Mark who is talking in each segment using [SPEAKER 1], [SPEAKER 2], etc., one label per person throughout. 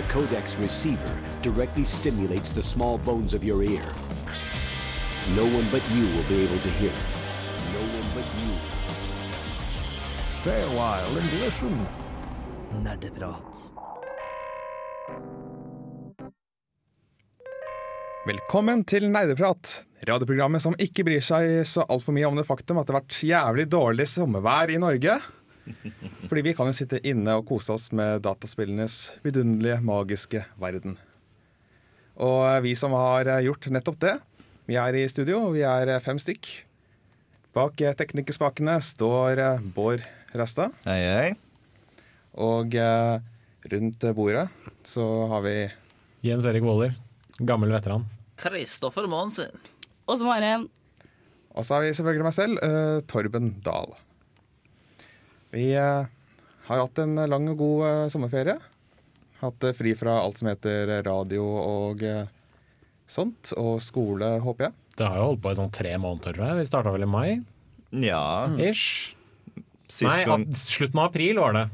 [SPEAKER 1] The Codex receiver directly stimulates the small bones of your ear. No one but you will be able to hear it. No one but you.
[SPEAKER 2] Stay a while and listen.
[SPEAKER 3] Nerdeprat.
[SPEAKER 4] Velkommen til Nerdeprat, radioprogrammet som ikke bryr seg så altfor mye om det faktum at det har vært jævlig dårlig sommervær i Norge. Fordi vi kan jo sitte inne og kose oss med dataspillenes vidunderlige, magiske verden. Og vi som har gjort nettopp det, vi er i studio, vi er fem stykk. Bak teknikerspakene står Bård Rasta.
[SPEAKER 5] Hei, hei.
[SPEAKER 4] Og eh, rundt bordet så har vi
[SPEAKER 2] Jens Erik Våler, gammel veteran.
[SPEAKER 6] Kristoffer Monsen.
[SPEAKER 7] Og så var det en
[SPEAKER 4] Og så har vi selvfølgelig meg selv, eh, Torben Dahl. Vi eh, har hatt en lang og god eh, sommerferie. Hatt eh, fri fra alt som heter radio og sånt. Og skole, håper jeg.
[SPEAKER 2] Det har jo holdt på i sånn tre måneder, tror jeg. Vi starta vel i mai?
[SPEAKER 5] Ja,
[SPEAKER 2] Ish.
[SPEAKER 5] sist
[SPEAKER 2] Nei,
[SPEAKER 5] gang
[SPEAKER 2] at, slutten av april var det.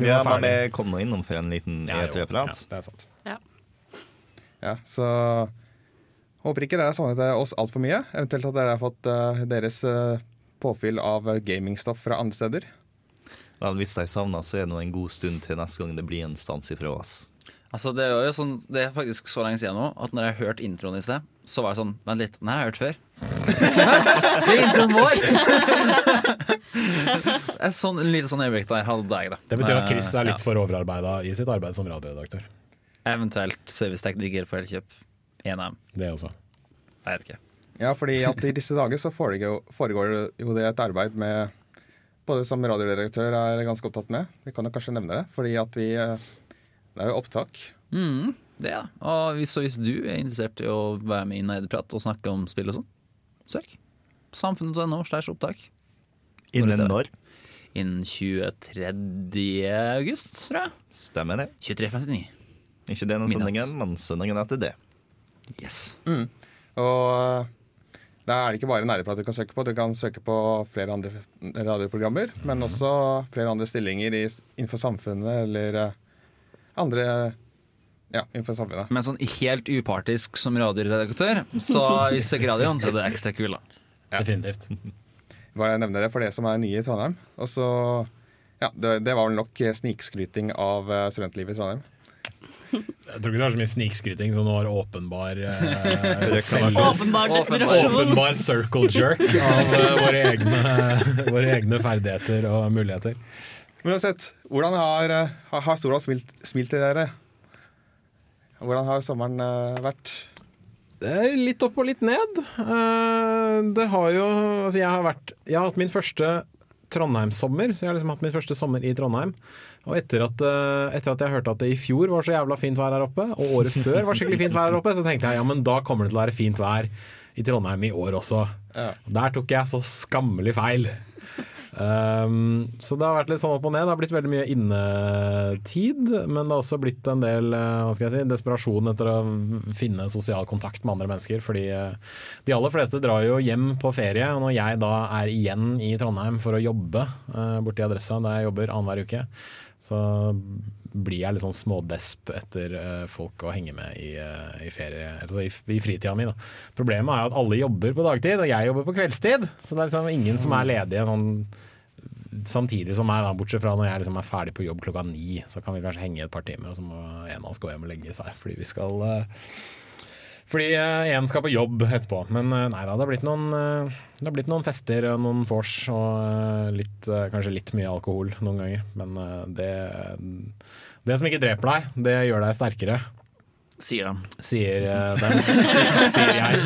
[SPEAKER 2] Vi
[SPEAKER 5] Ja,
[SPEAKER 2] var
[SPEAKER 5] men det kom nå innom for en liten
[SPEAKER 2] Ja.
[SPEAKER 5] E3-prat.
[SPEAKER 2] Ja, det er sant.
[SPEAKER 4] Ja, så håper ikke dere har savnet oss altfor mye. Eventuelt at dere har fått uh, deres uh, påfyll av gamingstoff fra andre steder.
[SPEAKER 5] Vel, hvis jeg savner, så er det nå en god stund til neste gang det blir en stans ifra oss.
[SPEAKER 6] Altså, det, er jo sånn, det er faktisk så lenge siden nå at når jeg hørte introen i sted, så var jeg sånn Vent litt, den har jeg hørt før. det er introen vår! Et sånn, en liten sånn øyeblikk der hadde jeg, da.
[SPEAKER 2] Det betyr at Chris er
[SPEAKER 6] litt
[SPEAKER 2] litt for overarbeida i sitt arbeid som radioredaktør.
[SPEAKER 6] ja. Eventuelt servicetekniker på Elkjøp. 1M.
[SPEAKER 2] Det også.
[SPEAKER 6] Jeg vet ikke.
[SPEAKER 4] Ja, fordi at i disse dager så foregår, foregår jo det et arbeid med Både som radiodirektør er ganske opptatt med. Vi kan jo kanskje nevne det. Fordi at vi eh, Det er jo opptak.
[SPEAKER 6] Mm, det er. Og hvis, så hvis du er interessert i å være med i Nerdeprat og snakke om spill og sånn, søk. Samfunnet.no slash opptak.
[SPEAKER 5] Innen når?
[SPEAKER 6] Innen 23. august, tror jeg.
[SPEAKER 5] Stemmer det.
[SPEAKER 6] 23.59.
[SPEAKER 5] Ikke denne søndagen, men søndagen etter det.
[SPEAKER 6] Yes.
[SPEAKER 4] Og eh, da er det ikke bare nerdeprat du kan søke på. Du kan søke på flere andre radioprogrammer, men også flere andre stillinger i, innenfor samfunnet eller eh, andre Ja, innenfor samfunnet.
[SPEAKER 6] Men sånn helt upartisk som radioredaktør, så hvis jeg søker radioen, så er du ekstra kul, da.
[SPEAKER 2] Definitivt.
[SPEAKER 4] Bare nevne det for det som er nye i Trondheim. Og så Ja, det, det var vel nok snikskryting av eh, studentlivet i Trondheim.
[SPEAKER 2] Jeg tror ikke det var så mye snikskryting som nå var åpenbar eh,
[SPEAKER 7] åpenbar desperasjon.
[SPEAKER 2] Åpenbar circle jerk av eh, våre, egne, våre egne ferdigheter og muligheter.
[SPEAKER 4] Men uansett, hvordan har, eh, har, har Stordal smilt, smilt til dere? Hvordan har sommeren eh, vært?
[SPEAKER 2] Det er litt opp og litt ned. Eh, Det har jo Altså, jeg har vært Jeg har hatt min første Trondheim-sommer. Så jeg har liksom hatt min første sommer i Trondheim. Og etter at, eh, etter at jeg hørte at det i fjor var så jævla fint vær her oppe, og året før var skikkelig fint vær her oppe, så tenkte jeg ja, men da kommer det til å være fint vær i Trondheim i år også.
[SPEAKER 4] Ja.
[SPEAKER 2] Der tok jeg så skammelig feil. Um, så det har vært litt sånn opp og ned. Det har blitt veldig mye innetid, men det har også blitt en del eh, hva skal jeg si, desperasjon etter å finne sosial kontakt med andre mennesker. Fordi eh, de aller fleste drar jo hjem på ferie, og når jeg da er igjen i Trondheim for å jobbe uh, borti adressa der jeg jobber annenhver uke, så blir jeg litt sånn smådesp etter eh, folk å henge med i, eh, i ferie, altså i, i fritida mi. Da. Problemet er at alle jobber på dagtid, og jeg jobber på kveldstid. Så det er liksom ingen som er ledige sånn samtidig som meg, da, bortsett fra når jeg liksom er ferdig på jobb klokka ni. Så kan vi kanskje henge et par timer, og så må en av oss gå hjem og legge seg. Fordi vi skal eh, Fordi én skal på jobb etterpå. Men eh, nei da, det har blitt noen, eh, det har blitt noen fester noen vors og eh, litt, eh, kanskje litt mye alkohol noen ganger. Men eh, det, det som ikke dreper deg, det gjør deg sterkere.
[SPEAKER 6] Sier de.
[SPEAKER 2] Sier uh, den, sier jeg.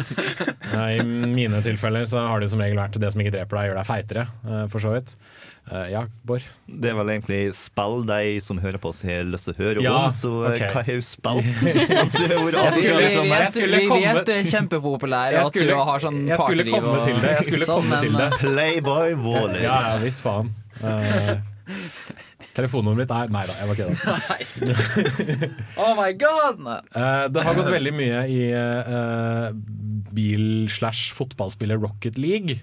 [SPEAKER 2] Eh, I mine tilfeller så har det som regel vært det som ikke dreper deg, gjør deg feitere, eh, for så vidt. Eh, ja, Bård?
[SPEAKER 5] Det er vel egentlig spill de som hører på oss har lyst til å høre
[SPEAKER 2] Ja,
[SPEAKER 5] om, så
[SPEAKER 2] okay.
[SPEAKER 5] hva har du spilt? Altså,
[SPEAKER 2] Jeg skulle- jeg skulle
[SPEAKER 6] vi vet du er kjempepopulær, og at du har sånn
[SPEAKER 2] jeg skulle
[SPEAKER 6] partyliv
[SPEAKER 2] komme
[SPEAKER 6] og
[SPEAKER 2] til det, jeg skulle
[SPEAKER 6] sånn,
[SPEAKER 2] komme til
[SPEAKER 6] men,
[SPEAKER 2] det.
[SPEAKER 5] Playboy Waller.
[SPEAKER 2] Ja, ja visst faen. Eh, telefonnummeret mitt er Nei da, jeg var kødda.
[SPEAKER 6] Oh my god!
[SPEAKER 2] Eh, det har gått veldig mye i uh, bil-slash-fotballspiller Rocket League.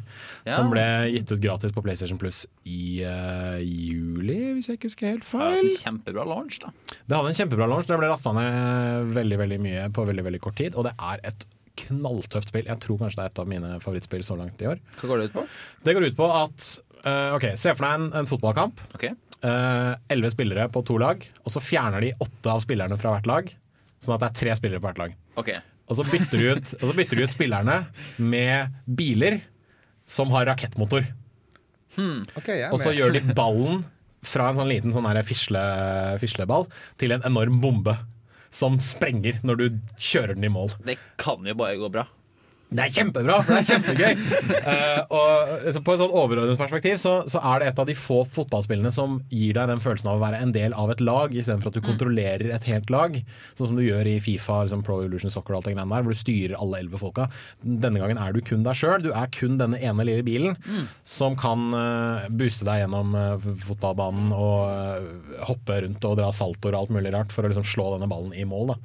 [SPEAKER 6] Ja.
[SPEAKER 2] Som ble gitt ut gratis på PlayStation Plus i uh, juli, hvis jeg ikke husker helt
[SPEAKER 6] Ja,
[SPEAKER 2] feil.
[SPEAKER 6] en kjempebra launch, da.
[SPEAKER 2] Det hadde en kjempebra launch. Det ble lasta ned veldig veldig mye på veldig veldig kort tid. Og det er et knalltøft spill. Jeg tror kanskje det er et av mine favorittspill så langt i år.
[SPEAKER 6] Hva går det ut på?
[SPEAKER 2] Det går ut på at uh, Ok, Se for deg en, en fotballkamp.
[SPEAKER 6] Ok,
[SPEAKER 2] Elleve spillere på to lag, og så fjerner de åtte av spillerne fra hvert lag. Sånn at det er tre spillere på hvert lag.
[SPEAKER 6] Okay.
[SPEAKER 2] Og så bytter du ut, og så bytter du ut spillerne med biler som har rakettmotor.
[SPEAKER 4] Hmm. er
[SPEAKER 2] Og så gjør de ballen fra en sånn liten sånn fisle, fisleball til en enorm bombe. Som sprenger når du kjører den i mål.
[SPEAKER 6] Det kan jo bare gå bra.
[SPEAKER 2] Det er kjempebra, for det er kjempegøy. uh, og altså, På et sånn overordnet perspektiv så, så er det et av de få fotballspillene som gir deg den følelsen av å være en del av et lag, istedenfor at du kontrollerer et helt lag. Sånn som du gjør i Fifa, liksom Pro Evolution Soccer og alt det greiene der, hvor du styrer alle elleve folka. Denne gangen er du kun deg sjøl. Du er kun denne ene lille bilen som kan uh, booste deg gjennom uh, fotballbanen og hoppe rundt og dra saltoer og alt mulig rart for å liksom slå denne ballen i mål. Da.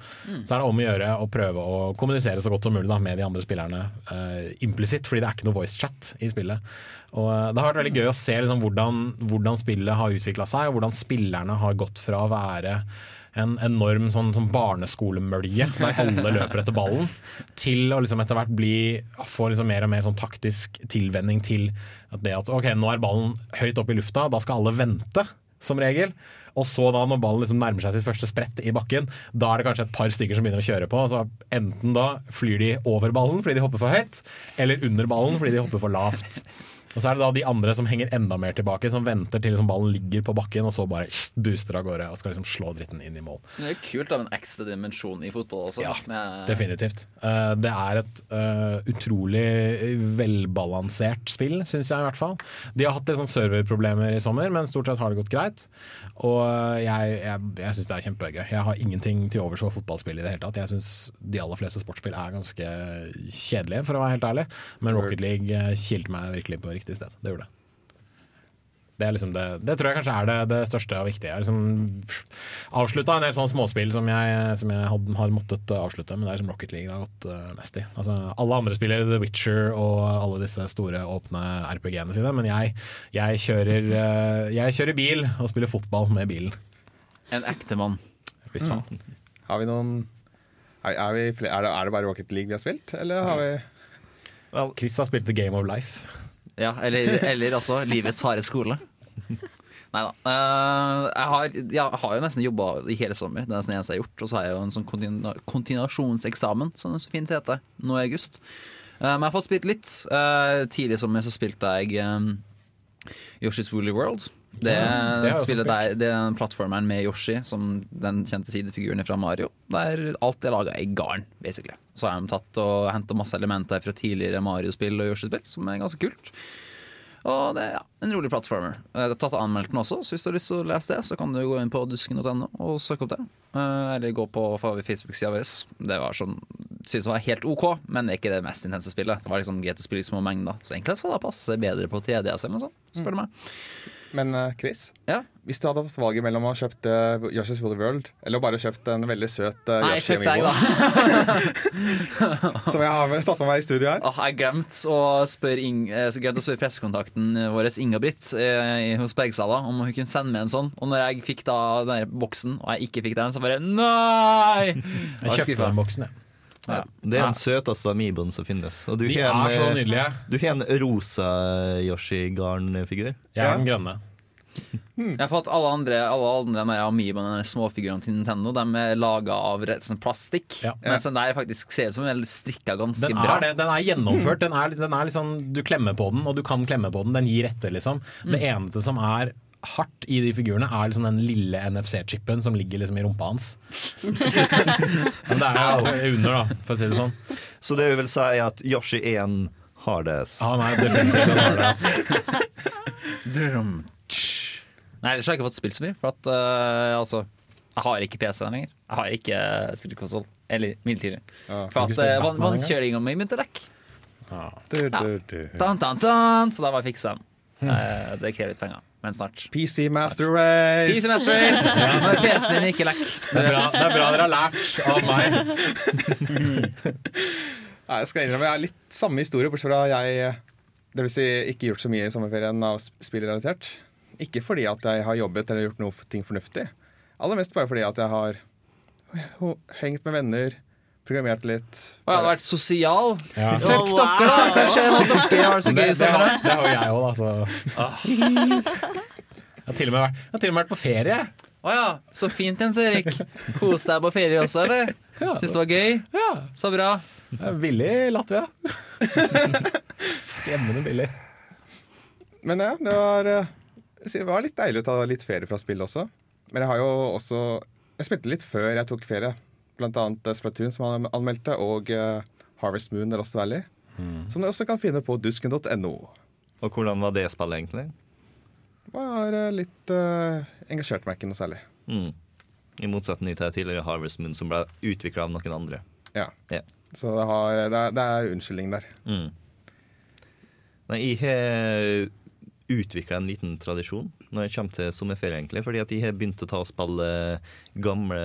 [SPEAKER 2] Så er det om å gjøre å prøve å kommunisere så godt som mulig da, med de andre spillerne uh, implisitt, fordi det er ikke noe voice chat i spillet. Og uh, Det har vært veldig gøy å se liksom, hvordan, hvordan spillet har utvikla seg, og hvordan spillerne har gått fra å være en enorm sånn, sånn barneskolemølje der alle løper etter ballen, til å liksom etter hvert bli, få liksom mer og mer sånn taktisk tilvenning til at det at ok, nå er ballen høyt oppe i lufta, da skal alle vente, som regel. Og så da når ballen liksom nærmer seg sitt første sprett i bakken, da er det kanskje et par stykker som begynner å kjøre på. Så enten da flyr de over ballen fordi de hopper for høyt, eller under ballen fordi de hopper for lavt. Og så er det da de andre som henger enda mer tilbake, som venter til liksom ballen ligger på bakken, og så bare booster av gårde og skal liksom slå dritten inn i mål.
[SPEAKER 6] Men det er kult av en ekstra dimensjon i fotball også.
[SPEAKER 2] Ja,
[SPEAKER 6] med,
[SPEAKER 2] Definitivt. Eh, det er et eh, utrolig velbalansert spill, syns jeg i hvert fall. De har hatt litt sånn serverproblemer i sommer, men stort sett har det gått greit. Og jeg, jeg, jeg syns det er kjempegøy. Jeg har ingenting til overs for fotballspill i det hele tatt. Jeg syns de aller fleste sportsspill er ganske kjedelige, for å være helt ærlig. Men Rocket League eh, kilte meg virkelig på riktig sted. Det gjorde det. Det, er liksom det, det tror jeg kanskje er det, det største og viktige. Jeg liksom avslutta en del sånne småspill som jeg, som jeg had, har måttet avslutte, men det er som Rocket League det har gått uh, mest i. Altså, alle andre spiller The Witcher og alle disse store åpne RPG-ene sine, men jeg, jeg, kjører, uh, jeg kjører bil og spiller fotball med bilen.
[SPEAKER 6] En ekte mann.
[SPEAKER 2] Visst faen.
[SPEAKER 4] Har vi noen er, er, vi flere, er, det, er det bare Rocket League vi har spilt, eller har vi
[SPEAKER 2] Chris har spilt The Game of Life.
[SPEAKER 6] Ja, eller, eller altså livets harde skole. Nei da. jeg, har, jeg har jo nesten jobba i hele sommer. Det er nesten det eneste jeg har gjort. Og så har jeg jo en sånn kontina kontinuasjonseksamen, som det så fint heter, nå i august. Uh, men jeg har fått spilt litt. Uh, tidlig i sommer så spilte jeg um, Yoshi's Woolly World. Det,
[SPEAKER 2] Ja, det
[SPEAKER 6] der, det er plattformeren med Yoshi, som den kjente sidefiguren fra Mario. Der alt er laga i garn, basically. Så har de tatt og henta masse elementer fra tidligere Mario-spill og Yoshi-spill, som er ganske kult. Og det er ja, en rolig plattformer. Jeg har tatt anmeldt den også, så hvis du har lyst til å lese det, så kan du gå inn på dusken.no og søke opp det. Eh, Eller gå på Facebook-sida vår. Det var sånn Synes det var helt OK, men det er ikke det mest intense spillet. Det var liksom greit å spille i små mengder. Så egentlig så det passer det bedre på 3DS eller noe sånt, spør du meg.
[SPEAKER 4] Men eh, Chris,
[SPEAKER 6] Ja.
[SPEAKER 4] hvis du hadde fått valget mellom å ha kjøpt uh, Yoshi's Woolly World eller bare kjøpt en veldig søt uh,
[SPEAKER 6] Nei,
[SPEAKER 4] Yoshi
[SPEAKER 6] deg, da.
[SPEAKER 4] som jeg har tatt med meg i studio her
[SPEAKER 6] Oh, jeg glemte å spørre, spør, eh, spørre pressekontakten vår Inga-Britt eh, hos Bergsala om hun kunne sende med en sånn. Og når jeg fikk da den boksen, og jeg ikke fikk den, så bare Nei!
[SPEAKER 2] Jeg kjøpte den boksen, jeg.
[SPEAKER 6] Ja.
[SPEAKER 5] det er den søteste amiboen som finnes. Og du
[SPEAKER 2] De
[SPEAKER 5] har
[SPEAKER 2] er så
[SPEAKER 5] en,
[SPEAKER 2] nydelige.
[SPEAKER 5] du har en rosa Yoshi-garnfigur.
[SPEAKER 2] Jeg er den grønne.
[SPEAKER 6] Jeg har fått alle andre, alle andre med Amiiboene, de småfigurene til Nintendo, de er laga av sånn plastikk.
[SPEAKER 2] Ja.
[SPEAKER 6] Mens den der faktisk ser ut som den er strikka ganske
[SPEAKER 2] Den
[SPEAKER 6] bra.
[SPEAKER 2] det, den er gjennomført. Den er, den er sånn, du klemmer på den, og du kan klemme på den. Den gir etter, liksom. Det eneste som er hardt i de figurene, er liksom den lille NFC-chipen som ligger liksom i rumpa hans. Men det er altså under, da, for å si det sånn.
[SPEAKER 5] Så det vil si at Yoshi er en hardass?
[SPEAKER 2] Han er definitivt en hardass.
[SPEAKER 6] Drum. Nei, ellers har jeg ikke fått spilt så mye. For at uh, altså Jeg har ikke PC lenger. Jeg har ikke uh, spilt konsoll. Eller midlertidig.
[SPEAKER 4] Ja.
[SPEAKER 6] For at uh,
[SPEAKER 2] engang?
[SPEAKER 6] vannkjølinga mi begynte å lekke. så da var jeg fiksa den. Uh, det krever litt penger, men snart.
[SPEAKER 4] PC Master Race
[SPEAKER 6] PC Master Race! PC-en din ikke lekk.
[SPEAKER 2] Det bra, det er bra dere har lært av meg.
[SPEAKER 4] Jeg skal innrømme jeg har litt samme historie, bortsett fra jeg det vil si, ikke gjort så mye i sommerferien av sp- spillrelatert. Ikke fordi at jeg har jobbet eller gjort noe ting fornuftig. Aller mest bare fordi at jeg har hengt med venner, programmert litt.
[SPEAKER 6] Og jeg hadde vært sosial.
[SPEAKER 2] Ja.
[SPEAKER 6] Fuck
[SPEAKER 7] Wow.
[SPEAKER 6] dere, da! Kanskje jeg dere har det så
[SPEAKER 2] Det,
[SPEAKER 6] gøy
[SPEAKER 2] det, har, det har jo jeg òg, da. Så. Jeg har, til og med vært, jeg har til og med vært på ferie.
[SPEAKER 6] Å ja, så fint Jens Erik. Kos deg på ferie også, eller?
[SPEAKER 2] Ja.
[SPEAKER 6] Syns det var gøy?
[SPEAKER 2] Ja,
[SPEAKER 6] Så bra.
[SPEAKER 2] Billig i Latvia. Skremmende billig.
[SPEAKER 4] Men ja, det var, eh, det var litt deilig å ta litt ferie fra spill også. Men jeg har jo også Jeg spilte litt før jeg tok ferie. Annet eh, Splatoon, som han anmeldte, og eh, Harvest Moon Lost Valley. Som du også kan finne på dusken.no.
[SPEAKER 5] Og hvordan var det spillet, egentlig?
[SPEAKER 4] Var eh, litt uh, engasjert meg ikke noe særlig.
[SPEAKER 5] Mm. I motsetning til tidligere Harvest Moon, som ble utvikla av noen andre.
[SPEAKER 4] Ja.
[SPEAKER 5] Yeah.
[SPEAKER 4] Så det, har, det, er, det er unnskyldning der.
[SPEAKER 5] Mm. Nei, jeg har utvikla en liten tradisjon når jeg kommer til sommerferie, egentlig. Fordi at jeg har begynt å ta og spille gamle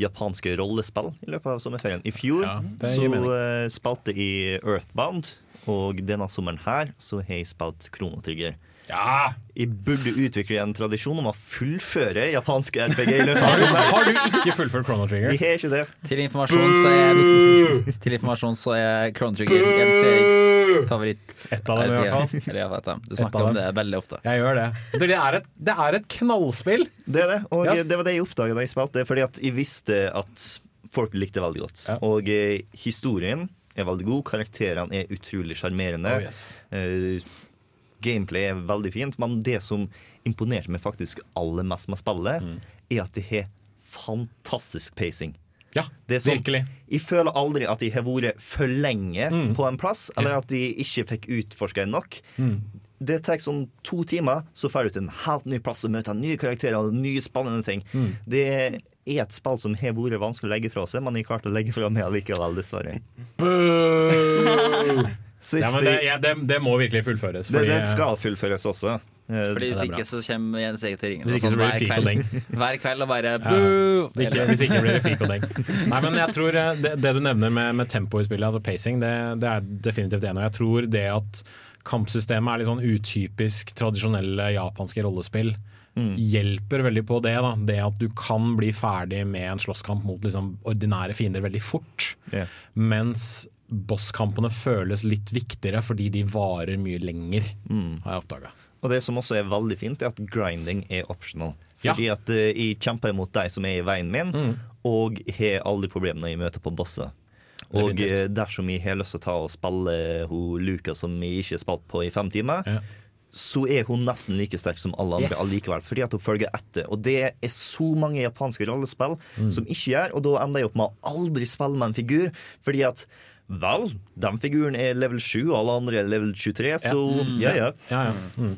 [SPEAKER 5] japanske rollespill i løpet av sommerferien. I fjor
[SPEAKER 2] Ja,
[SPEAKER 5] så uh, spilte jeg Earthbound, og denne sommeren her så har jeg spilt Kronotrigger.
[SPEAKER 2] Ja!
[SPEAKER 5] Jeg burde utvikle en tradisjon om å fullføre japanske RPG i løpet av
[SPEAKER 2] Har du,
[SPEAKER 5] sommeren.
[SPEAKER 2] har du ikke fullført Chrono Trigger?
[SPEAKER 5] Jeg har ikke det.
[SPEAKER 6] Til informasjon så er Til informasjon så er Chrono Trigger en Eriks favoritt.
[SPEAKER 2] Et av dem, i hvert fall.
[SPEAKER 6] Eller, ja. Du snakker om det veldig ofte.
[SPEAKER 2] Jeg gjør det. Det er et, det er et knallspill.
[SPEAKER 5] Det er det, og
[SPEAKER 2] Ja.
[SPEAKER 5] det var det jeg oppdaga da jeg spilte, fordi at jeg visste at folk likte det veldig godt.
[SPEAKER 2] Ja.
[SPEAKER 5] Og eh, historien er veldig god, karakterene er utrolig sjarmerende.
[SPEAKER 2] Oh, yes.
[SPEAKER 5] Eh, gameplay er veldig fint, men det som imponerte meg faktisk aller mest med spillet,
[SPEAKER 2] Mm.
[SPEAKER 5] er at det har fantastisk pacing.
[SPEAKER 2] Ja,
[SPEAKER 5] Det er sånn,
[SPEAKER 2] virkelig.
[SPEAKER 5] Jeg føler aldri at de har vært for lenge
[SPEAKER 2] Mm.
[SPEAKER 5] på en plass, eller at de ikke fikk utforska nok.
[SPEAKER 2] Mm.
[SPEAKER 5] Det tar sånn to timer, så får du til en helt ny plass og møter nye karakterer og nye spennende ting.
[SPEAKER 2] Mm.
[SPEAKER 5] Det er et spill som har vært vanskelig å legge fra seg, men jeg klarte å legge fra meg allikevel, dessverre.
[SPEAKER 2] Boo!
[SPEAKER 5] Sist
[SPEAKER 2] Ja, men det, ja, det, det må virkelig fullføres.
[SPEAKER 5] det,
[SPEAKER 2] fordi,
[SPEAKER 5] det skal fullføres også. Eh,
[SPEAKER 6] Fordi Hvis
[SPEAKER 2] det
[SPEAKER 6] ikke så kommer Jens Erik til å ringe
[SPEAKER 2] Hvis ikke så
[SPEAKER 6] sånn
[SPEAKER 2] blir det
[SPEAKER 6] hver kveld. Hver kveld og bare
[SPEAKER 2] Ja. Ikke, hvis ikke blir det fik og deng. Nei, men jeg tror eh, det, det du nevner med, med tempo i spillet, altså pacing, det, det er definitivt en av jeg tror det at kampsystemet er litt sånn utypisk tradisjonelle japanske rollespill, hjelper veldig på det. da Det at du kan bli ferdig med en slåsskamp mot liksom ordinære fiender veldig fort.
[SPEAKER 5] Yeah.
[SPEAKER 2] Mens bosskampene føles litt viktigere fordi de varer mye lenger,
[SPEAKER 5] Mm.
[SPEAKER 2] har jeg oppdaga.
[SPEAKER 5] Og det som også er veldig fint, er at grinding er optional.
[SPEAKER 2] Ja.
[SPEAKER 5] Fordi at eh, jeg kjemper mot de som er i veien min,
[SPEAKER 2] Mm.
[SPEAKER 5] og har aldri problemer når jeg møter på bosset. Og
[SPEAKER 2] Definitivt.
[SPEAKER 5] eh, dersom jeg har lyst til å ta og spille hun Luca som jeg ikke har spilt på i fem timer,
[SPEAKER 2] Ja.
[SPEAKER 5] så er hun nesten like sterk som alle andre
[SPEAKER 2] Yes.
[SPEAKER 5] allikevel. Fordi at hun følger etter. Og det er så mange japanske rollespill
[SPEAKER 2] Mm.
[SPEAKER 5] som ikke gjør, og da ender jeg opp med å aldri spille med en figur. Fordi at Vel, den figuren er level 7, og alle andre er level 23, så ja, ja.
[SPEAKER 2] Ja, ja. Mm.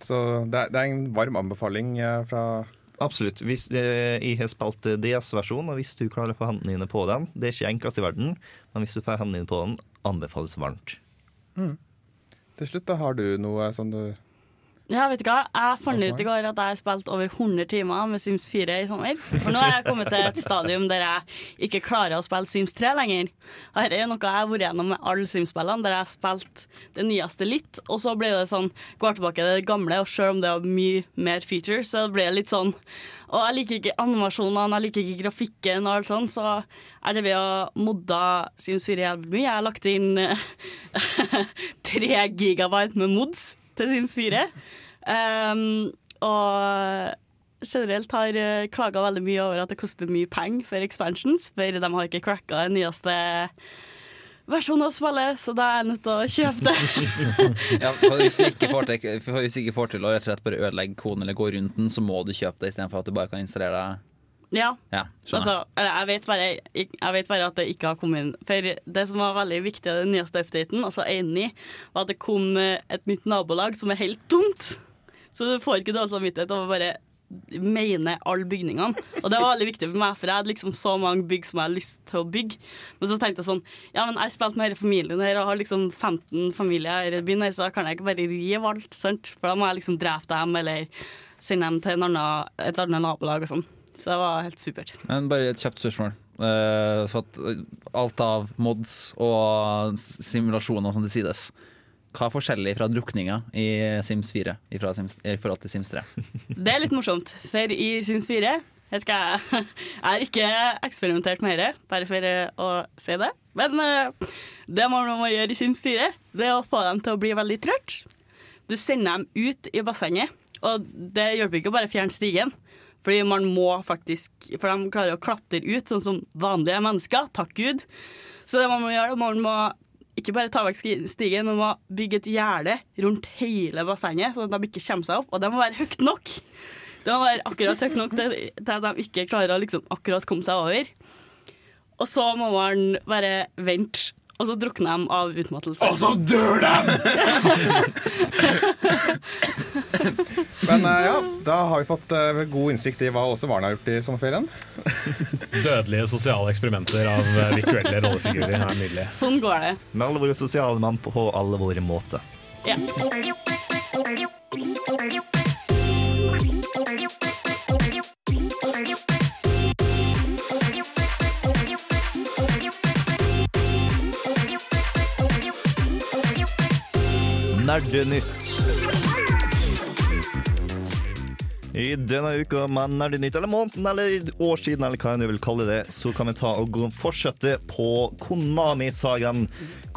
[SPEAKER 4] Så det er, det er en varm anbefaling eh, fra
[SPEAKER 5] Absolutt. Hvis, eh, jeg har spilt eh, DS-versjon, og hvis du klarer å få hendene dine på den Det er ikke enklest i verden, men hvis du får hendene dine på den, anbefales varmt.
[SPEAKER 4] Til slutt, da har du noe som du
[SPEAKER 7] Ja, vet du hva? Jeg fant ut i går at jeg har spilt over 100 timer med Sims 4 i sommer. For nå har jeg kommet til et stadium der jeg ikke klarer å spille Sims 3 lenger. Dette er noe jeg har vært gjennom med alle Sims-spillene, der jeg har spilt det nyeste litt, og så blir det sånn Går tilbake til det gamle, og selv om det har mye mer features, så blir det litt sånn Og jeg liker ikke animasjonene, jeg liker ikke grafikken og alt sånn, så jeg drev og modda Sims 4 jævlig mye. Jeg har lagt inn tre gigabyte med mods til Sims 4. Um, og generelt har uh, klaga veldig mye over at det koster mye penger for expansions, for de har ikke cracka den nyeste versjonen av spillet, så da er jeg nødt til å kjøpe det.
[SPEAKER 6] Ja, for hvis, du ikke får til, ikke får til å rett og slett bare ødelegge koden eller gå rundt den, så må du kjøpe det istedenfor at du bare kan installere det.
[SPEAKER 7] Ja,
[SPEAKER 6] Ja,
[SPEAKER 7] altså, jeg vet, bare, jeg vet bare at det ikke har kommet inn. For det som var veldig viktig i den nyeste updaten, altså 1.9, var at det kom eh, et nytt nabolag som er helt tomt. Så du får ikke dårlig samvittighet over bare mene alle bygningene. Og det var veldig viktig for meg, for jeg hadde liksom så mange bygg som jeg hadde lyst til å bygge. Men så tenkte jeg sånn Ja, men jeg har spilt med hele familien her og har liksom 15 familier her i byen her, så da kan jeg ikke bare rive alt, sant? For da må jeg liksom drepe dem, eller sende dem til en annen, et annet nabolag og sånn. Så det var helt supert.
[SPEAKER 6] Men bare et kjapt spørsmål. Uh, så at alt av mods og simulasjoner som det sides. Hva er forskjellig fra drukninga i Sims 4 i, Sims, i forhold til Sims 3?
[SPEAKER 7] Det er litt morsomt, for i Sims 4 jeg, skal, jeg har ikke eksperimentert med dette, bare for eh, å si det. Men uh, det man må gjøre i Sims 4, det er å få dem til å bli veldig trøtt. Du sender dem ut i bassenget, og det hjelper ikke å bare fjerne stigen. Fordi man må faktisk For de klarer å klatre ut, sånn som vanlige mennesker. Takk Gud. Så det man må gjøre, man må ikke bare ta vekk stigen, man må bygge et gjerde rundt hele bassenget, sånn at de ikke kommer seg opp. Og det må være høyt nok. Det må være akkurat høyt nok til at de ikke klarer å liksom akkurat komme seg over. Og så må man bare vente, og så drukner de av utmattelse.
[SPEAKER 4] Og så dør de! Men uh, ja, da har vi fått uh, god innsikt i hva Åse barna har gjort i sommerferien.
[SPEAKER 2] Dødelige sosiale eksperimenter av uh, virtuelle rollefigurer er nydelig.
[SPEAKER 7] Sånn går det.
[SPEAKER 5] Med alle våre sosiale mann på alle våre måter.
[SPEAKER 7] Ja.
[SPEAKER 5] Nerdenytt. I denne uka med Nerdenytt, eller måneden, eller årstiden, eller hva nå vil kalle det, så kan vi ta og fortsette på Konami-sagaen,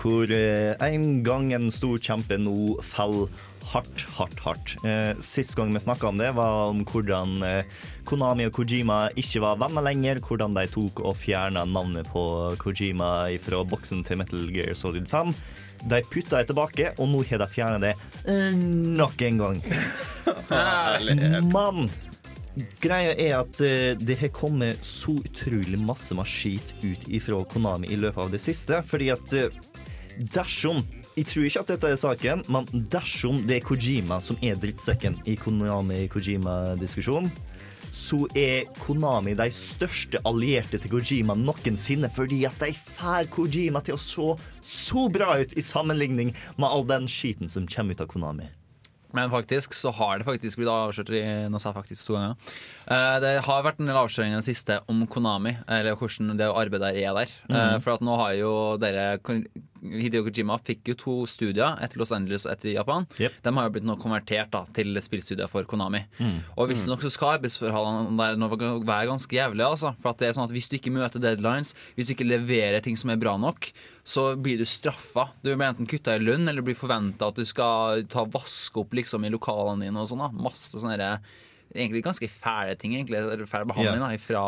[SPEAKER 5] hvor eh, en gang en stor kjempe nå faller hardt, hardt, hardt. Eh, sist gang vi snakka om det, var om hvordan eh, Konami og Kojima ikke var venner lenger. Hvordan de tok og fjerna navnet på Kojima fra boksen til Metal Gear Solid 5. De putta det tilbake, og nå har de fjernet det eh, nok en gang. Men greia er at eh, det har kommet så utrolig masse skit ut ifra Konami i løpet av det siste. Fordi at eh, dersom Jeg tror ikke at dette er saken, men dersom det er Kojima som er drittsekken i Konami-Kojima-diskusjonen, så er Konami de største allierte til Kojima noensinne, fordi at de får Kojima til å se så bra ut i sammenligning med all den skiten som kommer ut av Konami.
[SPEAKER 6] Men faktisk så har det faktisk blitt avslørt i Nå sa faktisk to ganger. Eh, Det har vært en del avsløringer i det siste om Konami, eller hvordan det arbeidet der er der. Mm. For at nå har jo dere Hideo Kojima fikk jo to studier, et i Los Angeles og et i Japan.
[SPEAKER 5] Yep.
[SPEAKER 6] De har jo blitt nå konvertert da, til spillstudier for Konami. Og visstnok så skal arbeidsforholdene der nå være ganske jævlige. Altså. For at det er sånn at Hvis du ikke møter deadlines, hvis du ikke leverer ting som er bra nok, så blir du straffa. Du blir enten kutta i lønn eller blir forventa at du skal ta vaske opp liksom, i lokalene dine. og sånn da. Masse sånne egentlig ganske fæle ting. egentlig, eller Fæl behandling da, ifra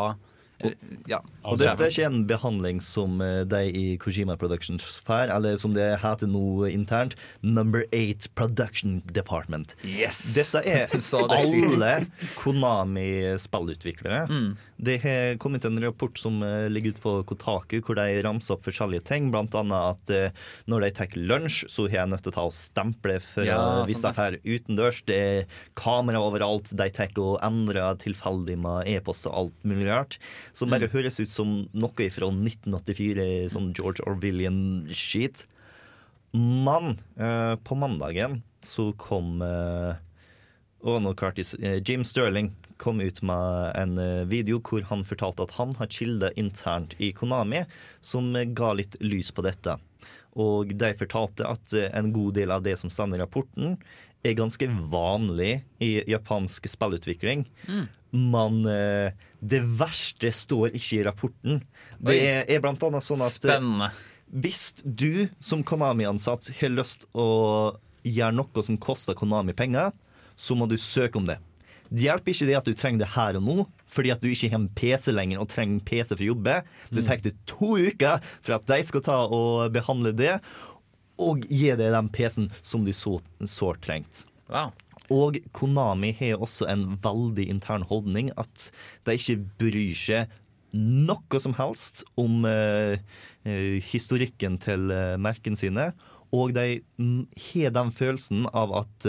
[SPEAKER 6] ja,
[SPEAKER 5] Og dette er ikke en behandling som eh, de i Kojima Productions får, eller som det heter nå internt, Number Eight Production Department.
[SPEAKER 6] Yes!
[SPEAKER 5] Dette er alle Konami-spillutviklere.
[SPEAKER 6] Mm.
[SPEAKER 5] Det har kommet en rapport som eh, ligger ute på Kotaku, hvor de ramser opp forskjellige ting. Blant annet at eh, når de tar lunsj, så har jeg nødt til å ta og stemple for
[SPEAKER 6] Ja,
[SPEAKER 5] å- hvis de drar utendørs. Det er kamera overalt. De tar og endrer tilfeldig med e-post og alt mulig rart. Som bare
[SPEAKER 6] Mm.
[SPEAKER 5] høres ut som noe fra 1984, sånn George Orwellian-skit. Men eh, på mandagen så kom eh, og nå klarte eh, Jim Sterling kom ut med en eh, video hvor han fortalte at han har kilder internt i Konami som eh, ga litt lys på dette. Og de fortalte at eh, en god del av det som står i rapporten, er ganske vanlig i japansk spillutvikling. Men eh, det verste står ikke i rapporten. Det er, er blant annet sånn at
[SPEAKER 6] Spennende.
[SPEAKER 5] hvis du som Konami-ansatt har lyst å gjøre noe som koster Konami penger, så må du søke om det. Det hjelper ikke det at du trenger det her og nå, fordi at du ikke har en PC lenger og trenger en PC for å jobbe. Det tar deg to uker for at de skal ta og behandle det, og gi deg den PC-en som du så sårt trengte.
[SPEAKER 6] Wow.
[SPEAKER 5] Og Konami har også en veldig intern holdning at de ikke bryr seg noe som helst om uh, historikken til uh, merkene sine. Og de mm, har den følelsen av at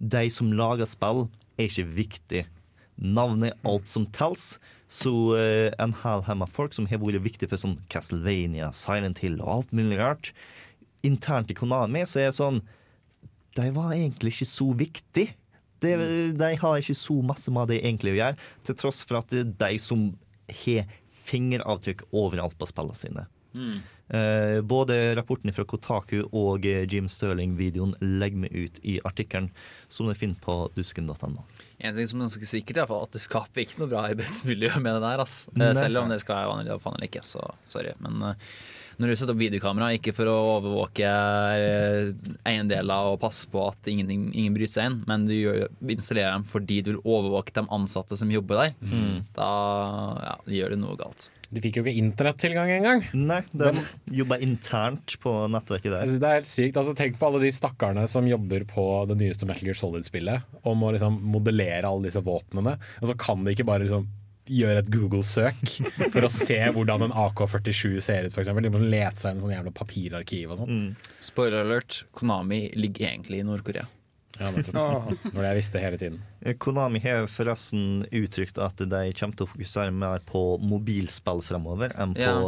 [SPEAKER 5] de som lager spill, er ikke viktig. Navnet er alt som telles. Så eh, en hel haug med folk som har vært viktig for sånn Castlevania, Silent Hill og alt mulig rart, internt i Konami så er det sånn de var egentlig ikke så viktig. De, de har ikke så masse med det egentlig å gjøre, til tross for at det er de som har fingeravtrykk overalt på spillene sine. Eh, både rapporten fra Kotaku og eh, Jim Stirling-videoen legger vi ut i artikkelen som du finner på dusken.no.
[SPEAKER 6] En ting som er ganske sikkert, er at du skaper ikke noe bra arbeidsmiljø med det der.
[SPEAKER 5] Altså.
[SPEAKER 6] Eh, Selv om det skal være vanlig eller ikke, så sorry. Men eh, når du setter opp videokamera, ikke for å overvåke eh, eiendeler og passe på at ingen, ingen bryter seg inn, men du installerer dem fordi du vil overvåke de ansatte som jobber der,
[SPEAKER 5] Mm.
[SPEAKER 6] da ja, gjør du noe galt.
[SPEAKER 2] De fikk jo ikke internettilgang engang.
[SPEAKER 5] Nei, de jobber internt på nettverket der.
[SPEAKER 2] Altså, Det er helt sykt. Altså, tenk på alle de stakkarene som jobber på det nyeste Metal Gear Solid-spillet, og må liksom modellere alle disse våpnene. Og så kan de ikke bare liksom gjøre et Google-søk for å se hvordan en AK-47 ser ut, f.eks. De må lete seg inn i sånn jævla papirarkiv og sånn.
[SPEAKER 6] Spoiler alert, Konami ligger egentlig i Nord-Korea.
[SPEAKER 2] Ja, nettopp. Når jeg visste hele tiden.
[SPEAKER 5] Eh, Konami har forresten uttrykt at de kommer til å fokusere mer på mobilspill fremover enn på
[SPEAKER 6] Ja.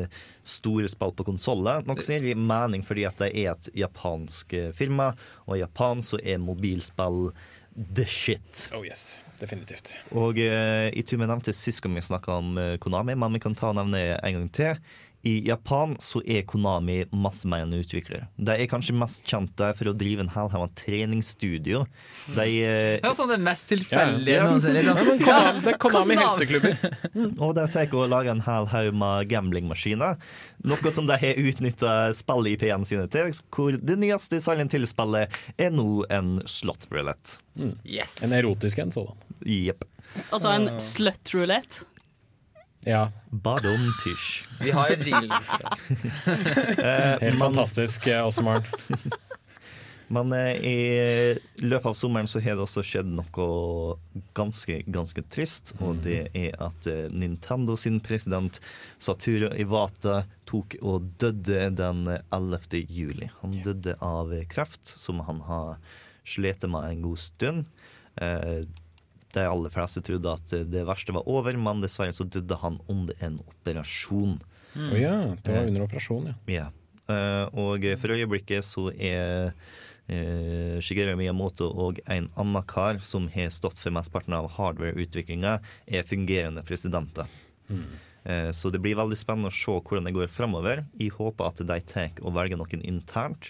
[SPEAKER 5] eh, store spill på konsoller. Noe som gir mening fordi at de er et japansk eh, firma, og i Japan så er mobilspill the shit.
[SPEAKER 2] Oh yes, definitivt.
[SPEAKER 5] Og eh, jeg tror vi nevnte sist gang vi snakka om eh, Konami, men vi kan ta og nevne en gang til. I Japan så er Konami masse mer enn utvikler. De er kanskje mest kjent der for å drive en hel treningsstudio. De eh,
[SPEAKER 6] Ja, sånn det mest tilfeldige
[SPEAKER 5] Ja.
[SPEAKER 6] noensinne. Liksom.
[SPEAKER 2] Konami, det er Konami
[SPEAKER 6] Konami.
[SPEAKER 2] helseklubber.
[SPEAKER 5] Og de tar og lager en hel haug med gamblingmaskiner. Noe som de har utnytta spill-IP-ene sine til. Hvor det nyeste Silent Hill-spillet er nå en slot roulette.
[SPEAKER 6] Yes.
[SPEAKER 2] En erotisk en sådan.
[SPEAKER 5] Jepp.
[SPEAKER 7] Altså en slut-roulette.
[SPEAKER 2] Ja,
[SPEAKER 5] Badum tysj.
[SPEAKER 6] Vi har jo Jill.
[SPEAKER 2] helt fantastisk, eh, også, Maren.
[SPEAKER 5] Men eh, i løpet av sommeren så har det også skjedd noe ganske, ganske trist. Og det er at eh, Nintendo sin president Saturo Iwata tok og døde den 11. juli. Han døde av kreft, som han har slitt med en god stund. Eh, De aller fleste trodde at det verste var over, men dessverre så døde han under en operasjon.
[SPEAKER 2] Å ja, det var under operasjon, ja.
[SPEAKER 5] Ja. Eh, og for øyeblikket så er uh, Shigeru Miyamoto og en annen kar som har stått for mesteparten av hardware-utviklinga, er fungerende presidenter. Mm. så det blir veldig spennende å se hvordan det går fremover. Jeg håper at de tar og velger noen internt.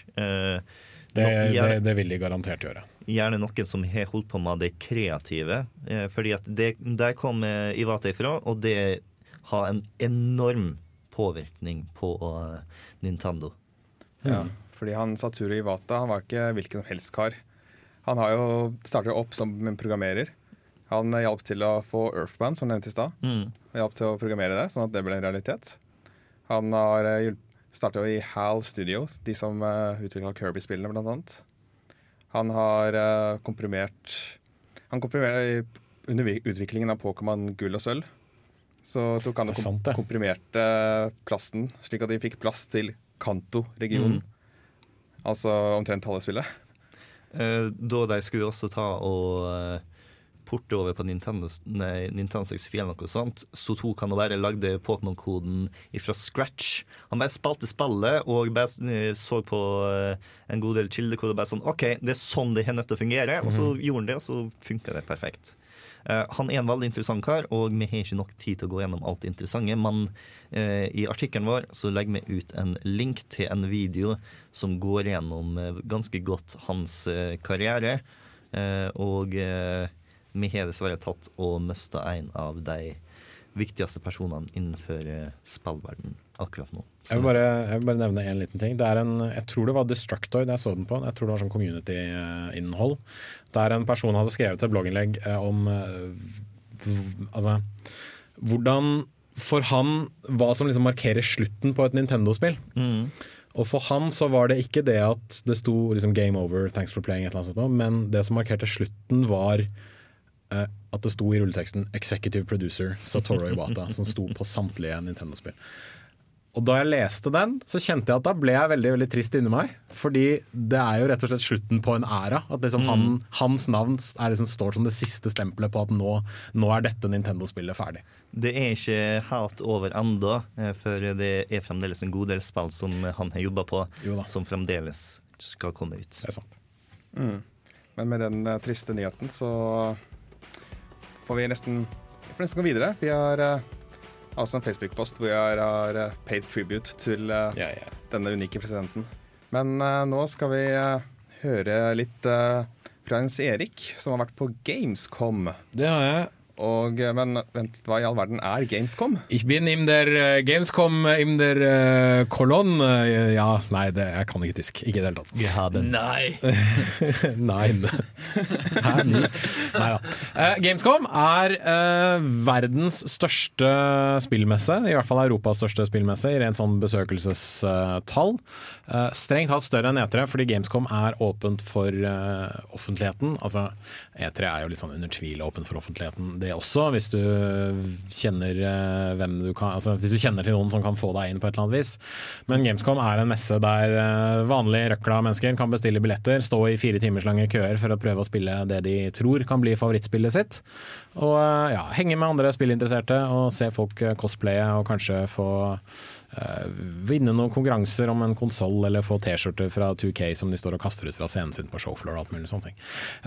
[SPEAKER 5] Eh,
[SPEAKER 2] Det, det, det vil de garantert gjøre.
[SPEAKER 5] gjerne noen som har holdt på med det kreative. Eh, fordi at det, der kom Ivate Iwata ifra, og det har en enorm påvirkning på eh, Nintendo.
[SPEAKER 4] Ja, fordi han Satoru Iwata han var ikke hvilken som helst kar. Han har jo startet opp som en programmerer. Han eh, hjalp til å få Earthband, som nevnt i stad.
[SPEAKER 5] Mm.
[SPEAKER 4] Hjalp til å programmere det, sånn at det ble en realitet. Han har uh, starta i HAL Studios, de som uh, utvikla Kirby-spillene, blant annet. Han har uh, komprimert Han komprimerte under utviklingen av Pokémon gull og sølv. Så tok han og kom
[SPEAKER 2] sant,
[SPEAKER 4] komprimerte plasten, slik at de fikk plass til Kanto-regionen. Altså omtrent halve spillet.
[SPEAKER 5] Uh, da de skulle også ta og eh, porte over på Nintendo, nei, Nintendo 64 eller noe sånt, så tok han og bare lagde Pokémon-koden fra scratch. Han bare spalte spillet og bare eh, så på eh, en god del kildekode og bare sånn OK, det er sånn det er nødt til å fungere. Og så gjorde han det, og så funka det perfekt. Eh, han er en veldig interessant kar, og vi har ikke nok tid til å gå gjennom alt det interessante. Men eh, i artikkelen vår så legger vi ut en link til en video som går gjennom eh, ganske godt hans karriere. Eh, og vi har dessverre tatt og mista en av de viktigste personene innenfor eh, spillverden akkurat nå.
[SPEAKER 2] Jeg vil, bare, jeg vil bare nevne en liten ting. Det er en, jeg tror det var Destructoid jeg så den på. Jeg tror det var sånn community-innhold. Der en person hadde skrevet et blogginnlegg eh, om eh, altså, hvordan for han hva som liksom markerer slutten på et Nintendo-spill.
[SPEAKER 5] Mm.
[SPEAKER 2] Og for han så var det ikke det at det sto liksom 'game over, thanks for playing', et eller annet sånt, men det som markerte slutten, var eh, at det sto i rulleteksten 'Executive Producer Satoru Iwata', som sto på samtlige Nintendo-spill. Og da jeg leste den, så kjente jeg at da ble jeg veldig veldig trist inni meg. Fordi det er jo rett og slett slutten på en æra. At liksom han, hans navn er liksom står som det siste stempelet på at nå, nå er dette Nintendo-spillet ferdig.
[SPEAKER 5] Det er ikke helt over ennå, eh, for det er fremdeles en god del spill som han har jobba på,
[SPEAKER 2] Jo
[SPEAKER 5] som fremdeles skal komme ut.
[SPEAKER 2] Det er sant.
[SPEAKER 4] Men med den eh, triste nyheten så får vi nesten, får nesten gå videre. Vi har eh, også en Facebook-post hvor jeg har eh, paid tribute til uh,
[SPEAKER 2] yeah, yeah.
[SPEAKER 4] denne unike presidenten. Men uh, nå skal vi uh, høre litt eh, fra Jens Erik, som har vært på Gamescom.
[SPEAKER 2] Det har jeg.
[SPEAKER 4] Og, eh, men vent, hva i all verden er Gamescom?
[SPEAKER 2] Ich bin im der uh, Gamescom im der kolon Kolonn. Uh, ja, nei, det, jeg kan ikke tysk. Ikke i det hele tatt.
[SPEAKER 6] Nei!
[SPEAKER 2] Nei. Hæ. Nei da. Uh, Gamescom er uh, verdens største spillmesse, i hvert fall Europas største spillmesse, i rent sånn besøkelsestall. Uh, strengt tatt større enn E3, fordi Gamescom er åpent for eh, offentligheten. Altså, E3 er jo litt sånn under tvil åpen for offentligheten, det også, hvis du kjenner eh, hvem du kan Altså hvis du kjenner til noen som kan få deg inn på et eller annet vis. Men Gamescom er en messe der eh, vanlige røkla mennesker kan bestille billetter, stå i fire timers lange køer for å prøve å spille det de tror kan bli favorittspillet sitt. Og eh, ja, henge med andre spillinteresserte og se folk cosplaye og kanskje få vinne noen konkurranser om en konsoll eller få T-skjorter fra 2K som de står og kaster ut fra scenen sin på showfloor og alt mulig sånne ting.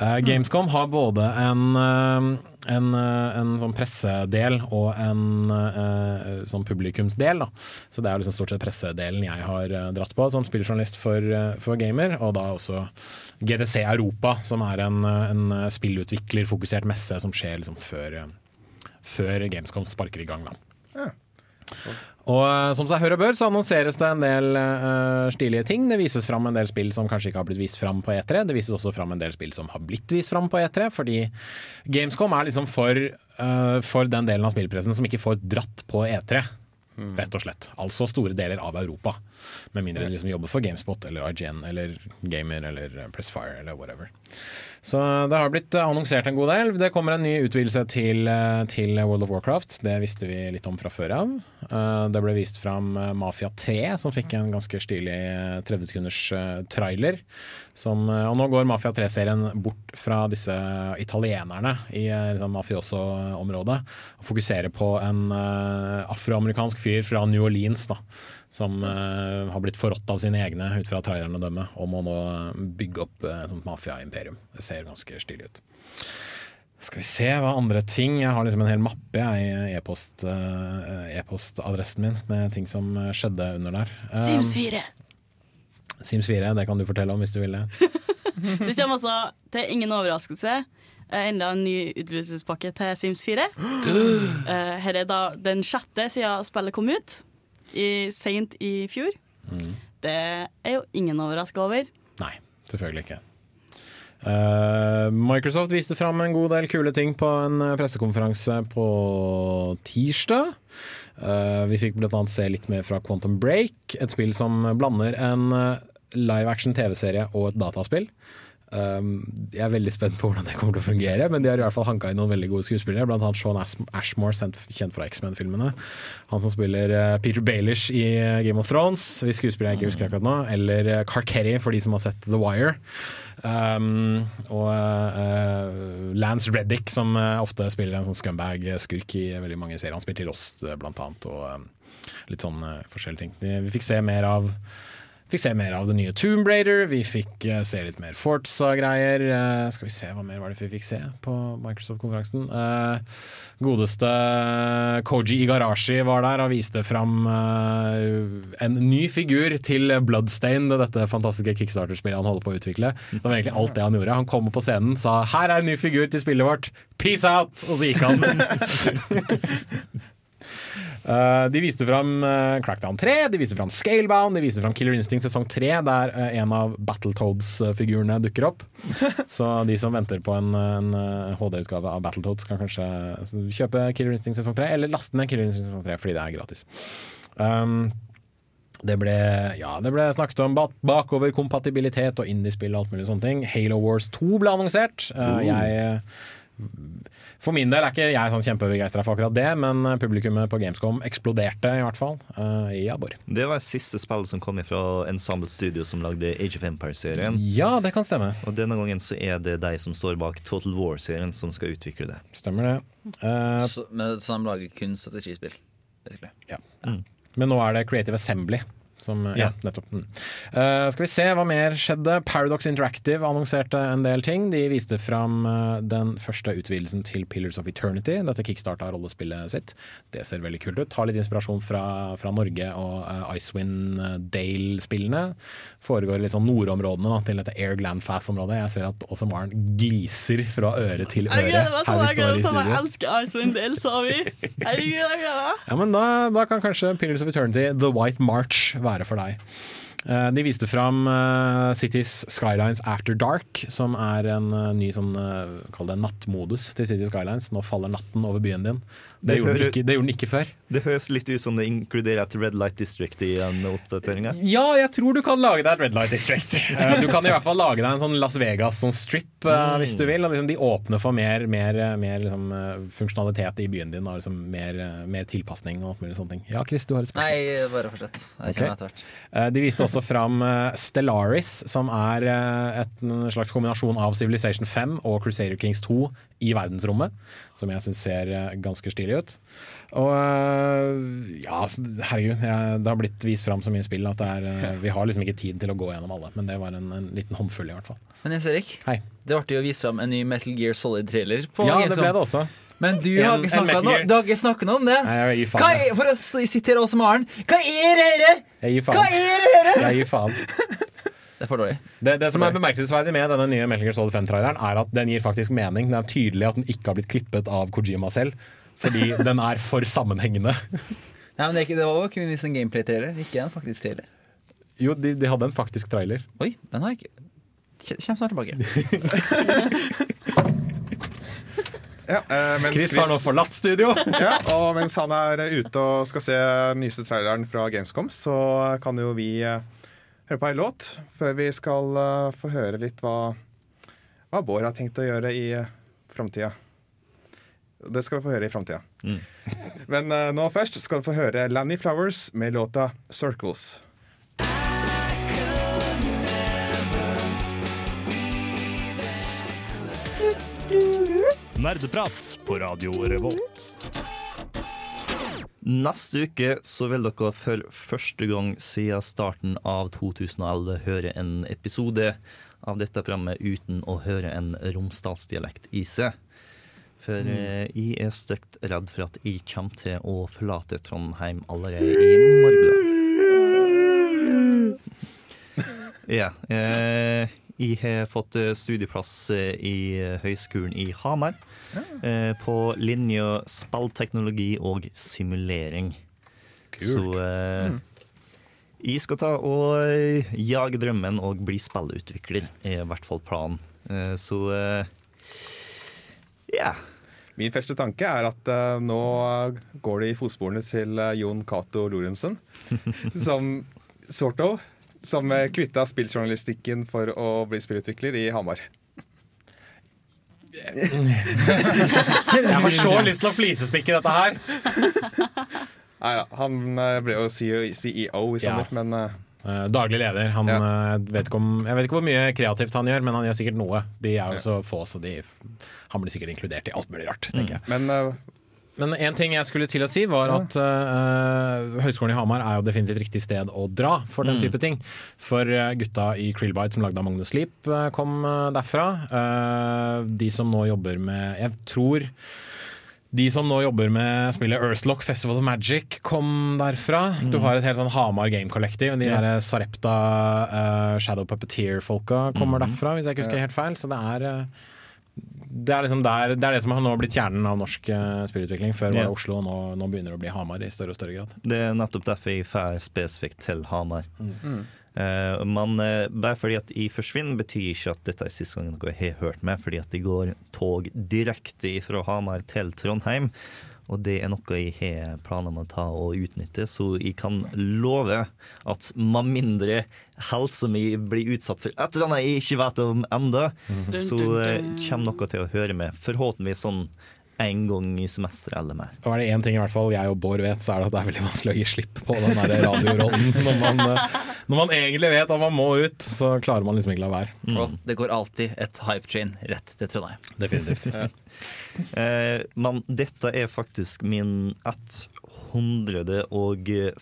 [SPEAKER 2] Uh, Gamescom har både en, eh, en, eh, en sånn pressedel og en uh, sånn publikumsdel. Da. Så det er liksom stort sett pressedelen jeg har eh, dratt på som spilljournalist for, eh, for gamer, og da også GDC Europa, som er en, eh, en spillutviklerfokusert messe som skjer liksom før, eh, før Gamescom sparker i gang. Da. Og eh, som seg hør og bør, så annonseres det en del uh, stilige ting. Det vises fram en del spill som kanskje ikke har blitt vist fram på E3. Det vises også fram en del spill som har blitt vist fram på E3, fordi Gamescom er liksom for, uh, for den delen av spillpressen som ikke får dratt på E3. Rett og slett. Altså store deler av Europa. Med mindre de liksom jobber for Gamespot eller IGN eller Gamer eller Pressfire eller whatever. Så det har blitt annonsert en god del. Det kommer en ny utvidelse til, eh, til World of Warcraft. Det visste vi litt om fra før av. Eh, Det ble vist fram eh, Mafia 3, som fikk en ganske stilig 30 sekunders eh, trailer. Som, eh, og nå går Mafia 3-serien bort fra disse italienerne i eh, liksom mafioso-området, og fokuserer på en eh, afroamerikansk fyr fra New Orleans da, som uh, har blitt forrådt av sine egne ut fra trailerne å dømme, og må nå bygge opp eh, et sånt mafia-imperium. Det ser ganske stilig ut. Skal vi se hva andre ting Jeg har liksom en hel mappe jeg, i e-postadressen eh, e-postadressen min med ting som eh, skjedde under der. Um,
[SPEAKER 7] Sims 4.
[SPEAKER 2] Sims 4, det kan du fortelle om hvis du vil det.
[SPEAKER 7] Det kommer altså til ingen overraskelse eh, enda en ny utvidelsespakke til Sims 4. Dette er da den sjette siden spillet kom ut, i, sent i fjor. Det er jo ingen overraska over.
[SPEAKER 2] Nei, selvfølgelig ikke. Eh, Microsoft viste fram en god del kule ting på en eh, pressekonferanse på tirsdag. Eh, vi fikk bl.a. se litt mer fra Quantum Break, et spill som blander en live action TV-serie og et dataspill. Um, jeg er veldig spent på hvordan det kommer til å fungere, men de har i hvert fall hanka inn noen veldig gode skuespillere, blant annet Sean Ashmore, kjent fra X-Men-filmene. Han som spiller eh, Peter Baelish i eh, Game of Thrones, hvis skuespiller jeg ikke husker akkurat nå, eller uh, Carkerry for de som har sett The Wire. Um, og uh, Lance Reddick, som eh, ofte spiller en sånn scumbag-skurk i veldig mange serier. Han spilte i Lost, eh, blant annet, og eh, litt sånn eh, forskjellige ting. Vi fikk se mer av Fikk se mer av det nye Tomb Raider, vi fikk eh, se litt mer Forza-greier. Eh, skal vi se, hva mer var det vi fikk se på Microsoft-konferansen? Eh, godeste Koji Igarashi var der og viste fram en ny figur til Bloodstain, dette fantastiske kickstarter-spillet han holder på å utvikle. Det var egentlig alt det han gjorde. Han kom opp på scenen, sa 'her er en ny figur til spillet vårt', peace out! Og så gikk han. Eh, de viste fram eh, Crackdown 3, de viste fram Scalebound, de viste fram Killer Instinct sesong 3, der eh, en av Battletoads-figurene dukker opp. Så de som venter på en, en HD-utgave av Battletoads, kan kanskje kjøpe Killer Instinct sesong 3, eller laste ned Killer Instinct sesong 3 fordi det er gratis. Um, det ble, ja, det ble snakket om bak bakoverkompatibilitet og indiespill og alt mulig sånne ting. Halo Wars 2 ble annonsert. Jeg for min del er ikke jeg sånn kjempebegeistra for akkurat det, men publikummet på Gamescom eksploderte i hvert fall. Uh, I Abor.
[SPEAKER 5] Det var siste spill som kom fra Ensemble Studio som lagde Age of Empire-serien.
[SPEAKER 2] Ja, det kan stemme.
[SPEAKER 5] Og denne gangen så er det de som står bak Total War-serien som skal utvikle det.
[SPEAKER 2] Stemmer det. Uh,
[SPEAKER 6] Så, men, så de lager kun strategispill, basically.
[SPEAKER 2] men nå er det Creative Assembly Som, ja, nettopp. Mm. Uh, skal vi se hva mer skjedde. Paradox Interactive annonserte en del ting. De viste fram eh, den første utvidelsen til Pillars of Eternity. Dette kickstarta rollespillet sitt. Det ser veldig kult ut. Tar litt inspirasjon fra, fra Norge og uh, Icewind Dale-spillene. Foregår i litt sånn nordområdene da, til dette Air Glanfath-området. Jeg ser at også Maren gliser fra øre til øre
[SPEAKER 7] Jeg gleder meg
[SPEAKER 2] her
[SPEAKER 7] sånn.
[SPEAKER 2] vi
[SPEAKER 7] Jeg gleder meg. Jeg elsker Icewind Dale, sa vi. Herregud, jeg gleder meg.
[SPEAKER 2] Ja, men da, da kan kanskje Pillars of Eternity, The White March, være for deg. Eh, De viste fram eh, Cities Skylines After Dark, som er en eh, ny sånn, kall det nattmodus til City Skylines. Nå faller natten over byen din. Det,
[SPEAKER 5] Det
[SPEAKER 2] gjorde, den ikke, det gjorde den ikke før.
[SPEAKER 5] Det høres litt ut som det inkluderer et Red Light District i den oppdateringa.
[SPEAKER 2] Ja, jeg tror du kan lage deg et Red Light District. Eh, Du kan i hvert fall lage deg en sånn Las Vegas sånn strip mm. hvis du vil. Og liksom de åpner for mer, mer, mer liksom, eh, funksjonalitet i byen din og liksom mer, eh, mer tilpasning og alt mulig sånne ting. Ja, Chris, du har et spørsmål.
[SPEAKER 6] Nei, bare fortsett. Jeg
[SPEAKER 2] kjenner
[SPEAKER 6] kommer etter hvert.
[SPEAKER 2] Eh, De viste også fram eh, Stellaris, som er eh, et, en slags kombinasjon av Civilization 5 og Crusader Kings 2 i verdensrommet. Som jeg syns ser eh, ganske stilig ut. Og eh, ja, altså, herregud, jeg, det har blitt vist fram så mye spill at det er, eh, vi har liksom ikke tid til å gå gjennom alle. Men det var en, en liten håndfull, i hvert fall.
[SPEAKER 6] Men Jens Erik,
[SPEAKER 2] Hei.
[SPEAKER 6] det ble jo vist fram en ny Metal Gear Solid-trailer. på
[SPEAKER 2] Ja, det ble det også.
[SPEAKER 6] Men du har ikke snakka no, noe om det.
[SPEAKER 2] Nei,
[SPEAKER 6] er, for å sitere også Maren, hva er det her?
[SPEAKER 2] Jeg gir
[SPEAKER 6] Hva er det her?
[SPEAKER 2] Jeg gir faen.
[SPEAKER 6] Det er for dårlig.
[SPEAKER 2] Det, det som er bemerkelsesverdig med denne nye Metal Gear Solid 5-traileren, er at den gir faktisk mening. Det er tydelig at den ikke har blitt klippet av Kojima selv. Fordi den er for sammenhengende.
[SPEAKER 6] Nei, men det, er ikke, det var jo kun en gameplay-trailer, ikke en faktisk trailer.
[SPEAKER 2] Jo, de, de hadde en faktisk trailer.
[SPEAKER 6] Oi, den har jeg ikke Kjem snart tilbake.
[SPEAKER 4] Ja, eh, mens
[SPEAKER 2] Chris har nå forlatt studio.
[SPEAKER 4] Ja, og mens han er ute og skal se nyeste traileren fra Gamescom, så kan jo vi eh, høre på ei låt før vi skal eh, få høre litt hva, hva Bård har tenkt å gjøre i uh, framtida. Det skal vi få høre i framtida. Men uh, nå først skal vi få høre Lanny Flowers med låta 'Circles'.
[SPEAKER 8] Nerdeprat på Radio Revolt.
[SPEAKER 5] Neste uke så vil dere for første gang siden starten av 2011 høre en episode av dette programmet uten å høre en romsdalsdialekt i seg. For eh, jeg er stygt redd for at jeg kommer til å forlate Trondheim allerede i morgen. Ja. Eh, jeg har fått eh, studieplass eh, i eh, Høgskolen i Hamar. Ja. på linja spillteknologi og simulering. Kult. Så eh, jeg skal ta og eh, jage drømmen og bli spillutvikler, er i hvert fall planen. Eh, så eh, ja.
[SPEAKER 4] Min første tanke er at eh, nå går det i fotsporene til eh, Jon Cato Lorentzen. som sort of som eh, kvitta spilljournalistikken for å bli spillutvikler i Hamar.
[SPEAKER 2] Jeg har så lyst til å flisespikke dette her.
[SPEAKER 4] Nei, da. han eh, ble jo CEO, i sommer, Ja. men eh,
[SPEAKER 2] Daglig leder. Han,
[SPEAKER 4] Ja.
[SPEAKER 2] vet ikke om, jeg vet ikke hvor mye kreativt han gjør, men han gjør sikkert noe. De er jo så få, så de, han blir sikkert inkludert i alt mulig rart. jeg.
[SPEAKER 4] Men
[SPEAKER 2] Men en ting jeg skulle til å si, var at uh, Høgskolen i Hamar er jo definitivt riktig sted å dra for den type ting. For eh, gutta i Krillbite som lagde the Sleep, eh, kom derfra. Uh, de som nå jobber med Jeg tror de som nå jobber med spillet Earthlock Festival of Magic, kom derfra. Du har et helt sånn Hamar Game Collective. De der Sarepta uh, Shadow Puppeteer-folka kommer derfra, hvis jeg ikke husker helt feil. Så det er eh, det er, liksom der, det er det som har nå blitt kjernen av norsk eh, spillutvikling. Før var
[SPEAKER 5] Ja.
[SPEAKER 2] det Oslo, og nå, nå begynner det å bli Hamar i større og større grad.
[SPEAKER 5] Det er nettopp derfor jeg drar spesifikt til Hamar. Eh, men uh, bare fordi at jeg forsvinner, betyr ikke at dette er siste gangen dere har hørt meg, fordi at det går tog direkte fra Hamar til Trondheim. Og det er noe jeg har planer om å ta og utnytte, så jeg kan love at med mindre helsa mi blir utsatt for et eller annet jeg ikke vet om enda, så eh, kommer noe til å høre med. Forhåpentligvis sånn en gang i semesteret eller mer.
[SPEAKER 2] Og er det én ting i hvert fall jeg og Bård vet, så er det at det er veldig vanskelig å gi slipp på den der radiorollen. Når man, eh, når man egentlig vet at man må ut, så klarer man liksom ikke la være.
[SPEAKER 6] Og det går alltid et hype train rett til Trondheim.
[SPEAKER 2] Definitivt.
[SPEAKER 5] Eh, men dette er faktisk min 141.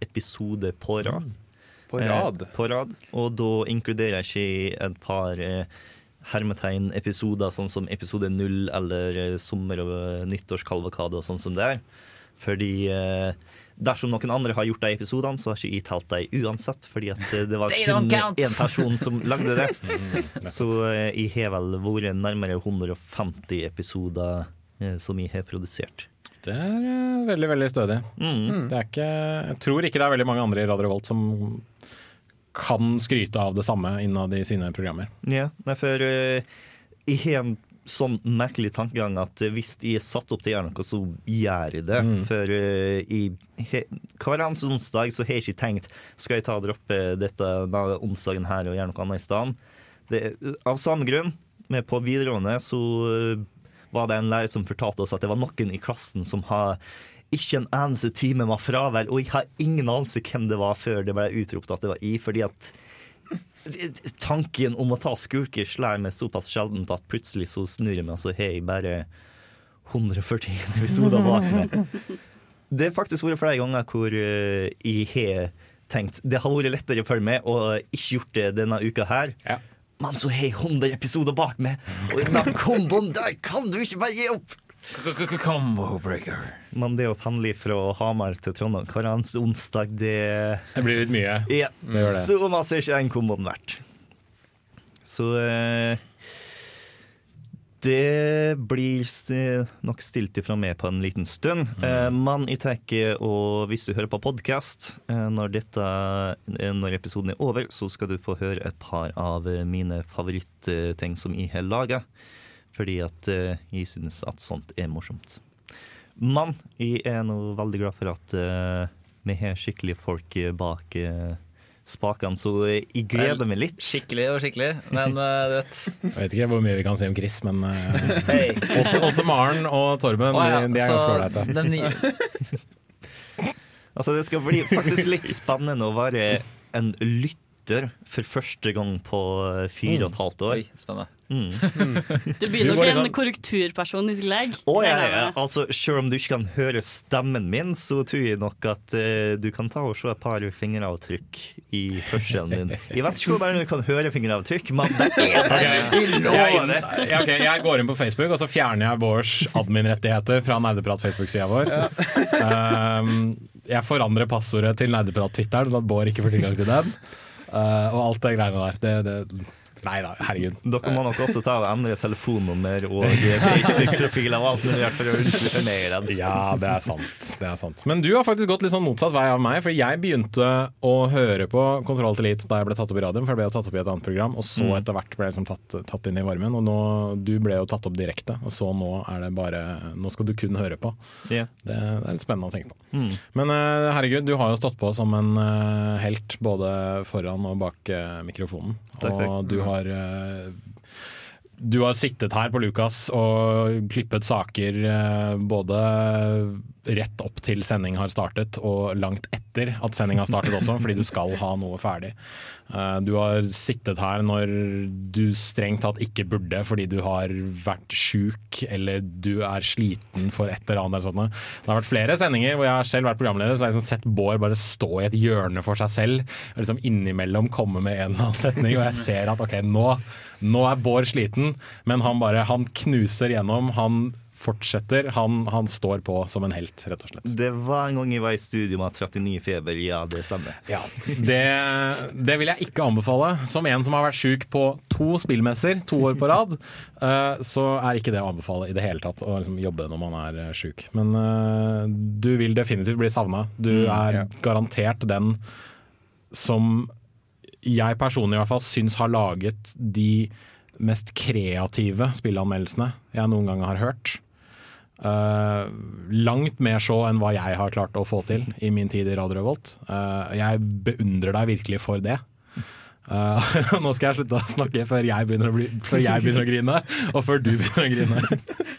[SPEAKER 5] episode på rad.
[SPEAKER 4] På rad.
[SPEAKER 5] Eh, på rad. Og da inkluderer jeg ikke et par eh, hermetegn-episoder, sånn som episode null eller eh, sommer- og eh, nyttårskalvakade og sånn som det er. Fordi eh, dersom noen andre har gjort de episodene, så har ikke jeg talt dem uansett, fordi at det var kun én person som lagde det. Så eh, jeg har vel vært nærmere 150 episoder som jeg har produsert.
[SPEAKER 2] Det er veldig, veldig stødig.
[SPEAKER 5] Mm.
[SPEAKER 2] Det er ikke, jeg tror ikke det er veldig mange andre i Radio Revolt som kan skryte av det samme innad i sine programmer.
[SPEAKER 5] Ja, nei, for uh, jeg har en sånn merkelig tankegang at eh, hvis jeg er satt opp til å gjøre noe, så gjør jeg det. For uh, i he, hver eneste onsdag så har jeg ikke tenkt skal jeg ta og droppe dette denne onsdagen her og gjøre noe annet i stedet. Det- Av samme grunn, med på videregående så uh, var det en lærer som fortalte oss at det var noen i klassen som har ikke en eneste time med fravær, og jeg har ingen anelse hvem det var før det ble utropt at det var i, fordi at tanken om å ta skulker slår meg såpass sjeldent at plutselig så snur jeg meg, og så har jeg bare 141 episoder bak meg. Det har faktisk vært flere ganger hvor eh, jeg har tenkt det har vært lettere for meg og ikke gjort det denne uka her.
[SPEAKER 2] Ja.
[SPEAKER 5] Men så har jeg 100 episoder bak meg, og den komboen der kan du ikke bare gi opp!
[SPEAKER 6] Combo breaker.
[SPEAKER 5] Men det å pendle fra Hamar til Trondheim hver eneste onsdag, det
[SPEAKER 2] Det blir litt mye.
[SPEAKER 5] ja, så masse er ikke den komboen verdt. Så eh, det blir nok stilt ifra meg på en liten stund. Eh, men jeg tenker, og hvis du hører på podkast eh, når, dette, eh, når episoden er over, så skal du få høre et par av eh, mine favorittting som jeg har laga. Fordi at eh, jeg synes at sånt er morsomt. Men jeg er nå veldig glad for at uh, vi har skikkelige folk eh, bak uh, spakene, så jeg gleder meg litt.
[SPEAKER 6] Skikkelig og skikkelig, men uh, du vet
[SPEAKER 2] Jeg vet ikke hvor mye vi kan si om Chris, men eh, også, også Maren og Torben
[SPEAKER 6] oh, ja,
[SPEAKER 2] de, de er ganske ålreite.
[SPEAKER 5] Altså, det skal bli faktisk litt spennende å være en lytter for første gang på eh, fire og et halvt år.
[SPEAKER 6] Oi, spennende.
[SPEAKER 7] Du
[SPEAKER 2] Du
[SPEAKER 7] blir nok
[SPEAKER 2] liksom-
[SPEAKER 7] en korrekturperson i tillegg.
[SPEAKER 5] Å, ja, ja. Altså, Selv om du ikke kan høre stemmen min, så tror jeg nok at uh, du kan ta og se et par fingeravtrykk i hørselen din. Jeg vet ikke hvordan du kan høre fingeravtrykk, men det er der! Jeg det!
[SPEAKER 2] jeg går inn på Facebook, og så fjerner jeg vårs admin-rettigheter fra Nerdeprat Facebook-sida vår. Um, jeg forandrer passordet til Nerdeprat-twitteren, sånn at Bård ikke får tilgang til den. Uh, og alt det greiene der. Det, det, nei da, herregud.
[SPEAKER 5] Dere må nok også ta og endre telefonnummer og Facebook-profiler og alt mulig for å unnslippe mer.
[SPEAKER 2] Ja, det er sant. Det er sant. Men du har faktisk gått litt sånn motsatt vei av meg. For jeg begynte å høre på Kontroll til Elite da jeg ble tatt opp i radioen, for jeg ble tatt opp i et annet program. Og så etter hvert ble jeg liksom tatt, tatt inn i varmen. Og nå, du ble jo tatt opp direkte, og så nå er det bare Nå skal du kun høre på.
[SPEAKER 5] Yeah.
[SPEAKER 2] Det, det er litt spennende å tenke på. Men eh, herregud, du har jo stått på som en eh, helt både foran og bak eh, mikrofonen.
[SPEAKER 5] Takk.
[SPEAKER 2] Og du har eh, du har sittet her på Lukas og klippet saker eh, både rett opp til sending har startet og langt etter at sending har startet også, fordi du skal ha noe ferdig. Eh, Du har sittet her når du strengt tatt ikke burde fordi du har vært sjuk eller du er sliten for et eller annet. Eller sånt. Det har vært flere sendinger hvor jeg har selv vært programleder, så har jeg liksom sett Bård bare stå i et hjørne for seg selv og liksom innimellom komme med en eller annen setning, og jeg ser at ok, nå, nå er Bård sliten, men han bare han knuser gjennom. Han fortsetter. Han, han står på som en helt, rett og slett.
[SPEAKER 5] Det var en gang jeg var i studio med 39 feber. Ja, det stemmer.
[SPEAKER 2] Ja, det, det vil jeg ikke anbefale. Som en som har vært sjuk på to spillmesser to år på rad, eh, så er ikke det å anbefale i det hele tatt å liksom jobbe når man er eh, sjuk. Men eh, du vil definitivt bli savna. Du er garantert den som jeg personlig i hvert fall syns har laget de mest kreative spilleanmeldelsene jeg noen gang har hørt. Eh, langt mer så enn hva jeg har klart å få til i min tid i Radio Revolt. Uh, jeg beundrer deg virkelig for det. Uh, nå skal jeg slutte å snakke før jeg å, bli, før jeg begynner å grine, og før du begynner å grine.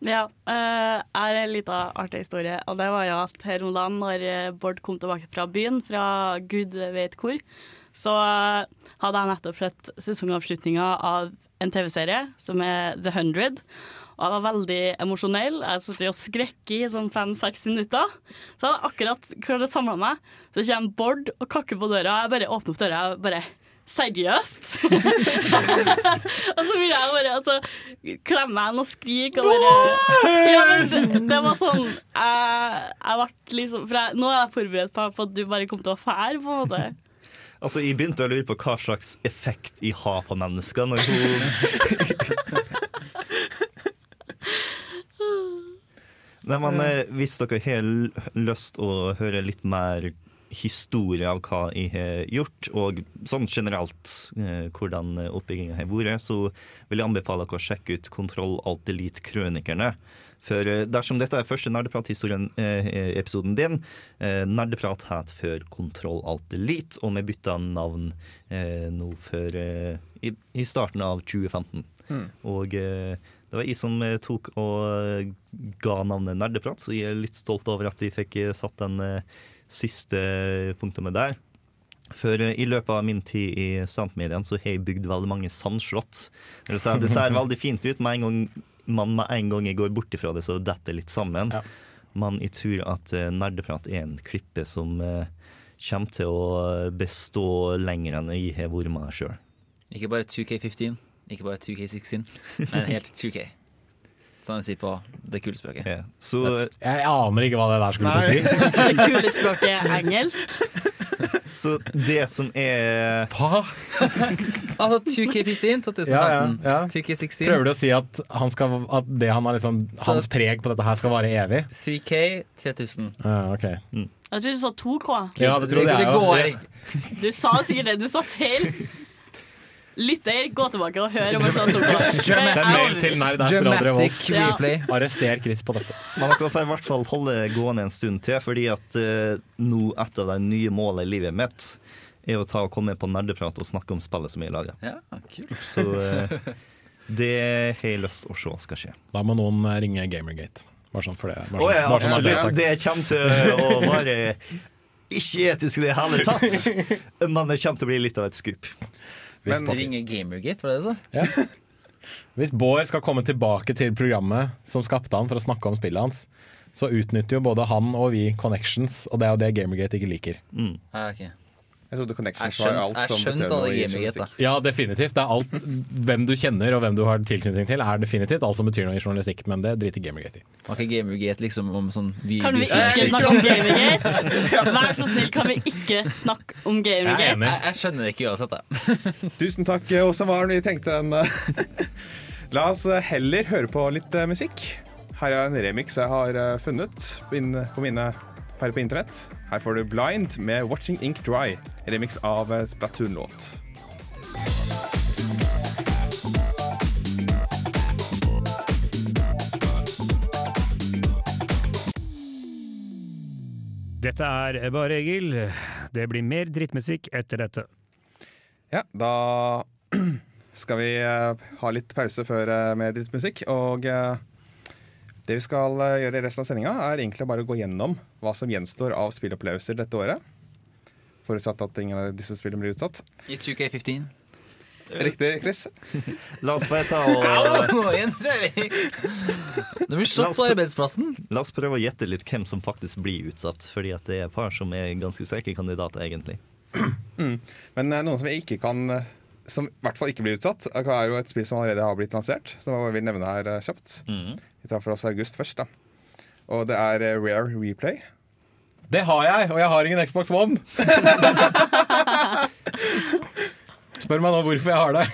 [SPEAKER 7] Ja, jeg har en liten artig historie. Og det var jo at her om dagen, når Bård kom tilbake fra byen, fra gud vet hvor, så hadde jeg nettopp sett sesongavslutninga av en TV-serie som er The Hundred. Og jeg var veldig emosjonell. Jeg satt og skrek i sånn fem-seks minutter. Så jeg hadde akkurat klart å samle meg. Så kommer Bård og kakker på døra. og Jeg bare åpner opp døra. og bare Seriøst? og så ville jeg bare altså, klemme henne og skrike og bare ja, men det, det var sånn Jeg, jeg ble liksom For jeg, nå er jeg forberedt på, på at du bare kom til å fære, på en måte.
[SPEAKER 5] Altså, Jeg begynte å lure på hva slags effekt jeg har på mennesker når hun Nei, men eh, Hvis dere har lyst å høre litt mer historie av hva jeg har gjort, og sånn generelt eh, hvordan oppbygginga har vært, så vil jeg anbefale dere å sjekke ut Kontroll Alt Elite-krønikerne. For eh, dersom dette er første Nerdeprat-episoden din eh, Nerdeprat het før Kontroll Alt Elite, og vi bytta navn eh, nå før eh, i, i starten av 2015. Og eh, det var jeg som eh, tok og ga navnet Nerdeprat, så jeg er litt stolt over at jeg fikk eh, satt den eh, siste punktumet der. For eh, i løpet av min tid i studentmediene så har jeg bygd veldig mange sandslott. Det ser veldig fint ut med en gang man med en gang jeg går bort ifra det, så detter det litt sammen.
[SPEAKER 2] Ja.
[SPEAKER 5] Men jeg tror at eh, nerdeprat er en klippe som eh, kommer til å bestå lenger enn jeg har vært med sjøl.
[SPEAKER 6] Ikke bare 2K15, ikke bare 2K16, men helt 2K. Som de sier på det kule språket.
[SPEAKER 5] Ja. Så
[SPEAKER 2] Jeg aner ikke hva det der skulle bety.
[SPEAKER 7] Det kule språket er engelsk.
[SPEAKER 5] Så det som er
[SPEAKER 2] Hva?
[SPEAKER 6] Altså 2K15 2018,
[SPEAKER 2] Ja, ja, ja.
[SPEAKER 6] 2K16,
[SPEAKER 2] Prøver du å si at, han skal, at det han har liksom,
[SPEAKER 6] Så-
[SPEAKER 2] hans preg på dette her skal vare evig?
[SPEAKER 6] 3K 3000.
[SPEAKER 2] Ja, mm.
[SPEAKER 7] Jeg tror du sa 2K.
[SPEAKER 2] Ja, det trodde jeg
[SPEAKER 6] òg.
[SPEAKER 7] Du sa sikkert det. Du sa feil. Lytter, gå tilbake og hør om jeg sa 2K.
[SPEAKER 2] Send mail til
[SPEAKER 6] Dramatic
[SPEAKER 2] replay.
[SPEAKER 7] Ja.
[SPEAKER 2] Arrester Chris på dette.
[SPEAKER 5] Man dere får i hvert fall holde gående en stund til, fordi at uh, nå et av de nye målene i livet mitt er å ta og komme på nerdeprat og snakke om spillet som vi lager.
[SPEAKER 6] Ja.
[SPEAKER 5] Så uh, det har jeg lyst til å se skal skje.
[SPEAKER 2] Da må noen eh, ringe Gamergate. Bare sånn for det. Bare sånn,
[SPEAKER 5] ja,
[SPEAKER 2] bare sånn er
[SPEAKER 5] absolutt.
[SPEAKER 2] sagt.
[SPEAKER 5] Det kommer til å være ikke etisk i det hele tatt, men det kommer til å bli litt av et skup.
[SPEAKER 2] Hvis,
[SPEAKER 6] Ringe Gamergate, var det det du sa?
[SPEAKER 2] hvis Bård skal komme tilbake til programmet som skapte han for å snakke om spillet hans, så utnytter jo både han og vi connections, og det er jo det Gamergate ikke liker.
[SPEAKER 6] Ah, ok.
[SPEAKER 4] Jeg trodde Connections skjønt,
[SPEAKER 6] var
[SPEAKER 4] alt som betød noe i journalistikk.
[SPEAKER 2] Ja, definitivt. Det er alt Hvem du kjenner og hvem du har tilknytning til, er definitivt alt som betyr noe i journalistikk, men det driter Gamergate i.
[SPEAKER 6] Var ikke Gamergate liksom om sånn
[SPEAKER 7] Kan vi ikke snakke om Gamergate? Vær så snill, kan vi ikke snakke om
[SPEAKER 2] er
[SPEAKER 7] Gamergate?
[SPEAKER 2] Jeg,
[SPEAKER 6] Jeg, jeg skjønner det ikke uansett, jeg.
[SPEAKER 4] Tusen takk, Åsa Maren. Vi tenkte den. eh. La oss eh, heller høre på litt eh, musikk. Her er en remix jeg har funnet på mine perler på internett. Her får du Blind med 'Watching Ink Dry', remix av Splatoon-låt.
[SPEAKER 8] Dette er Bare Egil. Det blir mer drittmusikk etter dette.
[SPEAKER 4] Ja, da skal vi eh, ha litt pause før eh, med drittmusikk. Og eh, det vi skal eh, gjøre i resten av sendinga, er egentlig bare å gå gjennom hva som gjenstår av spillopplevelser dette året. Forutsatt at ingen av disse spillene blir utsatt.
[SPEAKER 6] I 2K15.
[SPEAKER 4] Riktig, Chris?
[SPEAKER 5] La oss bare ta og.
[SPEAKER 6] Det blir slått på arbeidsplassen.
[SPEAKER 5] La oss prøve å gjette litt hvem som faktisk blir utsatt, fordi at det er et par som er ganske sterke kandidater, egentlig.
[SPEAKER 4] Men eh, noen som jeg ikke kan eh, Som i hvert fall ikke blir utsatt, er jo et spill som allerede har blitt lansert. Som jeg vil nevne her eh, kjapt.
[SPEAKER 5] Mm.
[SPEAKER 4] Vi tar for oss august først, da. Og det er eh, Rare Replay.
[SPEAKER 2] Det har jeg, og jeg har ingen Xbox One! Spør meg nå hvorfor jeg har det.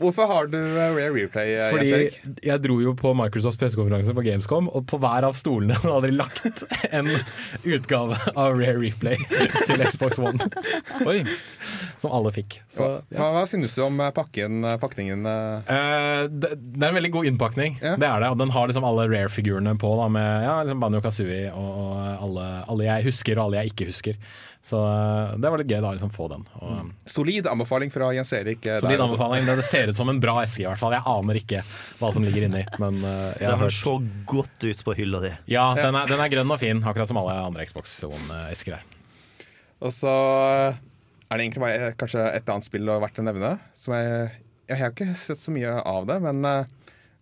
[SPEAKER 4] Hvorfor har du eh, Rare Replay, Fordi Jens
[SPEAKER 2] Fordi
[SPEAKER 4] Erik?
[SPEAKER 2] jeg dro jo på Microsofts pressekonferanse på Gamescom, og på hver av stolene hadde de lagt en utgave av Rare Replay til Xbox One.
[SPEAKER 6] Oi.
[SPEAKER 2] Som alle fikk. Så, ja.
[SPEAKER 4] Hva, synes du om eh, pakken, eh, pakningen? eh?
[SPEAKER 2] Eh, det, det er en veldig god innpakning.
[SPEAKER 4] Ja.
[SPEAKER 2] Det er det, og Den har liksom alle rare-figurene på, da, med ja, liksom Banjo Kazooie og alle, alle jeg husker og alle jeg ikke husker. Så eh, det var litt gøy da, liksom få den. Og,
[SPEAKER 4] Solid anbefaling fra Jens Erik. eh,
[SPEAKER 2] Solid
[SPEAKER 4] der,
[SPEAKER 2] anbefaling. Det, ser ut som en bra eske, i hvert fall. Jeg aner ikke hva som ligger inni, men eh, jeg
[SPEAKER 5] Det
[SPEAKER 2] har hørt
[SPEAKER 5] så godt ut på hylla di.
[SPEAKER 2] Ja, den er, den er grønn og fin, akkurat som alle andre Xbox One-esker her.
[SPEAKER 4] Og så eh, er det egentlig bare eh, kanskje et annet spill verdt å nevne. Som jeg, jeg har ikke sett så mye av det, men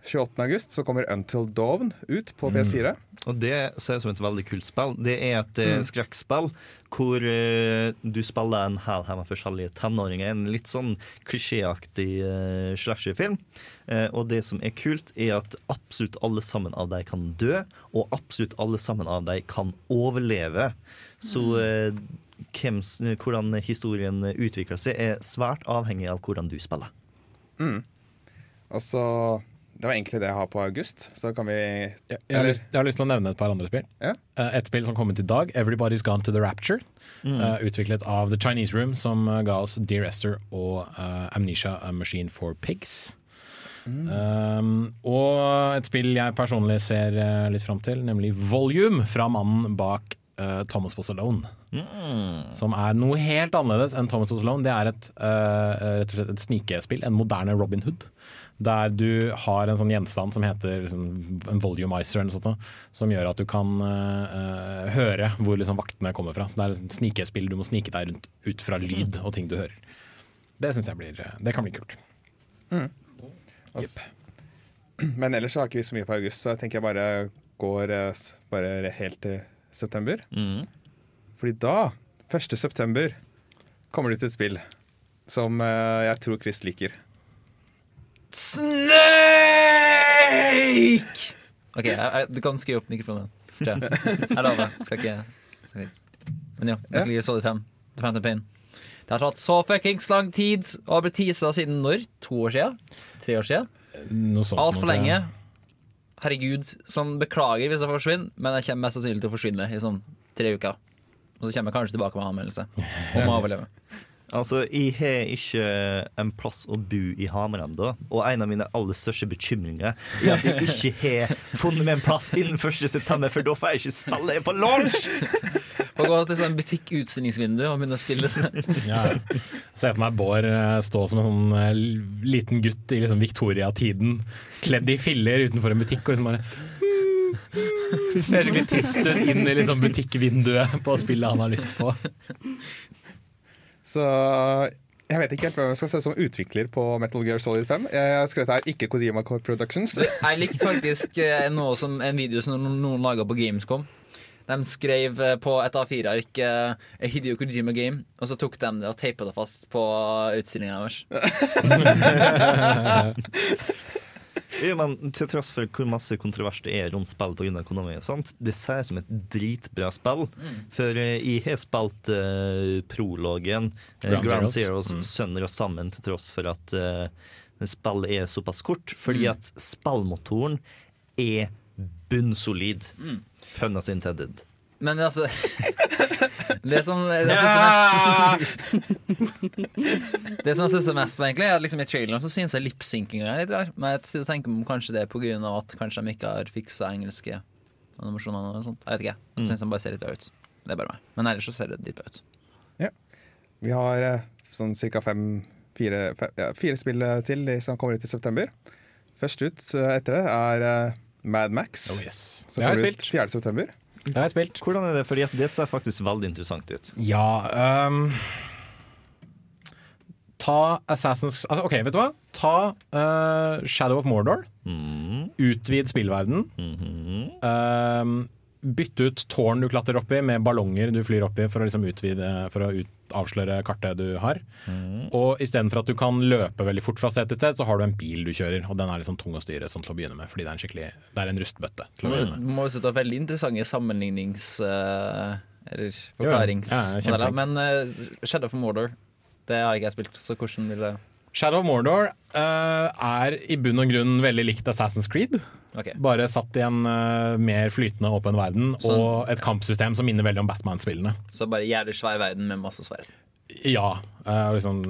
[SPEAKER 4] eh, 28. august så kommer Until Dawn ut på PS4.
[SPEAKER 5] Og det ser ut som et veldig kult spill. Det er et mm. skrekkspill hvor uh, du spiller en hel her med forskjellige tenåringer. En litt sånn klisjéaktig uh, slasherfilm. Uh, og det som er kult, er at absolutt alle sammen av dem kan dø, og absolutt alle sammen av dem kan overleve. Så uh, hvem, hvordan historien utvikler seg, er svært avhengig av hvordan du spiller.
[SPEAKER 4] Mm. så Det var egentlig det jeg har på august. Så kan vi
[SPEAKER 2] Jeg, jeg, har lyst, jeg har lyst til å nevne et par andre spill.
[SPEAKER 4] Ja.
[SPEAKER 2] Eh, Et spill som kom ut i dag, 'Everybody's Gone to the Rapture'. eh, utviklet av The Chinese Room, som eh, ga oss Dear Esther og uh, Amnesia A Machine for Pigs. Um, og et spill jeg personlig ser litt fram til, nemlig Volume, fra mannen bak uh, Thomas Was Alone. Som er noe helt annerledes enn Thomas Was Alone. Det er et, uh, rett og slett et snikespill, en moderne Robin Hood. Der du har en sånn gjenstand som heter liksom, en volumizer, eller noe sånt, som gjør at du kan eh, høre hvor liksom, vaktene kommer fra. Så det er et snikespill, du må snike deg rundt ut fra lyd og ting du hører. Det syns jeg blir eh, Det kan bli kult.
[SPEAKER 4] Og Yep. Men ellers så har ikke vi så mye på august, så jeg tenker jeg bare går bare helt til september.
[SPEAKER 5] Mm.
[SPEAKER 4] Fordi da, 1. september, kommer det ut et spill som jeg tror Chris liker.
[SPEAKER 6] Snake! OK, jeg, jeg, du kan skru opp mikrofonen. Ja. Jeg lover. Skal ikke skal ikke. Men jo, Metal Gear Solid 5. The Phantom Pain. Det har tatt så fuckings lang tid og har blitt teasa siden når? To år siden? Tre år siden? Altfor lenge. Herregud. Sånn, beklager hvis jeg forsvinner, men jeg kommer mest sannsynlig til å forsvinne i sånn tre uker. Og så kommer jeg kanskje tilbake med anmeldelse om å overleve.
[SPEAKER 5] Altså, Jeg har ikke en plass å bo i Hamar ennå, og en av mine aller største bekymringer er at jeg ikke har funnet meg en plass innen 1. september, for da får jeg ikke spille på launch!
[SPEAKER 6] Og gå til sånn butikkutstillingsvindu og begynne å spille.
[SPEAKER 2] Ja, ja. Ser for meg Bård eh, stå som en sånn eh, liten gutt i liksom Victoria-tiden, kledd i filler utenfor en butikk og liksom bare Ser skikkelig trist ut inn i liksom butikkvinduet på spillet han har lyst på.
[SPEAKER 4] Så jeg vet ikke helt hvem jeg skal se som utvikler på Metal Gear Solid 5. Jeg har skrevet her ikke Kodima Core Productions.
[SPEAKER 6] Jeg likte faktisk eh, noe som, en video som noen, laga på Gamescom. De skrev eh, på et A4-ark uh, Hideo Kojima Game, og så tok de det og teipa det fast på utstillinga deres.
[SPEAKER 5] Ja, men til tross for hvor masse kontrovers det er rundt spill pga. økonomi, og sånt, det ser ut som et dritbra spill. For uh, jeg har spilt uh, prologen, uh,
[SPEAKER 2] Grand,
[SPEAKER 5] Grand
[SPEAKER 2] Zeroes.
[SPEAKER 5] Zeroes,
[SPEAKER 2] Mm.
[SPEAKER 5] sønner og sammen, til tross for at uh, spillet er såpass kort. Fordi at spillmotoren er bunnsolid. Pun not intended.
[SPEAKER 6] Men altså Det som, det som, det som jeg syns er mest på, egentlig, er at liksom i traileren så synes jeg lipsynkinga er litt rar. Men jeg tenker om kanskje det er pga. at kanskje de ikke har fiksa engelske animasjoner. Eller sånt. Jeg vet ikke. Jeg syns de bare ser litt rar ut. Det er bare meg. Men ellers så ser det dritbra ut. Ja.
[SPEAKER 4] Vi har eh, sånn ca. fire, ja, fire spill eh, til som kommer ut i september. Først ut eh, etter det er Mad Max.
[SPEAKER 2] Oh yes.
[SPEAKER 4] Som kommer ut 4.9.
[SPEAKER 2] Det har jeg spilt.
[SPEAKER 5] Hvordan er det? Fordi det ser faktisk veldig interessant ut.
[SPEAKER 2] Ja um, Ta Assassin's altså, OK, vet du hva? Ta uh, Shadow of Mordor.
[SPEAKER 5] Mm.
[SPEAKER 2] Utvid spillverden.
[SPEAKER 5] Mhm.
[SPEAKER 2] Ehm, bytte ut tårn du klatrer opp i med ballonger du flyr opp i for å liksom utvide For å ut, avsløre kartet du har. Og istedenfor at du kan løpe veldig fort fra sted til sted, så har du en bil du kjører, og den er liksom tung å styre sånn til å begynne med, fordi det er en skikkelig Det er en rustbøtte til å begynne med.
[SPEAKER 6] Det må jo opp veldig interessante sammenlignings... Uh, eller
[SPEAKER 2] Ja, ja.
[SPEAKER 6] Men uh, Shadow of Mordor, det har ikke jeg spilt, så hvordan vil det
[SPEAKER 2] Shadow of Mordor uh, er i bunn og grunn veldig likt Assassin's Creed.
[SPEAKER 6] Okay.
[SPEAKER 2] Bare satt i en uh, mer flytende åpen verden
[SPEAKER 6] så,
[SPEAKER 2] og et kampsystem som minner veldig om Batman-spillene.
[SPEAKER 6] Så bare jævlig svær verden med masse sverd.
[SPEAKER 2] Ja. Uh, liksom,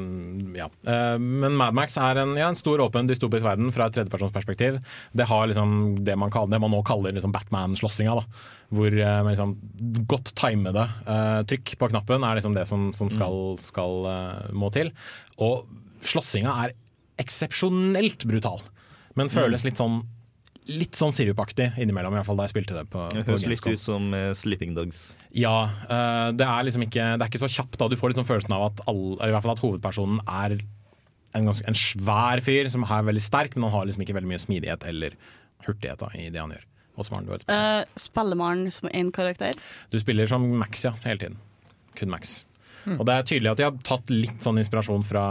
[SPEAKER 2] ja. Uh, men Mad Max er en, ja, en stor, åpen, dystopisk verden fra et tredjepersonsperspektiv. Det har liksom det man, kaller, det man nå kaller liksom Batman-slåssinga. Hvor uh, liksom godt timede trykk på knappen er liksom det som, som skal, skal må til. Og slåssinga er eksepsjonelt brutal, men føles litt sånn Litt sånn sirupaktig innimellom, i hvert fall da jeg spilte det på,
[SPEAKER 5] Det
[SPEAKER 2] på
[SPEAKER 5] høres litt ut som uh, Sleeping Dogs.
[SPEAKER 2] Ja, Uh, det er liksom ikke Det er ikke så kjapt da du får liksom følelsen av at, all, i hvert fall at hovedpersonen er en, ganske, en svær fyr som er veldig sterk, men han har liksom ikke veldig mye smidighet eller hurtighet da, i det han gjør. Åsmaren, du har et spørsmål.
[SPEAKER 7] Uh, spiller man som én karakter?
[SPEAKER 2] Du spiller som Max, ja, hele tiden. Kun Max. Og det er tydelig at de har tatt litt sånn inspirasjon fra,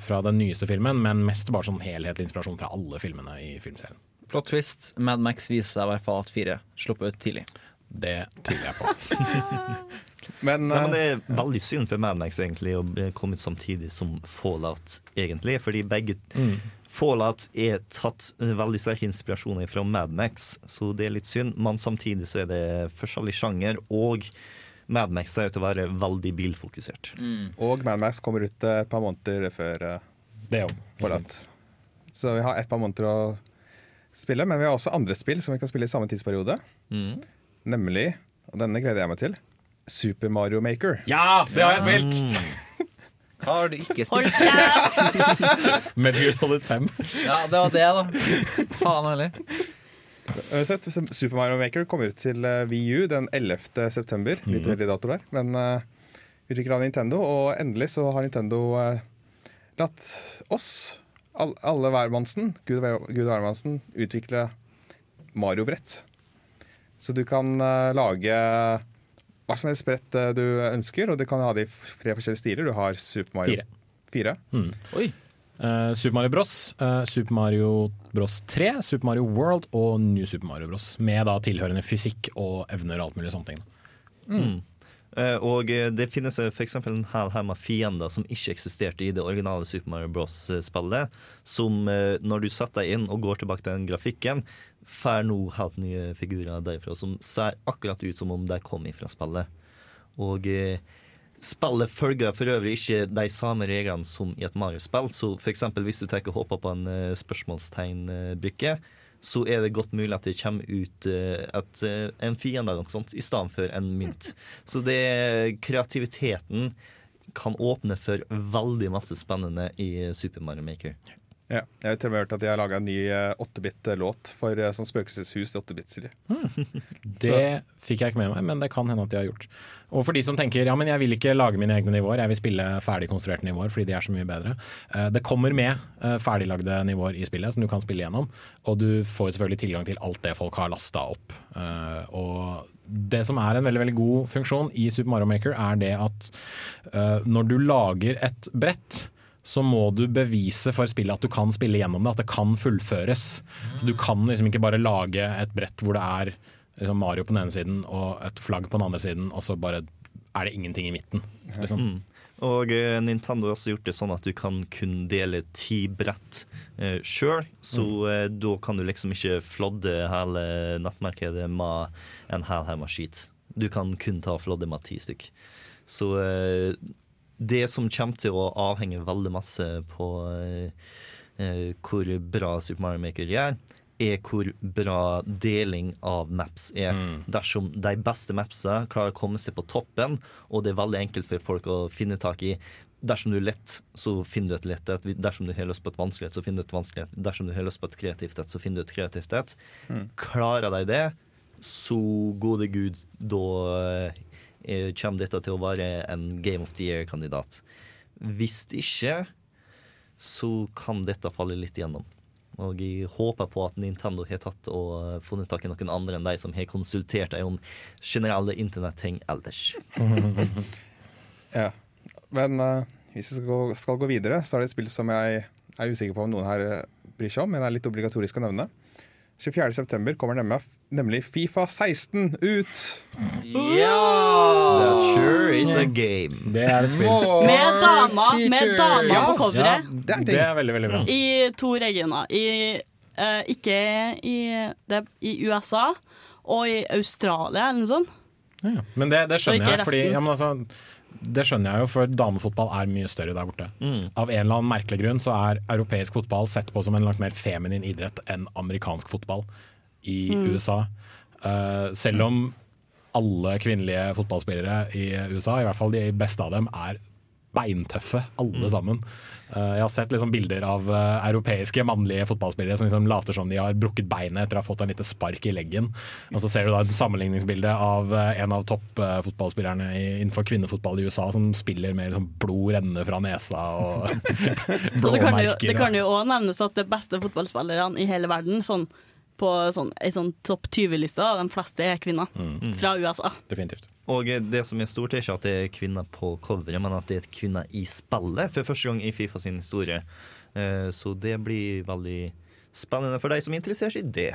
[SPEAKER 2] fra den nyeste filmen, men mest bare sånn helhetlig inspirasjon fra alle filmene i filmserien.
[SPEAKER 6] Plot twist. Mad Max viser seg i hvert fall at fire sluppet ut tidlig.
[SPEAKER 2] Det tviler jeg på.
[SPEAKER 4] Men,
[SPEAKER 5] Nei, men Det
[SPEAKER 4] eh,
[SPEAKER 5] er veldig synd for Mad Max egentlig å komme ut samtidig som Fallout, egentlig. Fordi begge Fallout er tatt veldig sterk inspirasjoner fra Mad Max, så det er litt synd. Men samtidig så er det forskjellig sjanger, og Mad Max ser ut til å være veldig bilfokusert.
[SPEAKER 4] og Mad Max kommer ut eh, et par måneder før uh,
[SPEAKER 2] Det òg.
[SPEAKER 4] Fallout. Så vi har et par måneder å spille, men vi har også andre spill som vi kan spille i samme tidsperiode.
[SPEAKER 5] Mm.
[SPEAKER 4] Nemlig, og denne gleder jeg meg til, Super Mario Maker.
[SPEAKER 2] Ja, det har jeg spilt!
[SPEAKER 6] Hva har du ikke
[SPEAKER 7] Hold
[SPEAKER 6] spilt?
[SPEAKER 7] kjeft!
[SPEAKER 2] Metal Gear Solid 5.
[SPEAKER 6] Ja, det var det, da. Faen heller.
[SPEAKER 4] Uansett, Super Mario Maker kommer ut til VU Wii U den 11. september. Litt uheldig dato der, men uh, utvikler av Nintendo. Og endelig så har Nintendo uh, latt oss, all, alle hvermannsen, Gud, og hvermannsen, utvikle Mario-brett. Så du kan uh, lage hva som helst brett eh, du ønsker, og du kan ha det i flere forskjellige stiler. Du har Super Mario
[SPEAKER 2] Fire.
[SPEAKER 4] Fire.
[SPEAKER 6] Oi.
[SPEAKER 2] Eh, Super Mario Bros, uh, Super Mario Bros 3, Super Mario World og New Super Mario Bros. Med da tilhørende fysikk og evner og alt mulig sånne ting.
[SPEAKER 5] Mm. Uh, og det finnes f.eks. en hel haug med fiender som ikke eksisterte i det originale Super Mario Bros.-spillet. Som når du setter deg inn og går tilbake til den grafikken, får nå helt nye figurer derfra som ser akkurat ut som om de kom ifra spillet. Og eh, spillet følger for øvrig ikke de samme reglene som i et Mario-spill. Så for eksempel hvis du tenker håper på en eh, spørsmålstegnbrikke, så er det godt mulig at det kommer ut eh, et, eh, en fiende eller noe sånt i stedet for en mynt. Så det kreativiteten kan åpne for veldig masse spennende i Super Mario Maker.
[SPEAKER 4] Ja. Jeg har til og med hørt at de har laga en ny 8-bit-låt for eh, sånn Spøkelseshus i 8-bit-serie.
[SPEAKER 2] Det fikk jeg ikke med meg, men det kan hende at de har gjort. Og for de som tenker ja, men jeg vil ikke lage mine egne nivåer, jeg vil spille ferdig konstruerte nivåer fordi de er så mye bedre. Eh, Det kommer med eh, ferdiglagde nivåer i spillet som du kan spille gjennom, og du får selvfølgelig tilgang til alt det folk har lasta opp. Eh, Og det som er en veldig veldig god funksjon i Super Mario Maker, er det at når du lager et brett, så må du bevise for spillet at du kan spille gjennom det, at det kan fullføres. Så du kan liksom ikke bare lage et brett hvor det er liksom Mario på den ene siden og et flagg på den andre siden, og så bare er det ingenting i midten. Liksom.
[SPEAKER 5] Mm. Og eh, Nintendo har også gjort det sånn at du kan kun dele ti brett eh, sjøl. Så eh, da kan du liksom ikke flodde hele nettmarkedet med en hel haug med skit. Du kan kun ta flodde med ti stykk. Så eh, det som kommer til å avhenge veldig masse på eh, eh, hvor bra Super Mario Maker gjør, er hvor bra deling av maps er. Dersom de beste mapsa klarer å komme seg på toppen, og det er veldig enkelt for folk å finne tak i Dersom du er lett, så finner du et letthet. Dersom du har lyst på et vanskelighet, så finner du et vanskelighet. Dersom du har lyst på et kreativt et, så finner du et kreativt et. Klarer de det, så gode gud, da eh, kommer dette til å være en Game of the Year-kandidat. Hvis ikke, så kan dette falle litt igjennom. Og jeg håper på at Nintendo har tatt og eh, funnet tak i noen andre enn de som har konsultert deg om generelle internetting ellers.
[SPEAKER 4] Ja. Men uh, hvis vi skal gå, skal gå videre, så er det et spill som jeg er usikker på om noen her eh, bryr seg om, men er litt obligatorisk å nevne. 24.9 kommer nemlig, nemlig Fifa 16 ut.
[SPEAKER 5] That sure is a game.
[SPEAKER 2] Det er et spill.
[SPEAKER 7] Med dama, med dama
[SPEAKER 4] Ja,
[SPEAKER 7] på
[SPEAKER 2] Ja.
[SPEAKER 4] Det er
[SPEAKER 2] det er veldig, veldig bra.
[SPEAKER 7] I to regioner. I, uh, ikke i, det, i USA og i Australia, eller noe sånt.
[SPEAKER 2] Ja, Men det, det skjønner jeg, fordi ja, men altså, Det skjønner jeg jo, for damefotball er mye større der borte.
[SPEAKER 5] Mm.
[SPEAKER 2] Av en eller annen merkelig grunn så er europeisk fotball sett på som en langt mer feminin idrett enn amerikansk fotball i USA. Uh, selv om alle kvinnelige fotballspillere i USA, i hvert fall de beste av dem, er beintøffe, alle sammen. Uh, jeg har sett liksom bilder av uh, europeiske mannlige fotballspillere som liksom later som de har brukket beinet etter å ha fått en lite spark i leggen. Og så ser du da et sammenligningsbilde av uh, en av toppfotballspillerne i- innenfor kvinnefotball i USA som spiller med liksom blod rennende fra nesa og
[SPEAKER 7] blåmerker. det, kan jo òg nevnes at det beste fotballspillerne i hele verden, sånn på sånn, ei sånn topp 20-liste, da, de fleste er kvinner
[SPEAKER 2] Mm.
[SPEAKER 7] fra USA.
[SPEAKER 2] Definitivt.
[SPEAKER 5] Og det som er stort, er ikke at det er kvinner på coveret, men at det er kvinner i spillet for første gang i Fifa sin historie. Eh, Så det blir veldig spennende for deg som interesserer seg i det.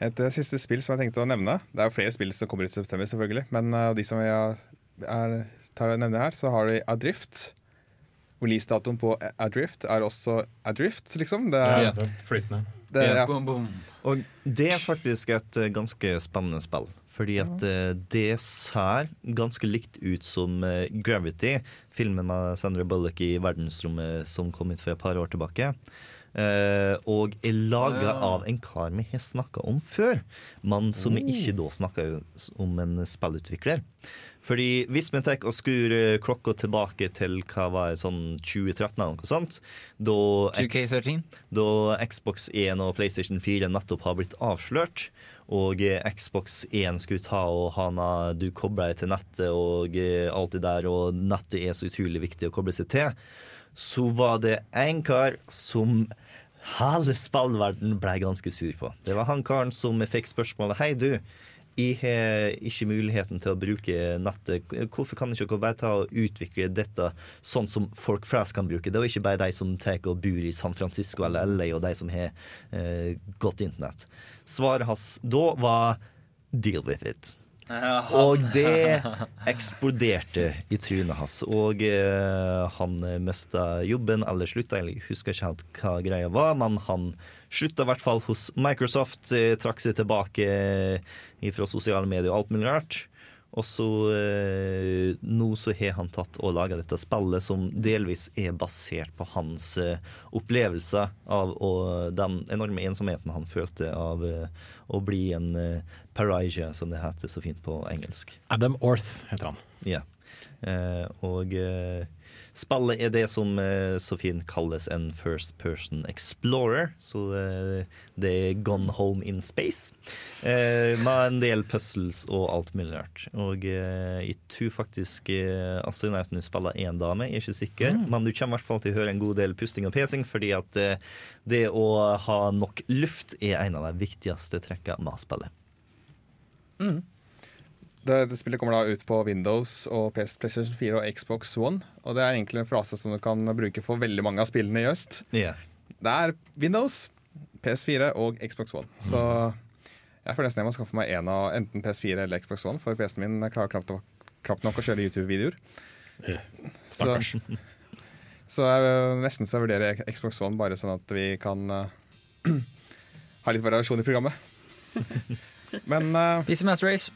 [SPEAKER 4] Et eh, siste spill som jeg tenkte å nevne. Det er jo flere spill som kommer ut i september, selvfølgelig. Men av de som jeg er, tar og nevner her, så har de Adrift. Releasedatoen på Adrift er også Adrift, liksom. Det er,
[SPEAKER 2] Ja, flytende.
[SPEAKER 4] Det, ja.
[SPEAKER 6] Boom, boom.
[SPEAKER 5] Og det er faktisk et eh, ganske spennende spill. Fordi at eh, det ser ganske likt ut som eh, Gravity, filmen av Sandra Bullock i verdensrommet som kom ut for et par år tilbake. Uh, og er laga
[SPEAKER 6] Ja.
[SPEAKER 5] av en kar vi har snakka om før, men som vi ikke da snakka om en spillutvikler. Fordi hvis vi tar og skrur eh, klokka tilbake til hva var sånn 2013 eller noe sånt, da X- da Xbox 1 og PlayStation 4 nettopp har blitt avslørt, og eh, Xbox 1 skulle ta og ha noe du kobler deg til nettet og eh, alt det der, og nettet er så utrolig viktig å koble seg til, så var det en kar som hele spillverden ble ganske sur på. Det var han karen som fikk spørsmålet Hei, du. Jeg har ikke muligheten til å bruke nettet. Hvorfor kan ikke dere bare ta og utvikle dette sånn som folk flest kan bruke det, og ikke bare de som tar og bor i San Francisco eller LA, og de som har eh, godt internett? Svaret hans da var 'deal with it'. Og det eksploderte i trynet hans. Og eh, han mista jobben, eller slutta, jeg husker ikke helt hva greia var, men han slutta i hvert fall hos Microsoft, eh, trakk seg tilbake eh, fra sosiale medier og alt mulig rart. Og så eh, nå så har han tatt og laga dette spillet som delvis er basert på hans opplevelser av og den enorme ensomheten han følte av å bli en eh, som det heter så fint på engelsk.
[SPEAKER 2] Adam Orth heter han.
[SPEAKER 5] Ja. Og spillet er det som eh, så fint kalles en first person explorer. Så eh, det er gone home in space. Eh, med en del puzzles og alt mulig rart. Og jeg tror faktisk astronauten spiller én dame, jeg er ikke sikker. Men du kommer i hvert fall til å høre en god del pusting og pesing, fordi at det å ha nok luft er en av de viktigste trekkene med spillet.
[SPEAKER 4] Det, det spillet kommer da ut på Windows og PS, PlayStation 4 og Xbox One. Og det er egentlig en frase som du kan bruke for veldig mange av spillene i øst.
[SPEAKER 5] Yeah.
[SPEAKER 4] Det er Windows, PS4 og Xbox One. Så jeg får nesten jeg må skaffe meg en av enten PS4 eller Xbox One, for PC-en min klarer knapt knapt nok å kjøre YouTube-videoer. Så, så jeg, nesten så jeg vurderer Xbox One bare sånn at vi kan uh, ha litt variasjon i programmet. Men uh,
[SPEAKER 6] PC Master Race.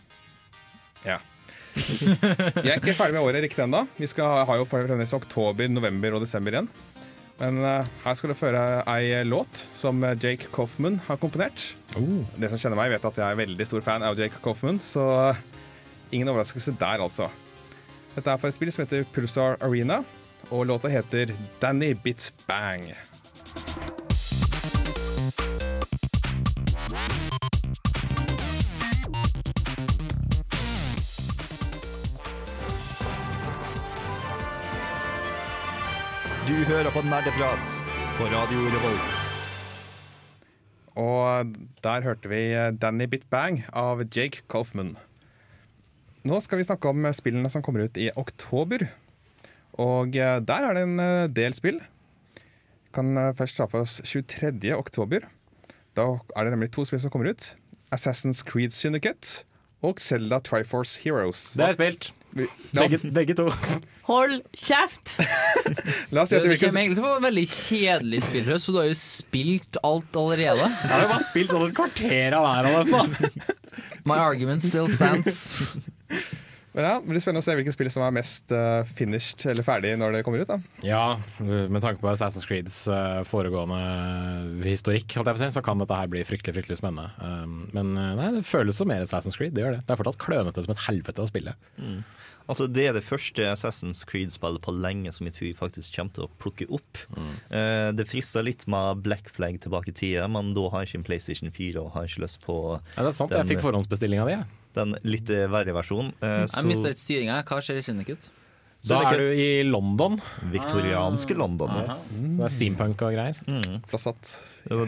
[SPEAKER 4] Ja. Vi er ikke ferdig med året riktig ennå. Vi skal ha jo fremdeles oktober, november og desember igjen. Men uh, her skal du føre ei låt som Jake Coffman har komponert. Det som kjenner meg, vet at jeg er veldig stor fan av Jake Coffman, så eh, ingen overraskelse der, altså. Dette er for et spill som heter Pulsar Arena, og låta heter Danny Bits Bang.
[SPEAKER 5] Du hører på Nerdeprat på Radio Revolt.
[SPEAKER 4] Og der hørte vi Danny Bitbang av Jake Kaufman. Nå skal vi snakke om spillene som kommer ut i oktober. Og der er det en eh, del spill. Vi Kan eh, først ta for oss 23. oktober. Da er det nemlig to spill som kommer ut. Assassin's Creed Syndicate og Zelda Triforce Heroes.
[SPEAKER 2] Det er spilt.
[SPEAKER 4] Vi- La
[SPEAKER 2] Begge,
[SPEAKER 4] oss,
[SPEAKER 2] begge to.
[SPEAKER 7] Hold kjeft!
[SPEAKER 4] la oss si
[SPEAKER 6] Det,
[SPEAKER 4] at
[SPEAKER 6] det kommer egentlig til å være veldig kjedelig spillhøst, for du har jo spilt alt allerede.
[SPEAKER 2] Jeg har jo bare spilt sånn et kvarter av hver av dem.
[SPEAKER 6] My argument still stands.
[SPEAKER 4] Men ja, det blir spennende å se hvilket spill som er mest uh, finished eller ferdig når det kommer ut. da.
[SPEAKER 2] Ja, med tanke på Assassin's Creeds uh, foregående historikk, holdt jeg på å si, så kan dette her bli fryktelig fryktelig spennende. Um, men eh, nei, det føles som mer Assassin's Creed, det gjør det. Det er fortsatt klønete som et helvete å spille.
[SPEAKER 5] Altså, det er det første Assassin's Creed-spillet på lenge som jeg tror faktisk kommer til å plukke opp. Eh, det frister litt med Black Flag tilbake i tida, men da har jeg ikke en PlayStation 4 og har ikke lyst på
[SPEAKER 2] Ja, det er sant, jeg
[SPEAKER 5] Den-
[SPEAKER 2] fikk forhåndsbestillinga di. jeg.
[SPEAKER 5] den litt eh, verre versjonen. Eh,
[SPEAKER 6] Jeg mister litt styringa. Hva skjer i Syndicate?
[SPEAKER 2] Da er du i London.
[SPEAKER 5] viktorianske London.
[SPEAKER 2] Så det er steampunk og greier.
[SPEAKER 5] Mm.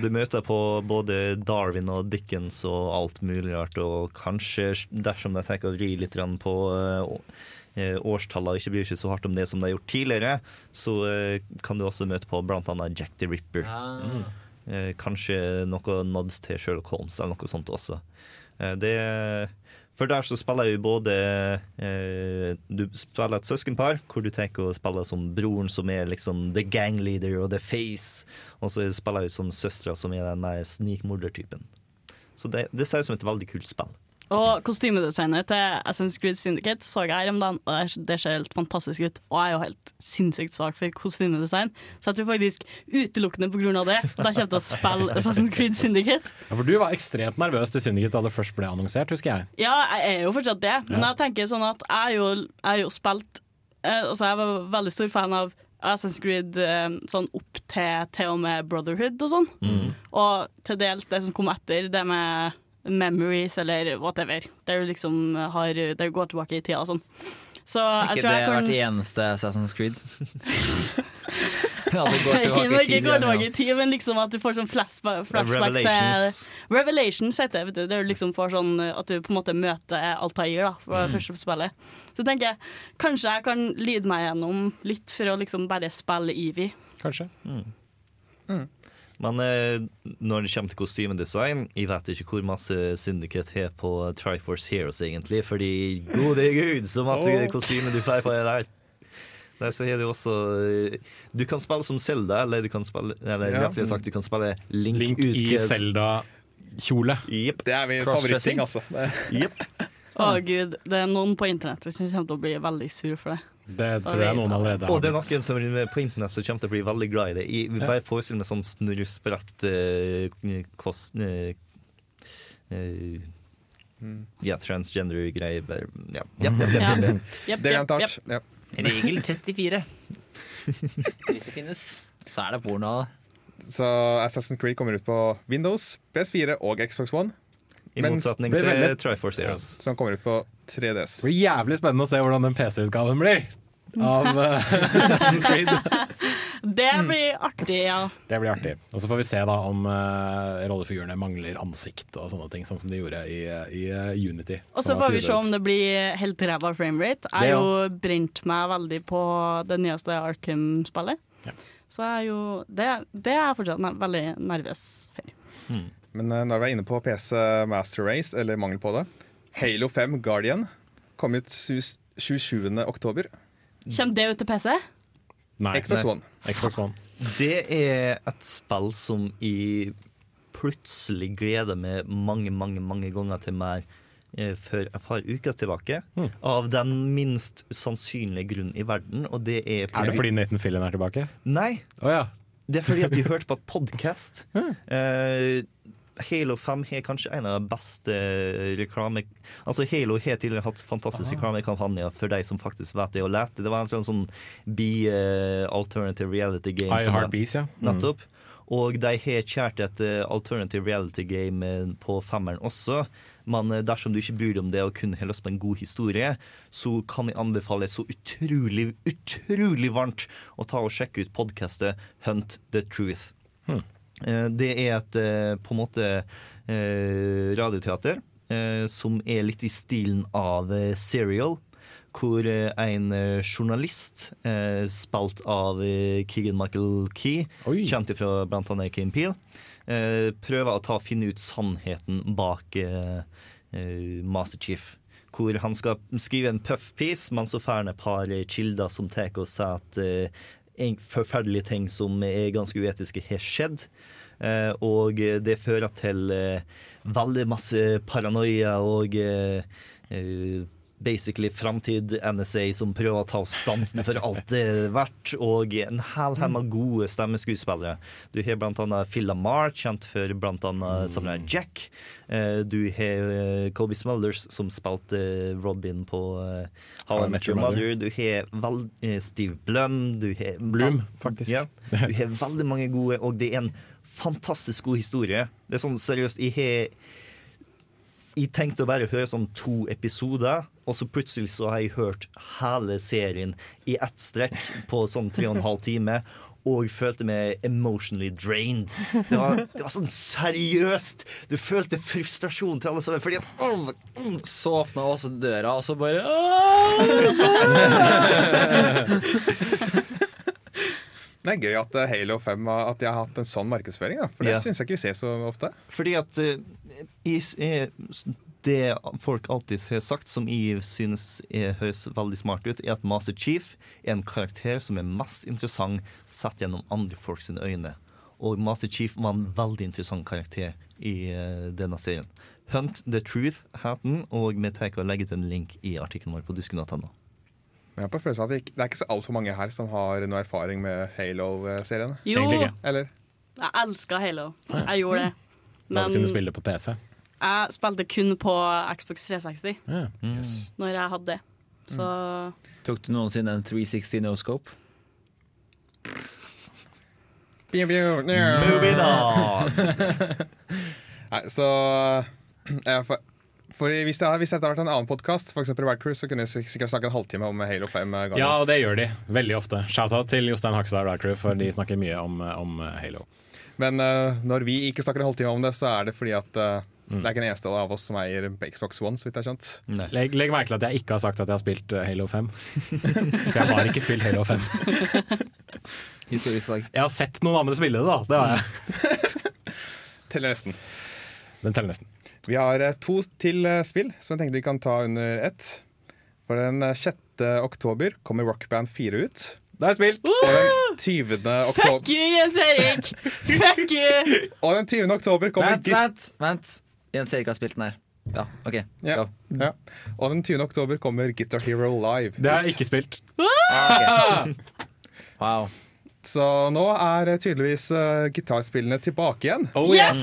[SPEAKER 5] Du møter på både Darwin og Dickens og alt mulig rart, og kanskje, dersom de tenker å ri litt på uh, årstallene og ikke bryr seg så hardt om det som de har gjort tidligere, så eh, kan du også møte på annet Jack the Ripper. Eh, kanskje noe nods til Sherlock Holmes eller noe sånt også. Det det for der så spiller jo både eh, Du spiller et søskenpar, hvor du tenker å spille som broren som er liksom the gang leader og the face, og så spiller jeg som søstera som er den der snikmordertypen. Så det, det ser ut som et veldig kult spill.
[SPEAKER 7] Og kostymedesignet til Assassin's Creed Syndicate så jeg her om dagen, og det- ser helt fantastisk ut. Og jeg er jo helt sinnssykt svak for kostymedesign, så jeg tror faktisk utelukkende av det at jeg kommer til å spille Assassin's Creed Syndicate.
[SPEAKER 2] Ja, for du var ekstremt nervøs til Syndicate da det først ble annonsert, husker jeg.
[SPEAKER 7] Ja, jeg er jo fortsatt det, men jeg tenker sånn at jeg jo, jeg jo spilt eh, Altså, jeg var veldig stor fan av Assassin's Creed eh, sånn opp til til og med Brotherhood og sånn. Og til dels det som kom etter, det med memories eller whatever. Der du liksom har Der du går tilbake i tida og sånn. Så jeg
[SPEAKER 6] Ikke
[SPEAKER 7] tror
[SPEAKER 6] det
[SPEAKER 7] jeg kan
[SPEAKER 6] hvert eneste Assassin's Creed? ja, det går
[SPEAKER 7] Jeg
[SPEAKER 6] tilbake i tid.
[SPEAKER 7] tilbake i tid, men liksom at du får sånn flashback, flashback til
[SPEAKER 5] Revelations.
[SPEAKER 7] Revelations heter det. vet du. Det er liksom for sånn at du på en måte møter Altair da, for mm. første spillet. Så tenker jeg kanskje jeg kan lide meg gjennom litt for å liksom bare spille Evie.
[SPEAKER 2] Kanskje.
[SPEAKER 5] Men eh, når det kommer til kostymedesign Jeg vet ikke hvor masse Syndicate har på Triforce Heroes, egentlig. Fordi gode gud, så masse kostymer du får på det der. Nei, så er det også eh, Du kan spille som Zelda, eller du kan spille Eller
[SPEAKER 4] Ja.
[SPEAKER 5] rettere sagt, du kan spille Link,
[SPEAKER 2] Link i Zelda-kjole.
[SPEAKER 5] Yep.
[SPEAKER 4] Det er min favoritting, altså.
[SPEAKER 5] Jepp.
[SPEAKER 7] Å gud, det er noen på internett som kommer til å bli veldig sur for det.
[SPEAKER 2] Det tror jeg noen allerede har.
[SPEAKER 5] Og det er noen som er på internett som kommer til å bli veldig glad i det. Jeg vil bare forestille meg sånn snurresprett uh, kost... Uh, eh, ja, transgender-greier. Ja. Ja, ja, ja,
[SPEAKER 7] Ja.
[SPEAKER 5] ja.
[SPEAKER 4] Det er en
[SPEAKER 7] tart.
[SPEAKER 4] Ja.
[SPEAKER 6] Regel 34. Hvis det finnes, så er det porno.
[SPEAKER 4] Så Assassin's Creed kommer ut på Windows, PS4 og Xbox One,
[SPEAKER 5] I motsetning til Triforce Heroes.
[SPEAKER 4] som kommer ut på 3DS.
[SPEAKER 2] Det blir jævlig spennende å se hvordan den PC-utgaven blir. Av eh, Assassin's Creed.
[SPEAKER 7] Det blir artig, ja.
[SPEAKER 2] Det blir artig. Og så får vi se da om uh, rollefigurene mangler ansikt og sånne ting, sånn som de gjorde i, i uh, Unity.
[SPEAKER 7] Og så får vi se om det blir helt ræva framerate. Jeg har jo brent meg veldig på det nyeste Arkham-spillet.
[SPEAKER 2] Ja.
[SPEAKER 7] Så jeg er jo Det, det er jeg fortsatt ne- veldig nervøs for.
[SPEAKER 4] Men uh, når vi er inne på PC Master Race, eller mangel på det Halo 5 Guardian kom ut 27. oktober.
[SPEAKER 7] Kommer det ut til PC?
[SPEAKER 2] Nei,
[SPEAKER 4] Xbox One.
[SPEAKER 2] Xbox One.
[SPEAKER 5] Det er et spill som jeg plutselig gleder meg mange, mange, mange ganger til mer før for et par uker tilbake.
[SPEAKER 2] Mm.
[SPEAKER 5] Av den minst sannsynlige grunn i verden, og det er
[SPEAKER 2] Er det fordi Nathan Fillion er tilbake?
[SPEAKER 5] Nei,
[SPEAKER 2] Oh, ja.
[SPEAKER 5] det er fordi at de hørte på et podkast. Eh, Halo 5 har kanskje en av de beste reklame... Altså Halo har tidligere hatt fantastiske reklamekampanjer for de som faktisk vet det og lærte. Det var en sånn, sånn be-alternative reality game.
[SPEAKER 2] I Heart Bees, ja. Mm.
[SPEAKER 5] Nettopp. Og de har kjært et eh, alternative reality game eh, på femmeren også. Men eh, dersom du ikke bryr deg om det og kun har lyst på en god historie, så kan jeg anbefale så utrolig, utrolig varmt å ta og sjekke ut podkastet Hunt the Truth.
[SPEAKER 2] Hmm.
[SPEAKER 5] Eh, Det er et eh, på en måte eh, radioteater som er litt i stilen av Serial hvor en journalist, eh, spilt av Keegan Michael Key,
[SPEAKER 2] Oi.
[SPEAKER 5] kjent fra annet Kim Peel, eh, prøver å ta, finne ut sannheten bak Master Chief. Hvor han skal skrive en puff piece, men så får han et par kilder som tar og sier at forferdelige ting som er ganske uetiske, har skjedd. Eh, og det fører til eh, veldig masse paranoia og eh, basically framtid NSA som prøver å ta oss stansen for alt det er verdt, og en hel haug med gode stemmeskuespillere. Du har annet Phil Lamar, kjent for blant annet Samurai Jack. Eh, Du har eh, Colby Smulders, som spilte Robin på eh, How I Met Your Mother. Du har eh, Steve Blum. Du har
[SPEAKER 2] Blum, faktisk.
[SPEAKER 5] Ja, du har veldig mange gode, og det er en fantastisk god historie. Det er sånn seriøst, jeg har jeg tenkte å bare høre sånn to episoder, og så plutselig så har jeg hørt hele serien i ett strekk på sånn tre og en halv time. Og følte meg emotionally drained. Det var, det var sånn seriøst! Du følte frustrasjon til alle sammen. Fordi at oh, mm,
[SPEAKER 6] Så åpna også døra, og så bare
[SPEAKER 4] Det er gøy at eh, Halo 5 har- at de har hatt en sånn markedsføring. Da. For det
[SPEAKER 5] Ja.
[SPEAKER 4] syns jeg ikke vi ser så ofte.
[SPEAKER 5] Fordi at uh, i, jeg, Det folk alltid har sagt, som jeg synes er, høres veldig smart ut, er at Master Chief er en karakter som er mest interessant sett gjennom andre folks øyne. Og Master Chief var en veldig interessant karakter i uh, denne serien. Hunt the Truth het den, og vi tar og legger ut en link i artikkelen vår på dusken.no.
[SPEAKER 4] Jeg har på følelsen at vi ikke, Det er ikke så altfor mange her som har noe erfaring med Halo-seriene.
[SPEAKER 7] Jo,
[SPEAKER 4] Eller?
[SPEAKER 7] jeg elska Halo. Jeg gjorde det.
[SPEAKER 2] Da du kunne spille det på PC.
[SPEAKER 7] Jeg spilte kun på Xbox 360
[SPEAKER 2] Ja.
[SPEAKER 7] når jeg hadde det. Så
[SPEAKER 6] Tok du noensinne en 360 no scope?
[SPEAKER 5] Moving on!
[SPEAKER 4] Nei, så ja, for, for hvis, det, hvis dette hadde vært en annen podkast, f.eks. Wild Crew, så kunne jeg sikkert snakke en halvtime om Halo 5. ganger.
[SPEAKER 2] ja, og det gjør de veldig ofte. Shout-out til Jostein Hakstad og Wild Crew, for de snakker mye om, om Halo.
[SPEAKER 4] Men uh, når vi ikke snakker en halvtime om det, så er det fordi at uh,
[SPEAKER 2] mm.
[SPEAKER 4] det er ikke den eneste av oss som eier Xbox One. så vidt jeg har skjønt.
[SPEAKER 2] Legg, legg, merke til at jeg ikke har sagt at jeg har spilt eh, Halo 5. jeg har ikke spilt Halo 5.
[SPEAKER 6] Historisk sak.
[SPEAKER 2] Jeg har sett noen andre spille det, da. Det har jeg.
[SPEAKER 4] teller nesten.
[SPEAKER 2] Den teller nesten.
[SPEAKER 4] Vi har to til spill som jeg tenkte vi kan ta under ett. For den 6. oktober kommer Rock Band 4 ut.
[SPEAKER 2] Det er spilt!
[SPEAKER 4] Uh! 20. oktober Fuck
[SPEAKER 7] you, Jens Erik! Fuck you!
[SPEAKER 4] Og den 20. oktober kommer
[SPEAKER 6] Vent, vent, vent. Jens Erik har spilt den her. Ja, OK.
[SPEAKER 4] Ja,
[SPEAKER 6] go.
[SPEAKER 4] ja. Og den 20. oktober kommer Guitar Hero Live.
[SPEAKER 2] Det har jeg ikke spilt.
[SPEAKER 6] Ah! ah, okay. Wow.
[SPEAKER 4] Så nå er tydeligvis uh, gitarspillene tilbake igjen.
[SPEAKER 2] Oh,
[SPEAKER 7] yes!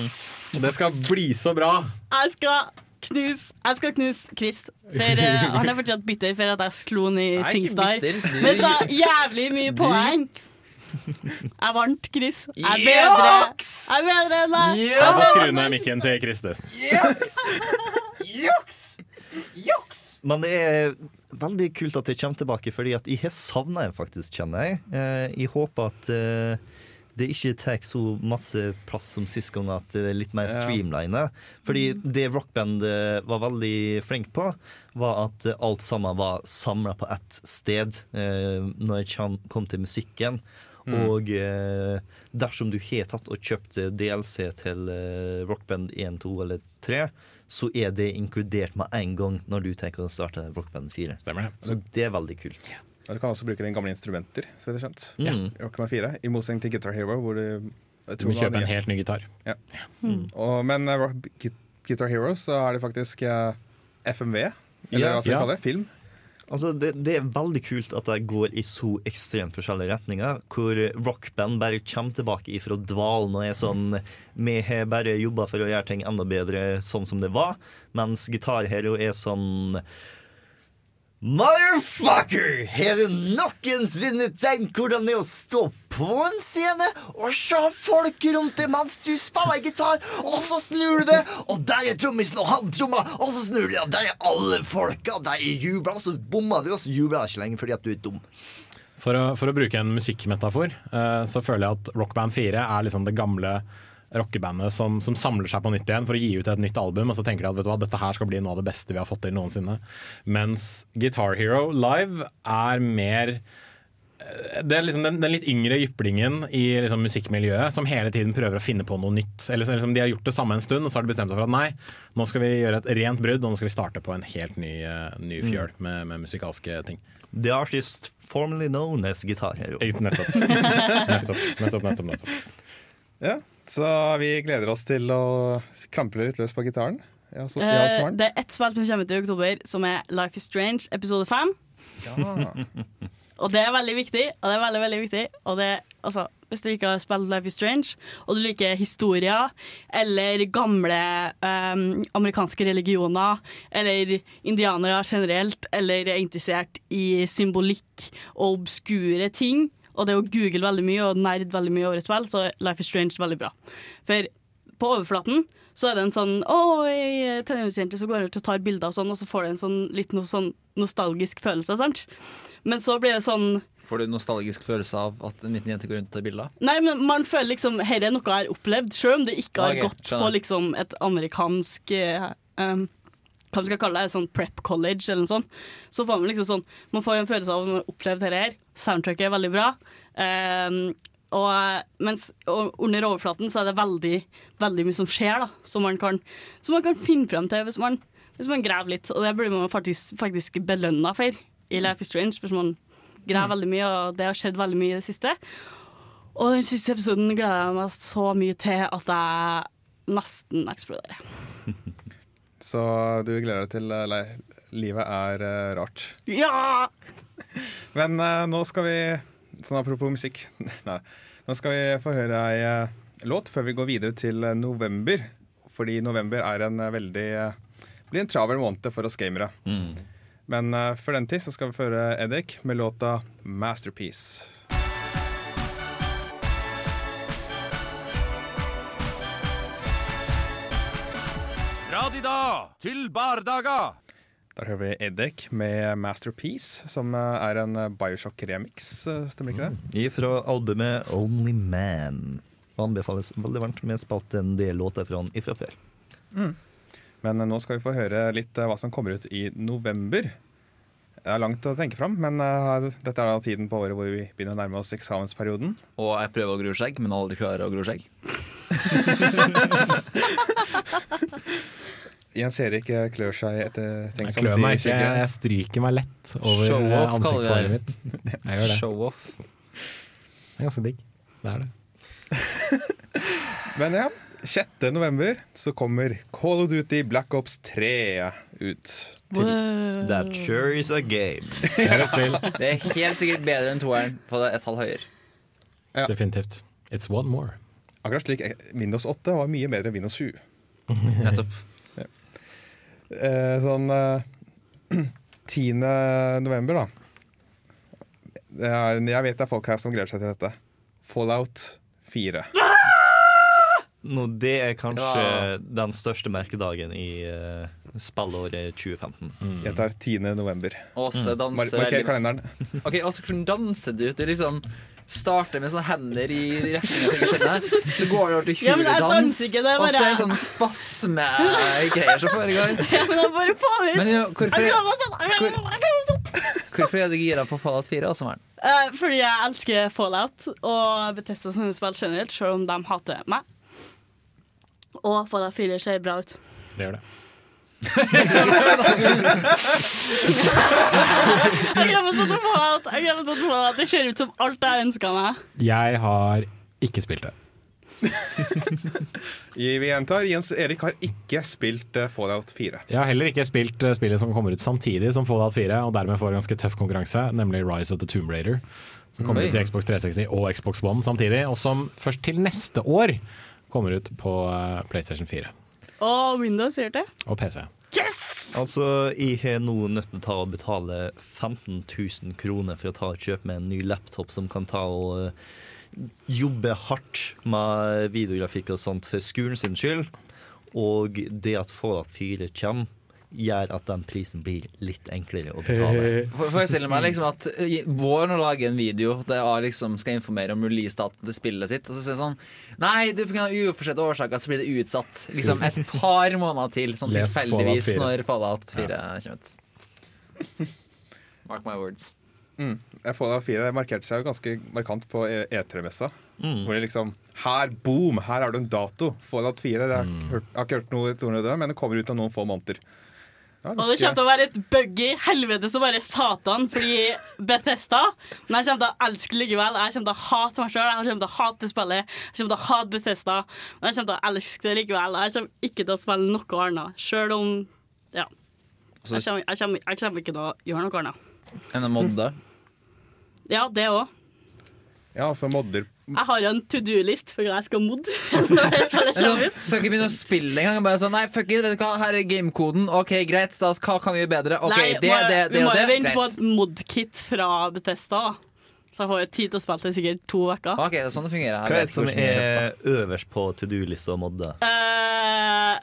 [SPEAKER 7] yes!
[SPEAKER 2] Det skal bli så bra.
[SPEAKER 7] Jeg skal knus, jeg skal knuse Chris. For uh, Han er fortsatt bitter for at jeg slo ned i Singstar. Men så jævlig mye poeng. Jeg vant, Chris. Er bedre, er bedre enn deg.
[SPEAKER 2] Jeg får skru ned mikken til Chris, du.
[SPEAKER 5] Men det er veldig kult at jeg kommer tilbake, fordi at jeg har savna det faktisk, kjenner jeg. Eh, Jeg håper at eh, det ikke tar så masse plass som sist gang, at det er litt mer
[SPEAKER 4] Ja.
[SPEAKER 5] streamline. Fordi det Rockband var veldig flink på, var at alt sammen var samla på ett sted eh, når jeg kom- kom til musikken. Og eh, dersom du har tatt og kjøpt eh, DLC til eh, Rockband 1, 2 eller 3, så er det inkludert med en gang når du tenker å starte Rockband 4.
[SPEAKER 2] Stemmer det.
[SPEAKER 5] Så det er veldig kult.
[SPEAKER 4] Og du kan også bruke den gamle instrumenter. Så vidt jeg har skjønt.
[SPEAKER 5] Mm.
[SPEAKER 4] Rockband 4, I motsetning til Guitar Hero, hvor du
[SPEAKER 2] Du må kjøpe en helt ny gitar.
[SPEAKER 4] Og, men uh, Guitar Hero, så er det faktisk uh, FMV. Eller
[SPEAKER 5] Ja.
[SPEAKER 4] hva skal vi
[SPEAKER 2] Ja.
[SPEAKER 4] kalle det? Film.
[SPEAKER 5] Altså, det, det er veldig kult at de går i så ekstremt forskjellige retninger, hvor rockband bare kommer tilbake ifra dvalen og er sånn Vi har bare jobba for å gjøre ting enda bedre sånn som det var, mens Guitar Hero er sånn Motherfucker! Har du noensinne tenkt hvordan det er å stå på en scene og se folk rundt deg mens du spiller gitar, og så snur du det, og der er trommisen og han trommer, og så snur du det, og der er alle folka, der er jubla, og så bommer du, og så jubler du ikke lenger fordi at du er dum.
[SPEAKER 2] For å, for å bruke en musikkmetafor, eh, så føler jeg at Rock Band 4 er liksom det gamle rockebandet som, som samler seg på nytt igjen for å gi ut et nytt album, og så tenker de at vet du hva, dette her skal bli noe av det beste vi har fått til noensinne. Mens Guitar Hero Live er mer eh, det er liksom den, den litt yngre jyplingen i liksom musikkmiljøet som hele tiden prøver å finne på noe nytt. Eller liksom De har gjort det samme en stund, og så har de bestemt seg for at nei, nå skal vi gjøre et rent brudd, og nå skal vi starte på en helt ny, eh, ny fjøl med, med musikalske ting.
[SPEAKER 5] The artist formerly known as Guitar Hero.
[SPEAKER 2] Nettopp. Nettopp, nettopp, nettopp, nettopp.
[SPEAKER 4] Ja. Så vi gleder oss til å klampe litt løs på gitaren. Ja, så, ja,
[SPEAKER 7] det er ett spill som kommer ut i oktober, som er Life is Strange episode 5. Og det er veldig viktig. Og det er veldig, veldig viktig Og det, altså, Hvis du ikke har spilt Life is Strange, og du liker historier eller gamle um, amerikanske religioner, eller indianere generelt, eller er interessert i symbolikk og obskure ting, og det å google veldig mye og nerd veldig mye over et spill, så er Life is Strange veldig bra. For på overflaten så er det en sånn Å, ei tenåringsjente som går ut og tar bilder og sånn, og så får du en sånn litt noe sånn nostalgisk følelse, sant? Men så blir det sånn
[SPEAKER 6] Får du nostalgisk følelse av at en liten jente går rundt og tar bilder?
[SPEAKER 7] Nei, men man føler liksom Her er noe jeg har opplevd, selv om det ikke har
[SPEAKER 6] okay,
[SPEAKER 7] gått på liksom et amerikansk um, Hva man skal kalle det, sånn prep college eller noe sånt. Så får man liksom sånn Man får en følelse av at man har opplevd dette her. Soundtracket er veldig bra. Um, og, mens og under overflaten så er det veldig, veldig mye som skjer, da. Som man kan, som man kan finne frem til hvis man, hvis man graver litt. Og det blir man faktisk, faktisk belønna for i Life is Strange. Hvis man graver veldig mye, og det har skjedd veldig mye i det siste. Og den siste episoden gleder jeg meg så mye til at jeg nesten eksploderer.
[SPEAKER 4] Så du gleder deg til Nei, Livet er uh, rart.
[SPEAKER 7] Ja!
[SPEAKER 4] Men uh, nå skal vi Sånn apropos musikk Nei, Nå skal vi få høre ei uh, låt før vi går videre til eh, november. Fordi november er en eh, veldig eh, blir en travel måned for oss gamere.
[SPEAKER 5] Mm.
[SPEAKER 4] Men for før den tid så skal vi få høre Eddik med låta 'Masterpiece'.
[SPEAKER 9] Fra de da til bardaga.
[SPEAKER 4] Der hører vi Eddik med 'Masterpiece', som eh, er en eh, Bioshock-remix. eh, Stemmer ikke det?
[SPEAKER 5] Fra albumet Only Man. Anbefales veldig varmt. Vi har en del låter fra han ifra før.
[SPEAKER 4] Men eh, nå skal vi få høre litt hva som kommer ut i november. Det er langt å tenke fram, men dette er da tiden på året hvor vi begynner å nærme oss eksamensperioden.
[SPEAKER 6] Og jeg prøver å gro skjegg, men aldri klarer å gro skjegg.
[SPEAKER 4] Jens Erik klør seg
[SPEAKER 2] Jeg
[SPEAKER 4] ettertenksomt
[SPEAKER 2] klør meg ikke, jeg, jeg stryker meg lett over eh, ansiktshåret mitt. Jeg gjør det.
[SPEAKER 6] Show off.
[SPEAKER 2] Det er ganske digg. Det er det.
[SPEAKER 4] Men ja, 6. november så kommer Call of Duty Black Ops 3 ut.
[SPEAKER 5] That sure is a game.
[SPEAKER 2] Det er et spill.
[SPEAKER 6] Det er helt sikkert bedre enn toeren, for det er et tall høyere.
[SPEAKER 4] Ja.
[SPEAKER 2] Definitivt. It's one more.
[SPEAKER 4] Akkurat slik eh, Windows 8 var mye bedre enn Windows 7.
[SPEAKER 6] Nettopp.
[SPEAKER 4] Eh, sånn eh, 10. november, da. Er, jeg vet det er folk her som gleder seg til dette. Fallout 4.
[SPEAKER 5] Nå, det er kanskje
[SPEAKER 6] Ja.
[SPEAKER 5] den største merkedagen i uh, spillåret 2015.
[SPEAKER 4] Jeg tar 10. november.
[SPEAKER 6] Åse danser
[SPEAKER 4] mm.
[SPEAKER 6] marker
[SPEAKER 4] kalenderen.
[SPEAKER 6] Ok, Åse, hvordan danser du? Det er liksom starter med sånne hender i retning av så går det over til
[SPEAKER 7] Ja, det er
[SPEAKER 6] og så er det sånn spasme-greier som foregår.
[SPEAKER 7] Ja, men jeg bare få ut!
[SPEAKER 6] Men jo, hvorfor,
[SPEAKER 7] meg sånn, meg sånn.
[SPEAKER 6] hvorfor er du gira på Fallout 4 også, Maren?
[SPEAKER 7] Uh, fordi jeg elsker Fallout og Bethesda sine spill generelt, selv om de hater meg. Og Fallout 4 ser bra ut.
[SPEAKER 2] Det gjør det.
[SPEAKER 7] Jeg glemmer sånn at Fallout. Jeg glemmer sånn Fallout. Det ser ut som alt jeg ønska meg.
[SPEAKER 2] Jeg har ikke spilt det.
[SPEAKER 4] Vi gjentar, Jens Erik har ikke spilt eh, Fallout 4.
[SPEAKER 2] Jeg har heller ikke spilt eh, spillet som kommer ut samtidig som Fallout 4, og dermed får en ganske tøff konkurranse, nemlig Rise of the Tomb Raider. Som kommer
[SPEAKER 6] Oi.
[SPEAKER 2] ut til Xbox 360 og Xbox One samtidig, og som først til neste år kommer ut på eh, PlayStation 4
[SPEAKER 7] Og Windows gjør det.
[SPEAKER 2] og PC. Yes!
[SPEAKER 5] Altså, jeg har nå nødt til å ta og betale 15 000 kroner for å ta og kjøpe meg en ny laptop som kan ta og eh, jobbe hardt med videografikk og sånt for skolen sin skyld. Og det at Fallout 4 kommer, gjør at den prisen blir litt enklere å betale.
[SPEAKER 6] For, forestiller meg liksom at eh, Bård nå lager en video der jeg liksom skal informere om release-datoen til spillet sitt, og så sier han sånn Nei, det pga. uforsette årsaker så blir det utsatt liksom et par måneder til, sånn tilfeldigvis når Fallout 4 kommer ut. Mark my words.
[SPEAKER 4] Mm. Fallout 4 markerte seg jo ganske markant på E- E3-messa.
[SPEAKER 5] Mm.
[SPEAKER 4] Hvor det liksom Her, boom! Her har du en dato. Fallout 4. Det har,
[SPEAKER 2] Mm.
[SPEAKER 4] hørt, har ikke hørt noe men det kommer ut om noen få måneder.
[SPEAKER 7] Og det kommer til å være et buggy helvete som bare satan fordi Bethesda. Men jeg kommer til å elske likevel. Jeg kommer til å hate meg sjøl, jeg kommer til å hate spillet. Jeg kommer til å hate Bethesda, men jeg kommer til å elske det likevel. Jeg kommer ikke til å spille noe annet, sjøl om Ja. Jeg kommer, jeg, kommer, jeg kommer ikke til å gjøre noe annet.
[SPEAKER 6] Enn en modde.
[SPEAKER 7] Ja, det òg.
[SPEAKER 4] Ja, altså modder
[SPEAKER 7] Jeg har jo en to do-list for hva jeg skal modde. når jeg ut.
[SPEAKER 6] Skal ikke begynne å spille engang. Bare sånn, nei, fuck it, vet du hva, her er gamekoden. OK, greit, da, hva kan vi gjøre bedre? OK,
[SPEAKER 7] Nei,
[SPEAKER 6] det,
[SPEAKER 7] må,
[SPEAKER 6] det, det
[SPEAKER 7] vi må jo vente på et mod-kit fra Bethesda. Så jeg får jo tid til å spille til sikkert to uker.
[SPEAKER 6] OK, det er sånn det fungerer. her
[SPEAKER 5] Hva er det som
[SPEAKER 6] er.
[SPEAKER 5] er øverst på to do-lista å modde?
[SPEAKER 7] Uh,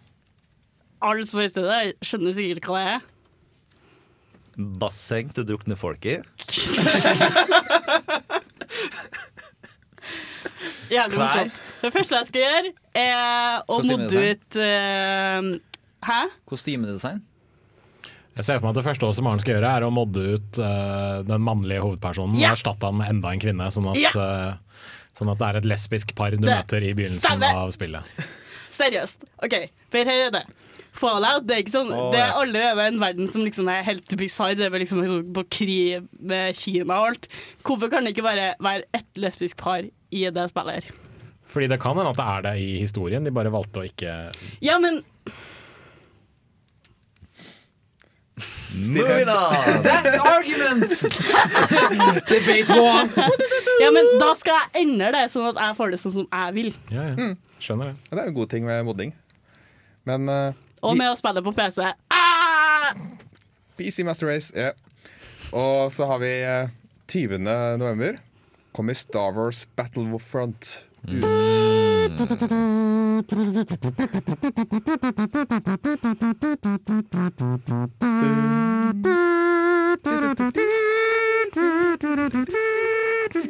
[SPEAKER 7] alle som er i stedet, skjønner sikkert hva det er.
[SPEAKER 5] Basseng til å drukne folk i?
[SPEAKER 7] Jævlig morsomt. Det første jeg skal gjøre, er å modde ut uh, Hæ?
[SPEAKER 6] Kostymedesign?
[SPEAKER 2] Jeg ser for meg at det første også Maren skal gjøre, er å modde ut uh, den mannlige hovedpersonen
[SPEAKER 7] Ja.
[SPEAKER 2] og erstatte han med enda en kvinne, sånn at,
[SPEAKER 7] Ja.
[SPEAKER 2] uh, sånn at det er et lesbisk par du
[SPEAKER 7] Det
[SPEAKER 2] møter i begynnelsen
[SPEAKER 7] Stemme.
[SPEAKER 2] av spillet.
[SPEAKER 7] Seriøst. OK, for her er det. Fallout det er ikke sånn
[SPEAKER 6] Å,
[SPEAKER 7] Det er alle over en verden som liksom er helt bizarre. Det er vel liksom sånn på krig med Kina og alt. Hvorfor kan det ikke bare være ett lesbisk par i det spillet her?
[SPEAKER 2] Fordi det kan hende at det er det i historien, de bare valgte å ikke
[SPEAKER 7] Ja, men
[SPEAKER 5] Moving on!
[SPEAKER 6] That's argument! Debate one!
[SPEAKER 7] Ja, men da skal jeg endre det, sånn at jeg får det sånn som jeg vil.
[SPEAKER 2] Ja, ja. Skjønner det.
[SPEAKER 4] Ja, Det er jo en god ting med modding. Men eh,
[SPEAKER 7] Og med å spille på PC. Ah!
[SPEAKER 4] PC Master Race, ja. Og så har vi eh, 20. november. Kommer Star Wars Battlefront ut.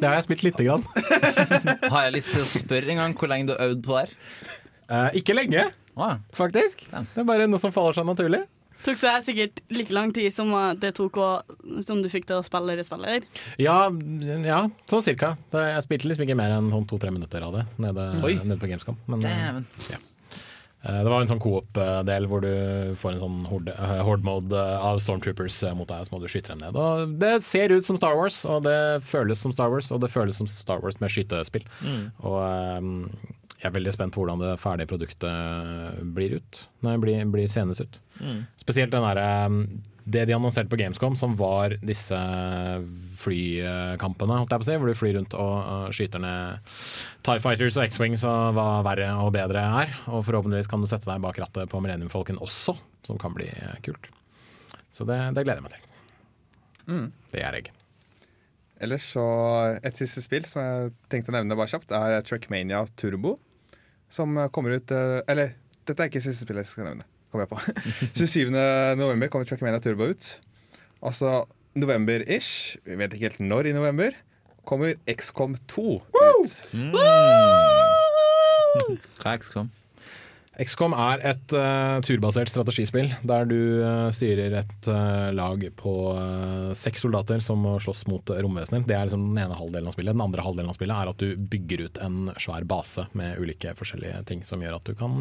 [SPEAKER 2] Det har jeg spilt lite grann.
[SPEAKER 6] Har jeg lyst til å spørre en gang hvor lenge du har øvd på det her?
[SPEAKER 2] Eh, ikke lenge,
[SPEAKER 6] Å,
[SPEAKER 2] faktisk. Det er bare noe som faller seg naturlig.
[SPEAKER 7] Tok seg sikkert like lang tid som uh, det tok å, som du fikk til å spille det spillet.
[SPEAKER 2] Ja, ja så cirka. Jeg spilte liksom ikke mer enn sånn to-tre minutter av det nede, nede på Gamescom. Men, eh,
[SPEAKER 6] Dæven.
[SPEAKER 2] Eh, Det var en sånn coop-del hvor du får en sånn horde- eh, horde-mode eh, av stormtroopers eh, mot deg, så må du skyte dem ned. Og det ser ut som Star Wars, og det føles som Star Wars, og det føles som Star Wars med skytespill. Og eh, jeg er veldig spent på hvordan det ferdige produktet blir ut. Nei, blir, blir senest ut. Spesielt den der, det de annonserte på Gamescom, som var disse flykampene, holdt jeg på å si, hvor du flyr rundt og skyter ned Tie Fighters og X-Wings og hva verre og bedre er. Og forhåpentligvis kan du sette deg bak rattet på Millennium-folken også, som kan bli eh, kult. Så det, det gleder jeg meg til. Det gjør jeg.
[SPEAKER 4] Ellers så Et siste spill som jeg tenkte å nevne bare kjapt, er Trackmania Turbo. Som kommer ut eh, Eller, dette er ikke siste spillet jeg skal nevne. Kommer jeg på 27. november kommer Trackmania Turbo ut. Altså november-ish. Vi vet ikke helt når i november. Kommer XCOM 2 ut.
[SPEAKER 6] Hva er XCOM?
[SPEAKER 2] XCOM er et uh, turbasert strategispill der du uh, styrer et uh, lag på seks soldater som slåss mot romvesener. Det er liksom den ene halvdelen av spillet. Den andre halvdelen av spillet er at du bygger ut en svær base med ulike forskjellige ting som gjør at du kan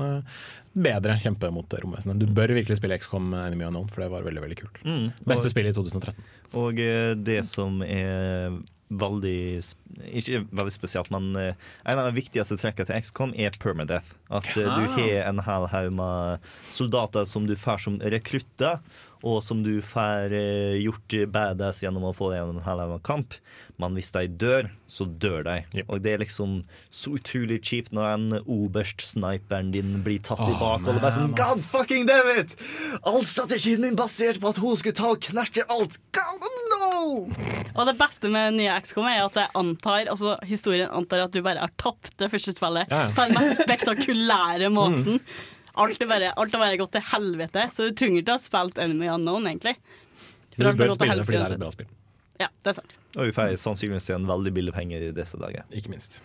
[SPEAKER 2] bedre kjempe mot romvesenet. Du bør virkelig spille XCOM Enemy Unknown, for det var veldig veldig kult.
[SPEAKER 5] Mm.
[SPEAKER 2] Beste
[SPEAKER 5] Og,
[SPEAKER 2] spillet i 2013.
[SPEAKER 5] og det som er veldig Ikke veldig spesielt, men eh, en av de viktigste trekkene til XCOM er permadeath. At eh, du har en hel haug med soldater som du får som rekrutter, og som du får eh, gjort badass gjennom å få gjennom en hel haug kamp. Men hvis de dør, så dør de.
[SPEAKER 2] Yep.
[SPEAKER 5] Og det er liksom så utrolig kjipt når en oberst-sniperen din blir tatt og er bare sånn, God fucking damn it! All strategien min basert på at hun skulle ta og knerte alt. God no!
[SPEAKER 7] Og det beste med nye XCOM er at jeg antar Altså historien antar at du bare har tapt det første spillet
[SPEAKER 2] Ja,
[SPEAKER 7] på den mest spektakulære måten. Alt, er bare, alt har bare gått til helvete, så du trenger ikke å ha spilt Enemy Unknown, egentlig. For
[SPEAKER 2] Du bør spille det fordi det er et bra spill.
[SPEAKER 7] Ja, det er sant.
[SPEAKER 5] Og vi får sannsynligvis se en veldig billig penger i disse dager.
[SPEAKER 2] Ikke minst.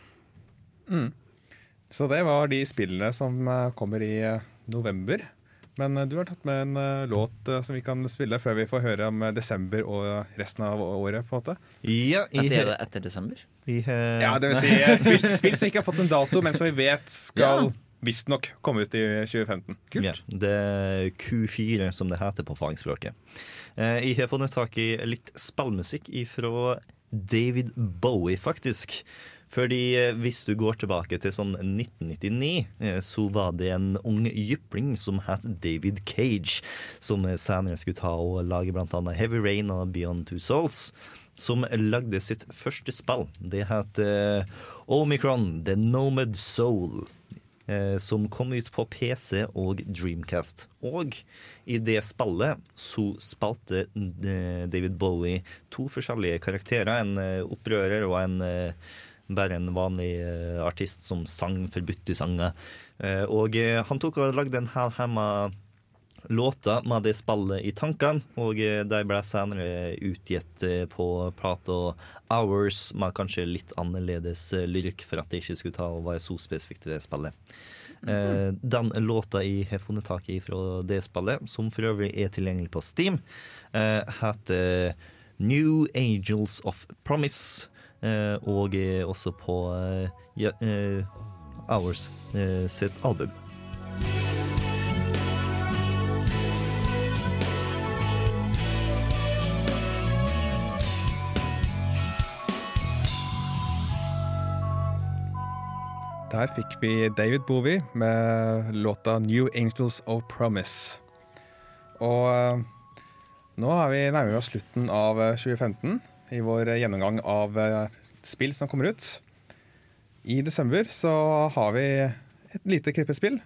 [SPEAKER 4] Så det var de spillene som eh, kommer i eh, november. Men eh, du har tatt med en låt som vi kan spille før vi får høre om desember og resten av året. på en måte
[SPEAKER 5] Ja,
[SPEAKER 6] At det er det etter desember?
[SPEAKER 5] i,
[SPEAKER 4] Ja, det vil si spill, spill som ikke har fått en dato, men som vi vet skal
[SPEAKER 6] Ja.
[SPEAKER 4] Visstnok kom ut i 2015.
[SPEAKER 5] Ja, det er Q4, som det heter på fagspråket. Eh, jeg har funnet tak i litt spillmusikk fra David Bowie, faktisk. Fordi eh, hvis du går tilbake til sånn 1999, eh, så var det en ung jypling som het David Cage, som senere skulle ta og lage annet Heavy Rain og Beyond Two Souls. Som lagde sitt første spill. Det het Omicron The Nomad Soul. Eh, som kom ut på PC og Dreamcast. Og i det spillet så spilte eh, David Bowie to forskjellige karakterer. En eh, opprører og en bare en vanlig artist som sang forbudte sanger. Og han tok og lagde en hel hemma låter med det spillet i tankene, og eh, de ble senere utgitt eh, på plata Hours med kanskje litt annerledes eh, lyrikk for at det ikke skulle ta og være så spesifikt i det spillet. Eh, den låta jeg har funnet tak i fra det spillet, som for øvrig er tilgjengelig på Steam, heter New Angels of Promise, og er også på Hours sitt album.
[SPEAKER 4] Der fikk vi David Bowie med låta 'New Angels of Promise'. Og eh, nå er vi nærmere oss slutten av eh, 2015 i vår eh, gjennomgang av eh, spill som kommer ut. I desember så har vi et lite krippespill.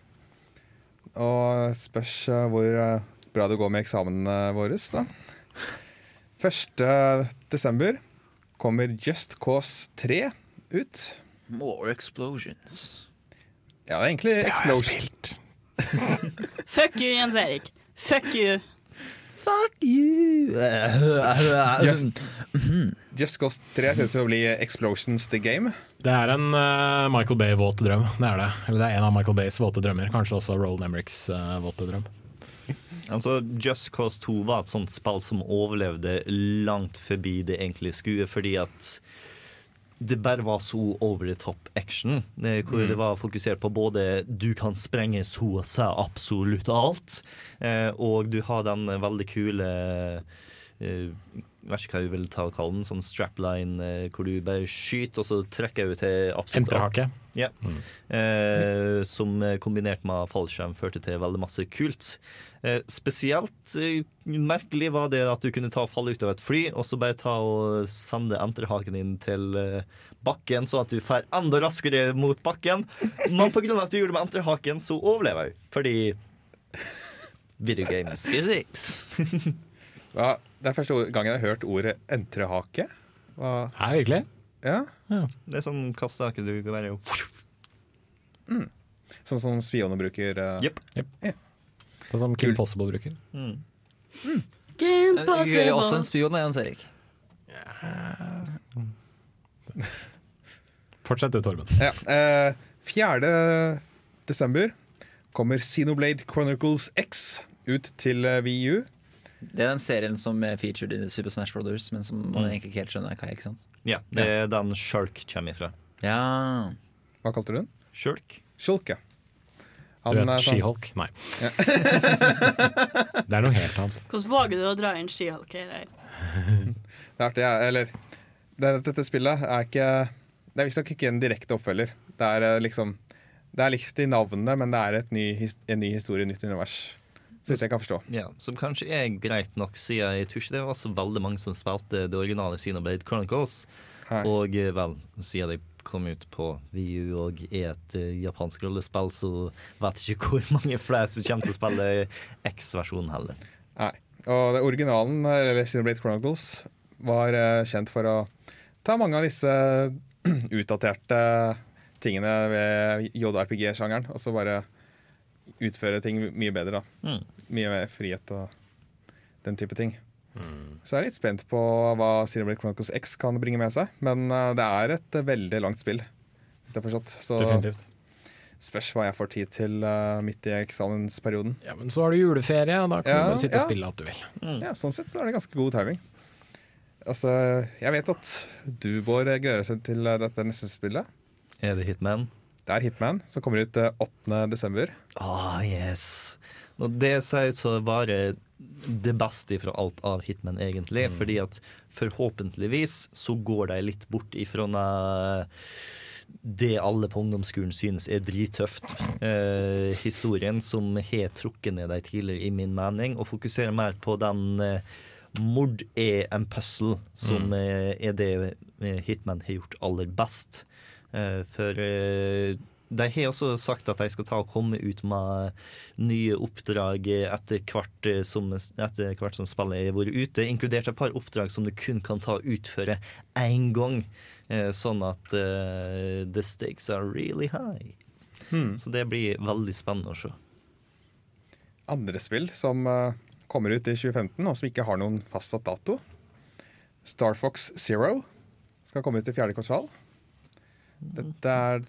[SPEAKER 4] Og spørs eh, hvor eh, bra det går med eksamenene våre. Da. 1. desember kommer Just Cause 3 ut.
[SPEAKER 6] More explosions.
[SPEAKER 4] Ja, det er egentlig Explosion.
[SPEAKER 7] Fuck you, Jens Erik. Fuck you.
[SPEAKER 5] Fuck you!
[SPEAKER 4] Just, Just Cause 3 ser ut til å bli Explosions the Game.
[SPEAKER 2] Det er en uh, Michael Bay-våt drøm. Det er det. Eller det er en av Michael Bays våte drømmer. Kanskje også Roland Emmerichs uh, våte drøm.
[SPEAKER 5] Altså, Just Cause 2 var et sånt spill som overlevde langt forbi det egentlige skuet, fordi at det bare var så over the top action. Hvor hvor det var fokusert på både du kan sprenge så og så absolutt alt, eh, og du har den veldig kule eh, vet ikke hva jeg vil ta og kalle den, sånn strapline eh, hvor du bare skyter, og så trekker jeg ut til absolutt alt. Ja. Mm. Eh, som eh, kombinert med fallskjerm førte til veldig masse kult. Eh, spesielt eh, merkelig var det at du kunne ta og falle ut av et fly, og så bare ta og sende entrehaken din til eh, bakken, sånn at du får enda raskere mot bakken. Men på grunn av at du gjorde det med entrehaken, så overlever jeg. Fordi Video games.
[SPEAKER 6] Physics.
[SPEAKER 4] ja, Det er første gangen jeg har hørt ordet entrehake. Hva?
[SPEAKER 2] Hæ, virkelig?
[SPEAKER 4] Ja,
[SPEAKER 5] Det er sånn kastehake du kan være
[SPEAKER 4] Sånn som spioner bruker. eh,
[SPEAKER 5] Jepp.
[SPEAKER 2] Sånn som Kim Possible bruker.
[SPEAKER 7] Game
[SPEAKER 6] Jeg er jo også en
[SPEAKER 7] possible.
[SPEAKER 6] spion, Jens Erik.
[SPEAKER 2] Fortsett du, Torben.
[SPEAKER 4] Ja, eh, 4. desember kommer Xenoblade Chronicles X ut til eh, VU.
[SPEAKER 6] Det er den serien som er featured i Super Smash Brothers, men som man egentlig ikke helt skjønner hva er. ikke sant?
[SPEAKER 5] Ja, det er den Shulk kommer ifra.
[SPEAKER 6] Ja.
[SPEAKER 4] Hva kalte du den?
[SPEAKER 5] Shulk?
[SPEAKER 4] Shulk, ja.
[SPEAKER 2] Du vet
[SPEAKER 4] sånn-
[SPEAKER 2] She-Hulk? Nei. det er noe helt annet.
[SPEAKER 7] Hvordan våger du å dra inn skihalker her?
[SPEAKER 4] Det er artig, ja. Eller det, Dette spillet er ikke Det er visstnok ikke en direkte oppfølger. Det er eh, liksom Det er likt i navnet, men det er et ny, en ny historie, nytt univers. Så vidt jeg kan forstå.
[SPEAKER 5] Ja, Som kanskje er greit nok, siden jeg tror ikke det var så veldig mange som spilte det originale Xenoblade Chronicles.
[SPEAKER 4] Hei.
[SPEAKER 5] Og eh, vel, siden det kom ut på VU og er et japansk rollespill, så vet jeg ikke hvor mange flere som kommer til å spille X-versjonen heller.
[SPEAKER 4] Nei. Og det originalen, eller Xenoblade Chronicles, var eh, kjent for å ta mange av disse utdaterte tingene ved JRPG-sjangeren, og så bare utføre ting mye bedre. da.
[SPEAKER 5] Mm.
[SPEAKER 4] Mye mer frihet og den type ting. Så jeg er litt spent på hva Xenoblade Chronicles X kan bringe med seg. Men eh, det er et veldig langt spill, hvis jeg har forstått. Så
[SPEAKER 2] Definitivt.
[SPEAKER 4] spørs hva jeg får tid til uh, midt i eksamensperioden.
[SPEAKER 2] Ja, men så har du juleferie, og da kan
[SPEAKER 4] Ja,
[SPEAKER 2] du sitte
[SPEAKER 4] ja.
[SPEAKER 2] og spille alt du vil.
[SPEAKER 4] Ja, Sånn sett så er det ganske god timing. Altså, jeg vet at du, Bård, gleder seg til eh, dette neste spillet.
[SPEAKER 5] Er det Hitman?
[SPEAKER 4] Det er Hitman, som kommer ut eh, 8. desember.
[SPEAKER 5] Ah, yes. Når det ser ut til å være det beste fra alt av Hitman, egentlig. Fordi at forhåpentligvis så går de litt bort ifra det alle på ungdomsskolen synes er drittøft. Eh, historien som har trukket ned de tidligere, i min mening, og fokuserer mer på den eh, Mord er en puzzle, som mm. er det eh, Hitman har gjort aller best. Eh, for eh, de har også sagt at de skal ta og komme ut med nye oppdrag etter hvert som, etter hvert som spillet har vært ute, inkludert et par oppdrag som du kun kan ta og utføre én gang. Eh, Sånn at uh, the stakes are really high. Så det blir veldig spennende å se.
[SPEAKER 4] Andre spill som eh, kommer ut i 2015, og som ikke har noen fastsatt dato. Star Fox Zero skal komme ut i fjerde kvartal. Dette er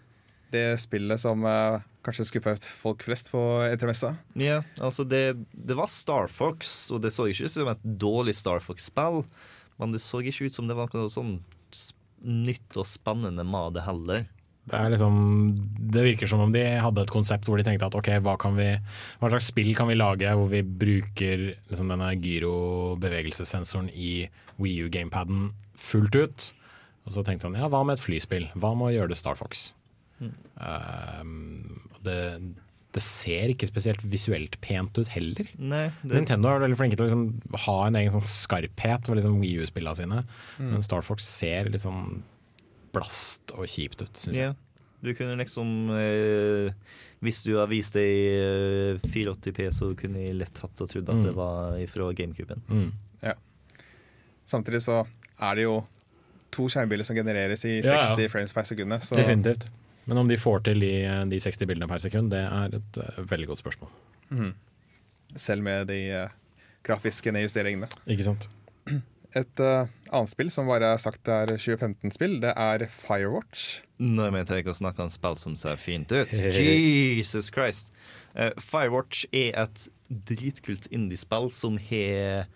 [SPEAKER 4] det spillet som uh, kanskje skuffet folk flest på etermessa.
[SPEAKER 5] Ja, altså det, det var Star Fox, og det så ikke ut som et dårlig Star Fox-spill. Men det så ikke ut som det var noe sånn nytt og spennende med det heller.
[SPEAKER 2] Det, er liksom, det virker som om de hadde et konsept hvor de tenkte at ok, hva, kan vi, hva slags spill kan vi lage hvor vi bruker liksom denne gyro-bevegelsessensoren i Wii U-gamepaden fullt ut. Og så tenkte han ja, hva med et flyspill? Hva med å gjøre det Star Fox? Um, det, det ser ikke spesielt visuelt pent ut heller.
[SPEAKER 5] Nei, det,
[SPEAKER 2] Nintendo er veldig flinke til å liksom ha en egen sånn skarphet ved liksom Wii U-spillene sine. Men Star Fox ser litt sånn blast og kjipt ut, syns jeg.
[SPEAKER 5] Du kunne liksom eh, Hvis du har vist det i eh, 480P, så kunne jeg lett hatt og trodd at det
[SPEAKER 2] Mm.
[SPEAKER 5] var fra GameCuben.
[SPEAKER 2] Mm.
[SPEAKER 4] Samtidig så er det jo to skjermbilder som genereres i
[SPEAKER 2] Ja, ja.
[SPEAKER 4] 60 frames per sekund.
[SPEAKER 2] Definitivt. Men om de får til i de 60 bildene per sekund, det er et eh, veldig godt spørsmål.
[SPEAKER 4] selv med de eh, grafiske nedjusteringene.
[SPEAKER 2] Ikke sant?
[SPEAKER 4] Et uh, annet spill som bare er sagt er 2015-spill, det er Firewatch.
[SPEAKER 5] Når vi tenker å snakke om spill som ser fint ut. Jesus Christ. Uh, Firewatch er et dritkult indiespill som har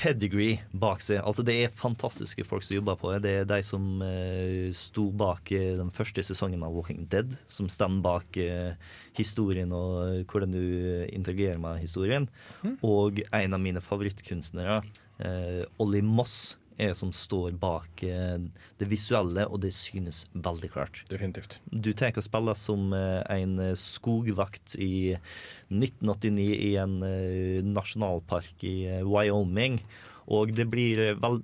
[SPEAKER 5] pedigree bak seg. Altså Det er fantastiske folk som jobber på det. Det er de som eh, sto bak eh, den første sesongen av Walking Dead, som stemmer bak eh, historien og eh, hvordan du interagerer med historien. Og en av mine favorittkunstnere, eh, Ollie Moss, er som står bak eh, det visuelle, og det synes veldig klart.
[SPEAKER 2] Definitivt.
[SPEAKER 5] Du tar og spiller som eh, en eh, skogvakt i 1989 i en nasjonalpark i Wyoming, og det blir vel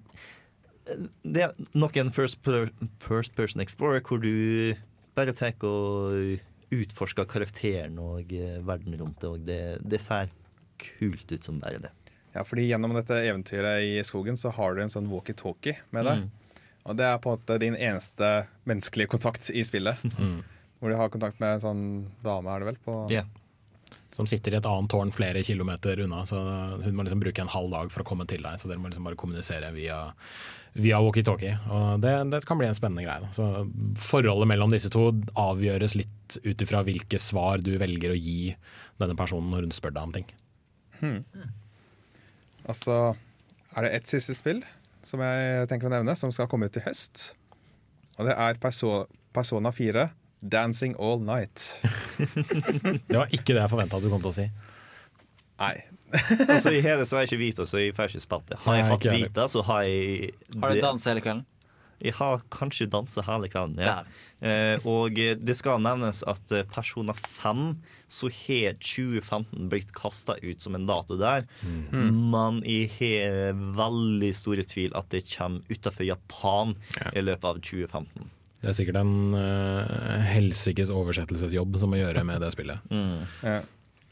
[SPEAKER 5] Det er nok en first, per, first person explorer hvor du bare tar og utforsker karakteren og verden rundt det, og det, det ser kult ut som bare det.
[SPEAKER 4] Ja, fordi Gjennom dette eventyret i skogen så har du en sånn walkietalkie med deg. Og det er på en måte din eneste menneskelige kontakt i spillet. Hvor du har kontakt med en sånn dame, er det vel? På
[SPEAKER 5] yeah.
[SPEAKER 2] Som sitter i et annet tårn flere kilometer unna, så hun må liksom bruke en halv dag for å komme til deg. Så dere må liksom bare kommunisere via, via walkietalkie. Og det, det kan bli en spennende greie. Da. Så forholdet mellom disse to avgjøres litt ut ifra hvilke svar du velger å gi denne personen når hun spør deg om ting.
[SPEAKER 4] Og så er det ett siste spill som jeg tenker å nevne, som skal komme ut i høst. Og det er Perso Persona 4 Dancing All Night.
[SPEAKER 2] Det var ikke det jeg forventa du kom til å si.
[SPEAKER 4] Nei.
[SPEAKER 5] Altså I hele så har jeg ikke Vita, så jeg får ikke spilt det. Har jeg hatt Vita, så har jeg
[SPEAKER 6] Har du dansa hele kvelden?
[SPEAKER 5] Jeg har kanskje dansa hele kvelden, ja.
[SPEAKER 6] Der.
[SPEAKER 5] Eh, og det skal nevnes at eh, Persona 5 så har 2015 blitt kasta ut som en dato der. Men jeg har veldig store tvil at det kommer utafor Japan
[SPEAKER 2] Ja.
[SPEAKER 5] i løpet av 2015.
[SPEAKER 2] Det er sikkert en uh, helsikes oversettelsesjobb som må gjøre med det spillet.
[SPEAKER 4] Ja.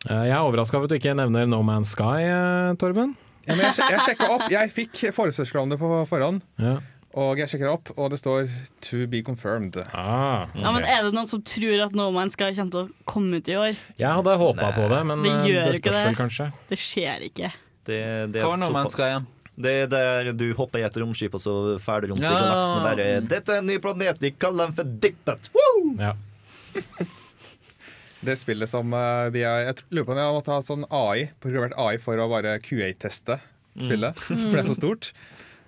[SPEAKER 2] Uh, jeg er overraska over at du ikke nevner No Man's Sky, uh, Torben.
[SPEAKER 4] Ja, men jeg, jeg sjekka opp. Jeg fikk forespørsel om det på forhånd.
[SPEAKER 2] Ja.
[SPEAKER 4] Og jeg sjekker opp, og det står 'to be confirmed'.
[SPEAKER 2] Ah,
[SPEAKER 7] Ja, men. Er det noen som tror at No Man's Sky kommer til å komme ut i år?
[SPEAKER 2] Jeg hadde håpa på det, men
[SPEAKER 7] Det
[SPEAKER 2] eh,
[SPEAKER 7] gjør
[SPEAKER 2] det spørs vel kanskje.
[SPEAKER 7] Det skjer ikke.
[SPEAKER 5] Det, det, er
[SPEAKER 6] Hva var No Man's Sky igjen?
[SPEAKER 5] det er der du hopper i et romskip, og så fer du rundt i
[SPEAKER 6] Ja.
[SPEAKER 5] galaksen og bare 'Dette er en ny planet, de kaller den for dippet Woo!
[SPEAKER 2] Ja.
[SPEAKER 4] Det spillet som eh, de er Jeg lurer på om jeg måtte ha sånn AI, programmert AI for å bare QA-teste spillet. For det er så stort.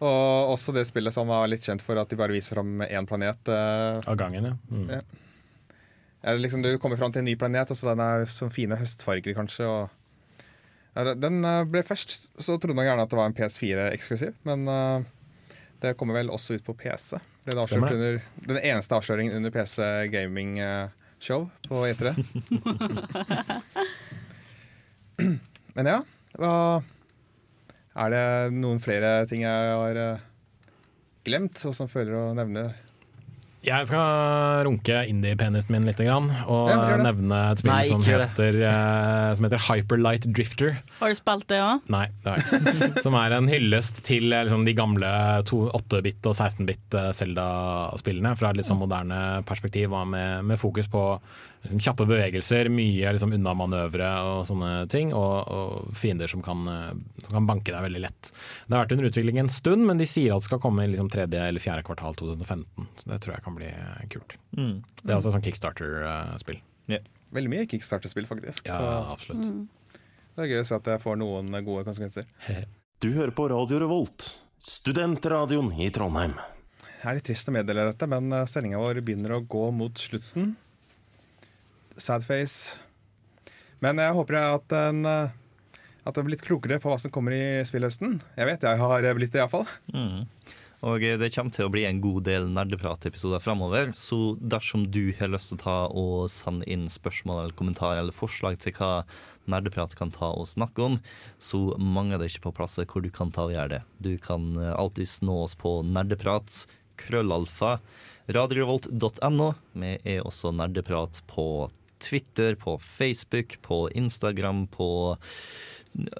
[SPEAKER 4] Og også det spillet som var litt kjent for at de bare viser fram én planet. eh,
[SPEAKER 2] Av gangen, ja. Mm.
[SPEAKER 4] Ja. Eller liksom Du kommer fram til en ny planet, og så den er sånn fine høstfarger, kanskje. Og den eh, ble først Så trodde man gjerne at det var en PS4-eksklusiv, men uh, det kommer vel også ut på PC. Ble det under, den eneste avsløringen under PC Gaming Show på E3. men ja, hva Er det noen flere ting jeg har eh, glemt, og som føler å nevne?
[SPEAKER 2] Jeg skal runke indie-penisen min litt grann, og
[SPEAKER 4] Ja,
[SPEAKER 2] nevne et spill
[SPEAKER 6] Nei,
[SPEAKER 2] som, heter, eh, som heter Hyperlight Drifter.
[SPEAKER 7] Har du spilt det òg?
[SPEAKER 2] Nei, det har jeg ikke. Som er en hyllest til eh, liksom, de gamle 8-bit og 16-bit Zelda-spillene fra et litt sånn moderne perspektiv, og med, med fokus på liksom, kjappe bevegelser, mye liksom, unnamanøvre og sånne ting, og, og fiender som kan, eh, som kan banke deg veldig lett. Det har vært under utvikling en stund, men de sier at det skal komme i liksom, tredje eller fjerde kvartal 2015, så det tror jeg kan bli eh, kult.
[SPEAKER 5] Mm.
[SPEAKER 2] Det er også et sånn Kickstarter-spill.
[SPEAKER 4] Veldig mye Kickstarter-spill, faktisk.
[SPEAKER 2] Ja,
[SPEAKER 4] absolutt.
[SPEAKER 2] absolutt.
[SPEAKER 4] det er gøy å se at jeg får noen gode konsekvenser.
[SPEAKER 10] Du hører på Radio Revolt, studentradioen i Trondheim.
[SPEAKER 4] Det er litt trist å meddele dette, men sendinga vår begynner å gå mot slutten. Sadface. Men jeg håper at, den, eh, at det har blitt klokere på hva som kommer i spillhøsten. Jeg vet jeg har blitt det, iallfall.
[SPEAKER 5] Mm. Og eh, det kommer til å bli en god del nerdepratepisoder framover. Så dersom du har lyst til å ta og sende inn spørsmål eller kommentarer eller forslag til hva nerdeprat kan ta og snakke om, så mangler det ikke på plasser hvor du kan ta og gjøre det. Du kan alltid alltids nå oss på nerdeprat, krøllalfa, radiorevolt.no. Vi er også nerdeprat på Twitter, på Facebook, på Instagram, på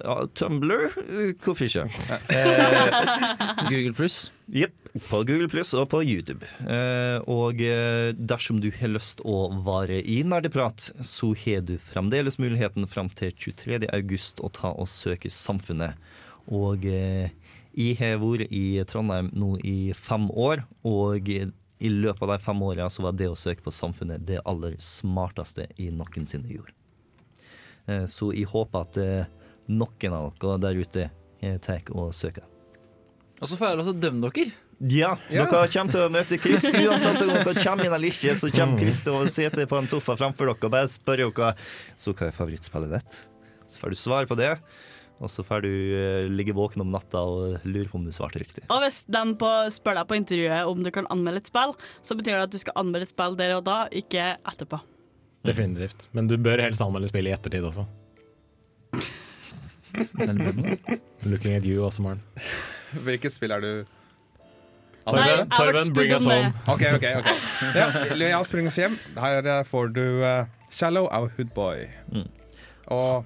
[SPEAKER 5] ja, Tumblr. Eh, Hvorfor ikke?
[SPEAKER 6] Google pluss.
[SPEAKER 5] Jepp. På Google Pluss og på YouTube. Eh, og eh, dersom du har lyst å være i Nerdeprat, så har du fremdeles muligheten fram til 23. august å ta og søke Samfunnet. Og eh, jeg har vært i Trondheim nå i fem år, og i løpet av de fem åra så var det å søke på Samfunnet det aller smarteste jeg noensinne gjorde. Eh, så jeg håper at eh, noen av dere der ute eh, tar og søker.
[SPEAKER 6] Og så får jeg lov til å dømme dere.
[SPEAKER 5] Ja,
[SPEAKER 4] Ja.
[SPEAKER 5] dere kommer til å møte Chris. Uansett om dere kommer inn eller ikke, så kommer Chris til å sitte på en sofa framfor dere og bare spørre dere Så hva er favorittspillet ditt. Så får du svare på det, og så får du eh, ligge våken om natta og lure på om du svarte riktig.
[SPEAKER 7] Og hvis de spør deg på intervjuet om du kan anmelde et spill, så betyr det at du skal anmelde et spill der og da, ikke etterpå.
[SPEAKER 2] Definitivt. Men du bør helst anmelde spillet i ettertid også. Looking at you også, Maren.
[SPEAKER 4] Hvilket spill er du
[SPEAKER 2] Torben, Torben, bring us home.
[SPEAKER 4] OK, OK. ok ja, Jeg springer oss hjem. Her får du uh, 'Shallow Our Hood Boy'.
[SPEAKER 5] Mm.
[SPEAKER 4] Og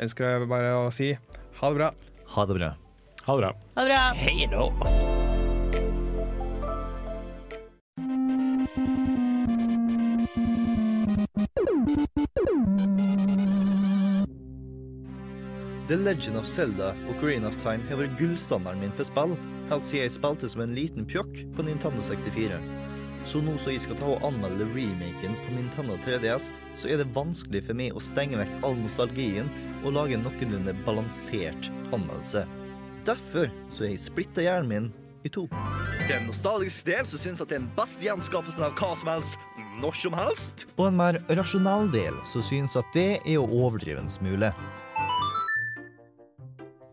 [SPEAKER 4] jeg ønsker bare å si ha det bra.
[SPEAKER 5] Ha det bra.
[SPEAKER 2] Ha det bra.
[SPEAKER 7] Ha det bra.
[SPEAKER 6] Hei da.
[SPEAKER 5] The Legend of Zelda og Green of Time har vært gullstandarden min for spill, helt siden jeg spilte som en liten pjokk på Nintendo 64. Så nå som jeg skal ta og anmelde remaken på Nintendo 3DS, så er det vanskelig for meg å stenge vekk all nostalgien og lage en noenlunde balansert anmeldelse. Derfor så har jeg splitta hjernen min i to. Det er en nostalgisk del som syns at det er den beste gjenskapelsen av hva som helst, når som helst. Og en mer rasjonell del som syns at det er å overdrive en smule.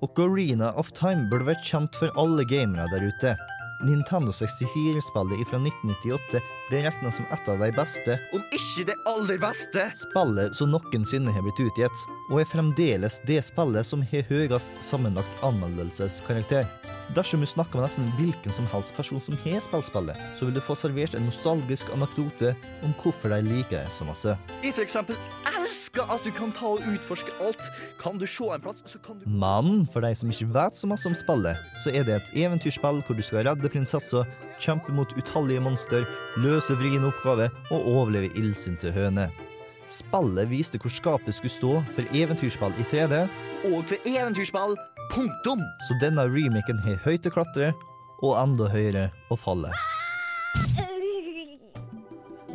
[SPEAKER 5] Ocarina of Time burde vært kjent for alle gamere der ute. Nintendo 64-spillet fra 1998 ble regna som et av de beste, om ikke det aller beste, spillet som noensinne har blitt utgitt, og er fremdeles det spillet som har høyest sammenlagt anmeldelseskarakter. Dersom du snakker med nesten hvilken som helst person som har spilt spillet, så vil du få servert en nostalgisk anekdote om hvorfor de liker det så masse. Jeg for eksempel elsker at du kan ta og utforske alt. Kan du se en plass, så kan du Men for de som ikke vet så masse om spillet, så er det et eventyrspill hvor du skal redde prinsessa, kjempe mot utallige monster, løse vriene oppgaver og overleve illsinte høner. Spillet viste hvor skapet skulle stå for eventyrspill i 3D. Og for eventyrspill, punktum! Så denne remaken har høyt å klatre, og enda høyere å falle.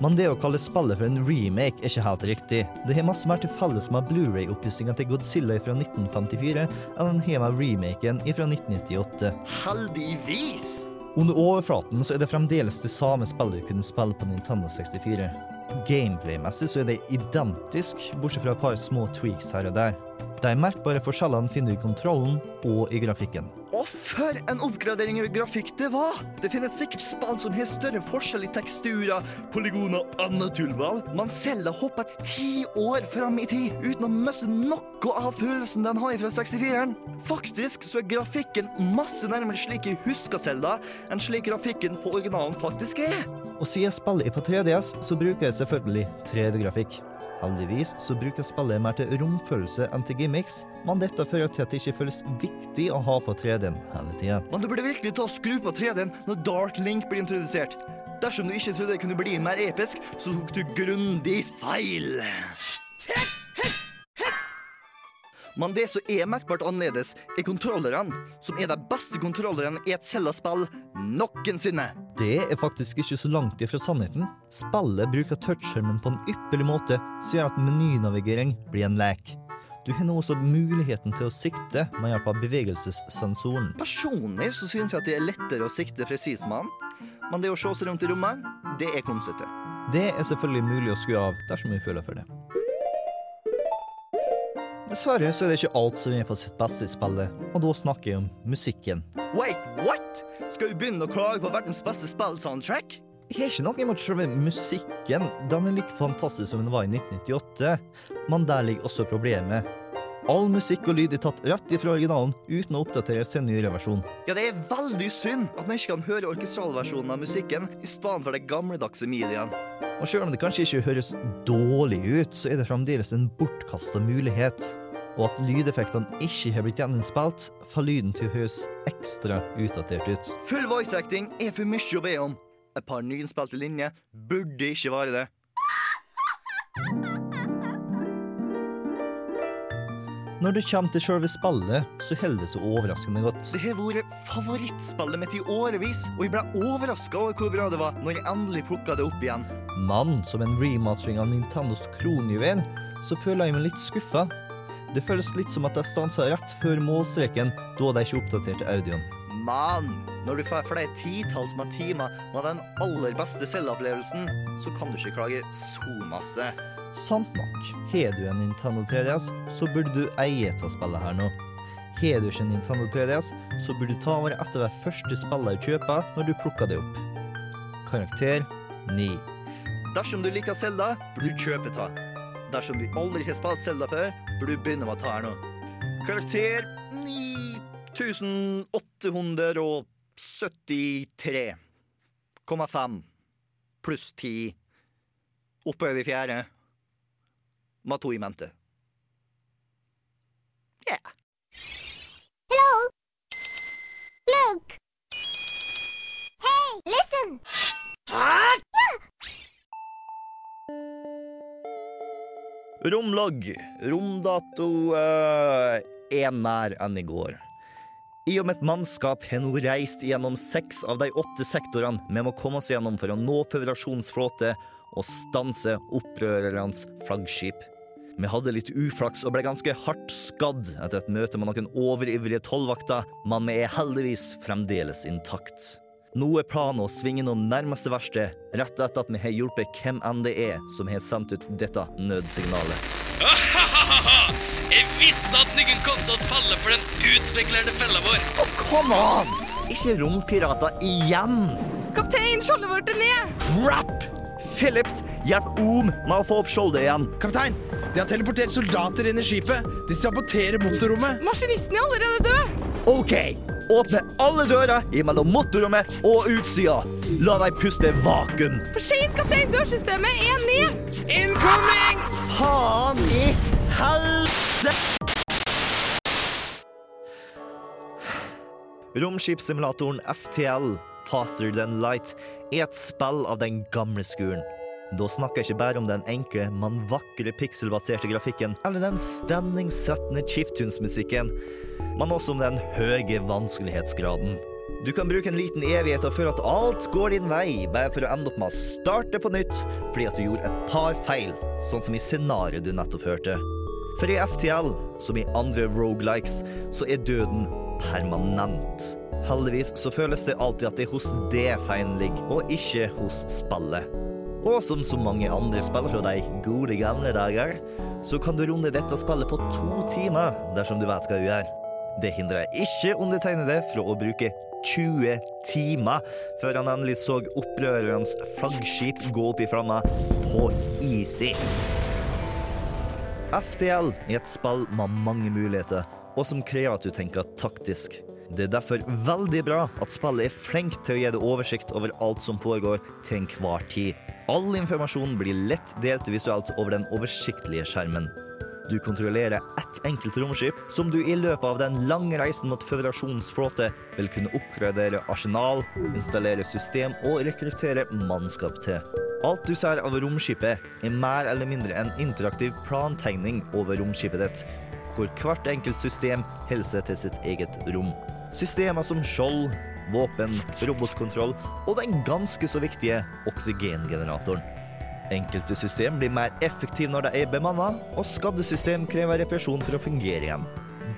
[SPEAKER 5] Men det å kalle spillet for en remake er ikke helt riktig. Det har masse mer til felles med Blu-ray-oppussinga til Godzilla fra 1954 enn den har med remaken fra 1998. Heldigvis! Under overflaten så er det fremdeles det samme spillet du kunne spille på Nintendo 64.
[SPEAKER 11] Gameplay-messig så er det identisk, bortsett fra et par små tweaks her og der. De merkbare forskjellene finner du i kontrollen og i grafikken.
[SPEAKER 5] Å, for en oppgradering i grafikk det var! Det finnes sikkert spill som har større forskjell i teksturer, polygoner og annet tullball. Men Selda hoppet ti år fram i tid uten å miste noe av følelsen den har fra 64-eren. Faktisk så er grafikken masse nærmere slik jeg husker Selda, enn slik grafikken på originalen faktisk er.
[SPEAKER 11] Og siden spillet er på 3DS, så bruker jeg selvfølgelig 3D-grafikk. Heldigvis så bruker spillet mer til romfølelse enn til gimmicks, men dette fører til at det ikke føles viktig å ha på 3D-en hele tida.
[SPEAKER 5] Men du burde virkelig ta og skru på 3D-en når Dark Link blir introdusert. Dersom du ikke trodde det kunne bli mer episk, så tok du grundig feil. Men det som er merkbart annerledes, er kontrollerne, som er de beste kontrollerne i et Zelda-spill noensinne.
[SPEAKER 11] Det er faktisk ikke så langt ifra sannheten. Spillet bruker touchskjermen på en ypperlig måte, som gjør at menynavigering blir en lek. Du har nå også muligheten til å sikte med hjelp av bevegelsessensoren.
[SPEAKER 5] Personlig så synes jeg at det er lettere å sikte presis med den, men det å se seg rundt i rommet, det er klumsete.
[SPEAKER 11] Det er selvfølgelig mulig å skru av dersom vi føler for det. Dessverre så er det ikke alt som er på sitt beste i spillet, og da snakker jeg om musikken.
[SPEAKER 5] Wait, what? Skal vi begynne å klage på verdens beste spill-soundtrack?
[SPEAKER 11] Jeg har ikke noe imot selve musikken, den er like fantastisk som den var i 1998, men der ligger også problemet. All musikk og lyd er tatt rett ifra originalen uten å oppdateres til en nyere versjon.
[SPEAKER 5] Ja, det er veldig synd at man ikke kan høre orkestralversjonen av musikken i stedet for det gamledagse medien.
[SPEAKER 11] Og selv om det kanskje ikke høres dårlig ut, så er det fremdeles en bortkasta mulighet. Og at lydeffektene ikke har blitt gjeninnspilt, får lyden til å høres ekstra utdatert ut.
[SPEAKER 5] Full voice acting er for mye å be om. Et par nyinnspilte linjer burde ikke være det.
[SPEAKER 11] Når det kommer til selve spillet, så holder det så overraskende godt.
[SPEAKER 5] Det har vært favorittspillet mitt i årevis, og jeg ble overraska over hvor bra det var når jeg endelig plukka det opp igjen.
[SPEAKER 11] Men som en remastering av Nintendos kronjuvel, så føler jeg meg litt skuffa. Det føles litt som at jeg stansa rett før målstreken da de ikke oppdaterte audioen.
[SPEAKER 5] Men når du får flere titalls med timer med den aller beste selvopplevelsen, så kan du ikke klage så masse.
[SPEAKER 11] Sant nok. Har du en Nintendo 3DS, så burde du eie av spillet her nå. Har du ikke en Nintendo 3DS, så burde du ta over etter hver første spiller du kjøper når du plukker det opp. Karakter 9.
[SPEAKER 5] Dersom du liker Selda, burde du kjøpe ta. Dersom du aldri har spilt Selda før, burde du begynne med å ta her nå. Karakter 9873,5 pluss 10 opphøyd i fjerde med to i mente. Yeah.
[SPEAKER 12] Hello? Look! Hey, listen!
[SPEAKER 5] Romlogg. Romdato uh, er nær enn i går. I og med et mannskap har nå reist gjennom seks av de åtte sektorene vi må komme oss gjennom for å nå føderasjonens flåte og stanse opprørernes flaggskip. Vi hadde litt uflaks og ble ganske hardt skadd etter et møte med noen overivrige tollvakter, men vi er heldigvis fremdeles intakt. Nå er planen å svinge innom nærmeste verksted, rett etter at vi har hjulpet hvem enn det er som har sendt ut dette nødsignalet.
[SPEAKER 13] Jeg visste at noen kom til å falle for den utspekulerte fella vår.
[SPEAKER 5] Oh, come on! Ikke rompirater igjen!
[SPEAKER 14] Kaptein, skjoldet vårt er ned!
[SPEAKER 5] Crap! Phillips, hjelp Om med å få opp skjoldet igjen.
[SPEAKER 15] Kaptein, de har teleportert soldater inn i skipet. De saboterer motorrommet.
[SPEAKER 14] Maskinisten er allerede død.
[SPEAKER 5] OK. Åpne alle dører mellom motorrommet og utsida. La dem puste vakuum.
[SPEAKER 14] For seint, kaptein. Dørsystemet er ned. Incoming!
[SPEAKER 5] Faen i helse... Romskipssimulatoren FTL, Faster Than Light, er et spill av den gamle skuren. Da snakker jeg ikke bare om den enkle, men vakre pikselbaserte grafikken eller den stemningssettende chiptunes-musikken, men også om den høye vanskelighetsgraden. Du kan bruke en liten evighet og føle at alt går din vei, bare for å ende opp med å starte på nytt fordi at du gjorde et par feil, sånn som i scenarioet du nettopp hørte. For i FTL, som i andre rogelikes, så er døden permanent. Heldigvis så føles det alltid at det er hos det feilen ligger, og ikke hos spillet. Og som så mange andre spill fra de gode gamle dager, så kan du runde dette spillet på to timer dersom du vet hva du gjør. Det hindrer ikke undertegnede fra å bruke 20 timer før han endelig så opprørerens flaggskip gå opp i flammer på easy. FTL er et spill med mange muligheter, og som krever at du tenker taktisk. Det er derfor veldig bra at spillet er flink til å gi deg oversikt over alt som foregår til enhver tid. All informasjon blir lett delt visuelt over den oversiktlige skjermen. Du kontrollerer ett enkelt romskip, som du i løpet av den lange reisen mot Føderasjonens flåte vil kunne oppgradere arsenal, installere system og rekruttere mannskap til. Alt du ser av romskipet, er mer eller mindre en interaktiv plantegning over romskipet ditt, hvor hvert enkelt system holder seg til sitt eget rom. Systemer som skjold, våpen, robotkontroll og den ganske så viktige oksygengeneratoren. Enkelte system blir mer effektive når de er bemanna, og skadde system krever reparasjon for å fungere igjen.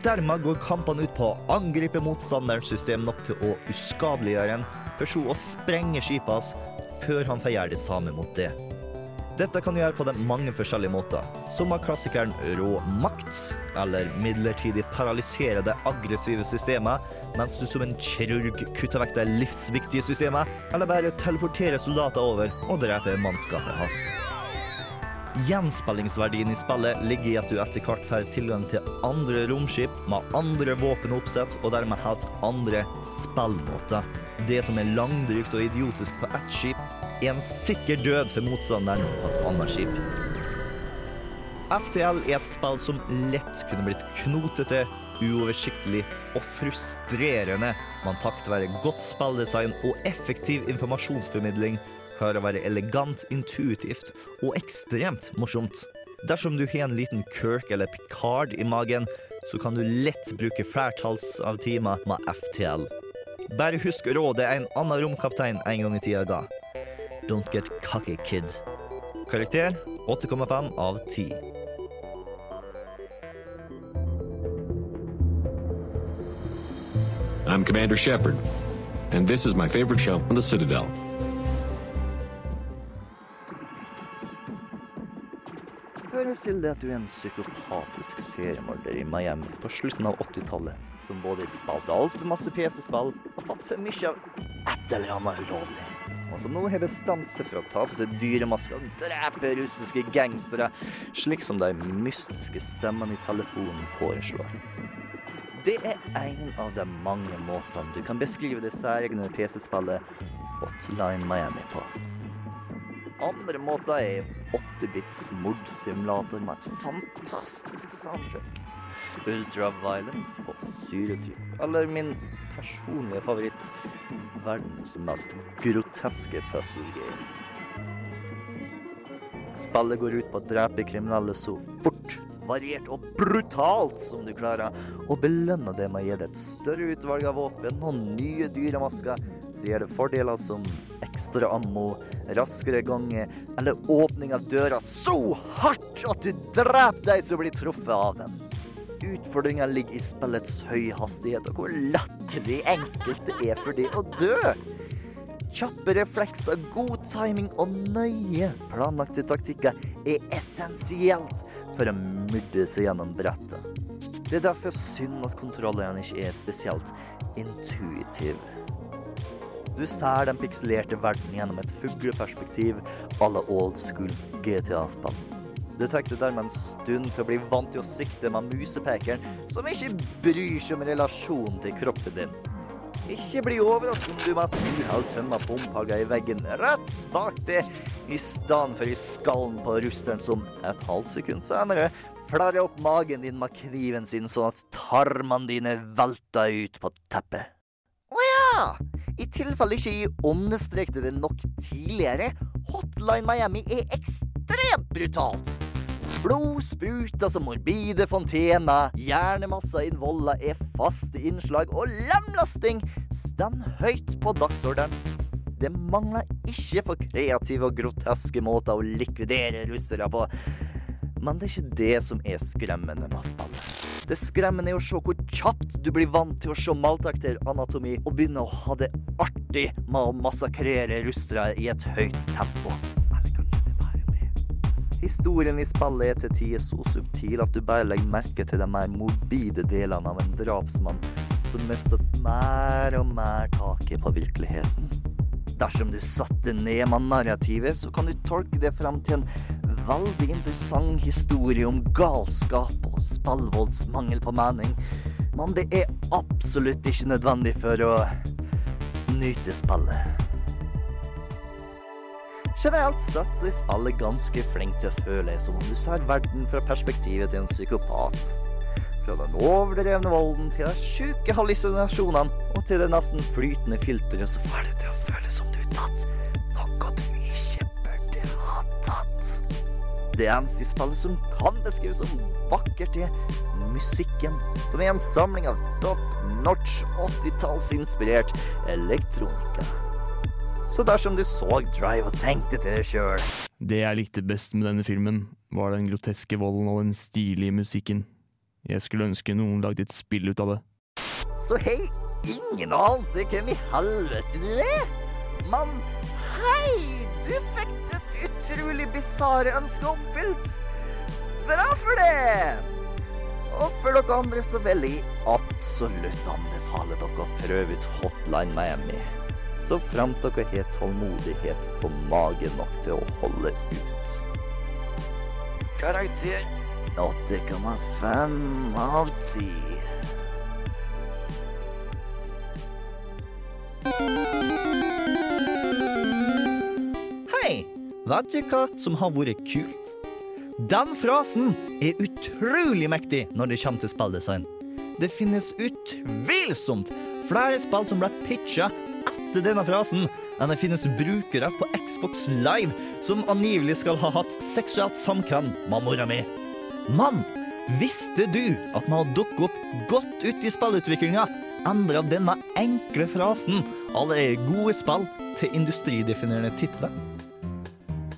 [SPEAKER 5] Dermed går kampene ut på å angripe motstanderens system nok til å uskadeliggjøre en, for så å sprenge skipet hans før han får gjøre det samme mot det. Dette kan du gjøre på de mange forskjellige måter, som av klassikeren rå makt, eller midlertidig paralysere det aggressive systemet, mens du som en kirurg kutter vekk det livsviktige systemet, eller bare teleporterer soldater over og dreper mannskapet hans. Gjenspillingsverdien i spillet ligger i at du etter hvert får tilgang til andre romskip med andre våpenoppsett og dermed helt andre spillmåter. Det som er langdrygt og idiotisk på ett skip, en sikker død for motstanderen på et annet skip. FTL er et spill som lett kunne blitt knotete, uoversiktlig og frustrerende, men takket være godt spilldesign og effektiv informasjonsformidling klarer å være elegant, intuitivt og ekstremt morsomt. Dersom du har en liten Kirk eller Picard i magen, så kan du lett bruke flertalls av timer med FTL. Bare husk rådet en annen romkaptein en gang i tida ga. Don't get cocky, kid. Karakter 8,5 av 10.
[SPEAKER 10] I'm Commander Shepard, and this is my favorite show on the Citadel.
[SPEAKER 5] Forestill deg at du er en psykopatisk seriemorder i Miami på slutten av 80-tallet, som både spilte altfor masse PC-spill og tatt for mye av et eller annet ulovlig. Og som nå har bestemt seg for å ta på seg dyremasker og drepe russiske gangstere, slik som de mystiske stemmene i telefonen foreslår. Det er en av de mange måtene du kan beskrive det særegne PC-spillet Hotline Miami på. Andre måter er 8-bits mordsimulator med et fantastisk soundtrack. Ultraviolence på syretyp. Eller min personlige favoritt, verdens mest groteske puzzle game. Spillet går ut på å drepe kriminelle så fort, variert og brutalt som du klarer, og belønner det med å gi deg et større utvalg av våpen og nye dyremasker, så gir det fordeler som ekstra ammo, raskere gange eller åpning av døra så hardt at du dreper deg som blir truffet av den. Utfordringa ligger i spillets høye hastighet og hvor latterlig enkelt det er for det å dø. Kjappe reflekser, god timing og nøye planlagte taktikker er essensielt for å myrde seg gjennom brettet. Det er derfor synd at kontrollene ikke er spesielt intuitive. Du ser den pikselerte verden gjennom et fugleperspektiv à la old school GTA-spill. Det tar dermed en stund til å bli vant til å sikte med musepekeren, som ikke bryr seg om relasjonen til kroppen din. Ikke bli overrasket om du med et uhell tømmer bompagga i veggen rett bak deg, i stedet for i skallen på rusteren som et halvt sekund senere flarrer opp magen din med kniven sin sånn at tarmene dine velter ut på teppet. Å ja! I tilfelle ikke jeg understrekte det nok tidligere, Hotline Miami er ekstremt brutalt. Blod spruter som morbide fontener, hjernemasser innen er faste innslag, og lemlasting står høyt på dagsordenen. Det mangler ikke på kreative og groteske måter å likvidere russere på. Men det er ikke det som er skremmende med spillet. Det skremmende er å se hvor kjapt du blir vant til å se maltrakteranatomi og begynne å ha det artig med å massakrere russere i et høyt tempo. Historien i spillet er til tider så subtil at du bare legger merke til de mer morbide delene av en drapsmann som mister mer og mer taket på virkeligheten. Dersom du satte ned med narrativet, så kan du tolke det frem til en veldig interessant historie om galskap og spillvolds mangel på mening. Men det er absolutt ikke nødvendig for å nyte spillet. Generelt sett så er spillet ganske flink til å føle som om du ser verden fra perspektivet til en psykopat. Fra den overdrevne volden til de sjuke hallusinasjonene og til det nesten flytende filteret så får det til å føles tatt noe du ikke burde ha tatt. Det eneste i spillet som kan beskrives som vakkert, er musikken, som er en samling av top notch 80-tallsinspirert elektronika. Så dersom du så Drive og tenkte til deg sjøl
[SPEAKER 16] Det jeg likte best med denne filmen, var den groteske volden og den stilige musikken. Jeg skulle ønske noen lagde et spill ut av det.
[SPEAKER 5] Så hei, ingen anelse hvem i helvete du er. Men hei, du fikk ditt utrolig bisarre ønske oppfylt. Bra for det! Og for dere andre så vil jeg absolutt anbefale dere å prøve ut Hotline Miami. Så fremt dere har tålmodighet på magen nok til å holde ut. Karakter 8,5 av 10. Hei! Vet du hva som har vært kult? Den frasen er utrolig mektig når det kommer til spilldesign. Det finnes utvilsomt flere spill som ble pitcha etter denne frasen, enn det finnes brukere på Xbox Live som angivelig skal ha hatt seksuelt samkvem med mora mi. Men visste du at man har dukket opp godt ut i spillutviklinga endra denne enkle frasen allerede gode spill til industridefinerende titler?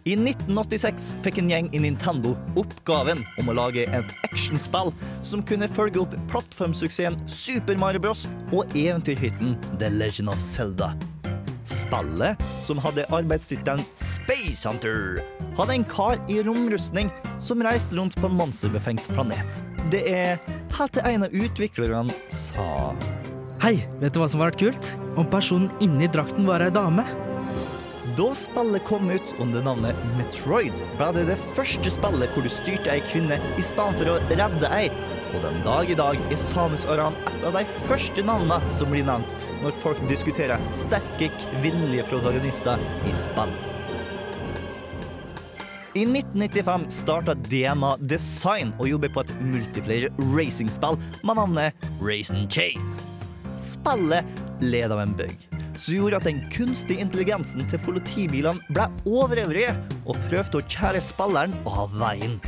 [SPEAKER 5] I 1986 fikk en gjeng i Nintendo oppgaven om å lage et actionspill som kunne følge opp plattformsuksessen Super Mario Bros. og eventyrhytten The Legend of Zelda. Spillet, som hadde arbeidstittelen Space Hunter, hadde en kar i romrustning som reiste rundt på en monsterbefengt planet. Det er helt til en av utviklerne sa
[SPEAKER 17] Hei, vet du hva som var kult? Om personen inni drakten var ei dame.
[SPEAKER 5] Da spillet kom ut under navnet Metroid, ble det det første spillet hvor du styrte ei kvinne i stedet for å redde ei. Og den dag i dag er Samus Aran et av de første navnene som blir nevnt når folk diskuterer sterke kvinnelige protagonister i spill. I 1995 starta DMA Design å jobbe på et multiplayer racingspill med navnet Racing Chase. Spillet led av en bug som gjorde at den kunstige intelligensen til politibilene ble overivrig og prøvde å kjære spilleren av veien.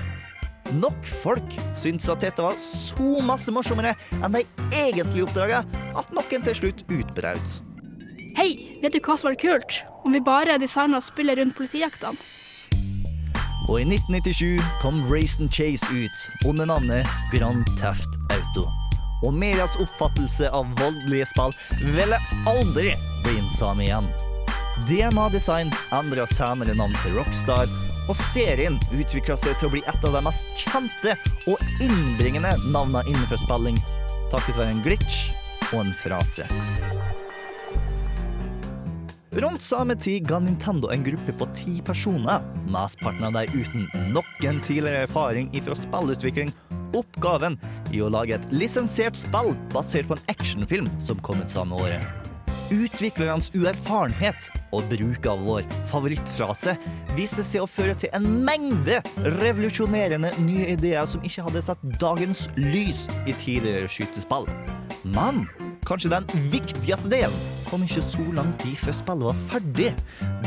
[SPEAKER 5] Nok folk syntes at dette var så masse morsommere enn de egentlige oppdraget at noen til slutt utbrøt.
[SPEAKER 18] Hei, vet du hva som var kult? Om vi bare designa spillet rundt politijaktene.
[SPEAKER 5] Og i 1997 kom Racing Chase ut under navnet Grand Theft Auto. Og medias oppfattelse av voldelige spill ville aldri bli den igjen. DMA Design endra senere navn til Rockstar, og serien utvikla seg til å bli et av de mest kjente og innbringende navnene innenfor spilling, takket være en glitch og en frase. Rundt samme tid ga Nintendo en gruppe på ti personer, mesteparten av dem uten noen tidligere erfaring fra spillutvikling, oppgaven i å lage et lisensiert spill basert på en actionfilm som kom ut samme året. Utviklernes uerfarenhet og bruk av vår favorittfrase viste seg å føre til en mengde revolusjonerende nye ideer som ikke hadde sett dagens lys i tidligere skytespill. Men kanskje den viktigste delen kom ikke så lang tid før spillet var ferdig,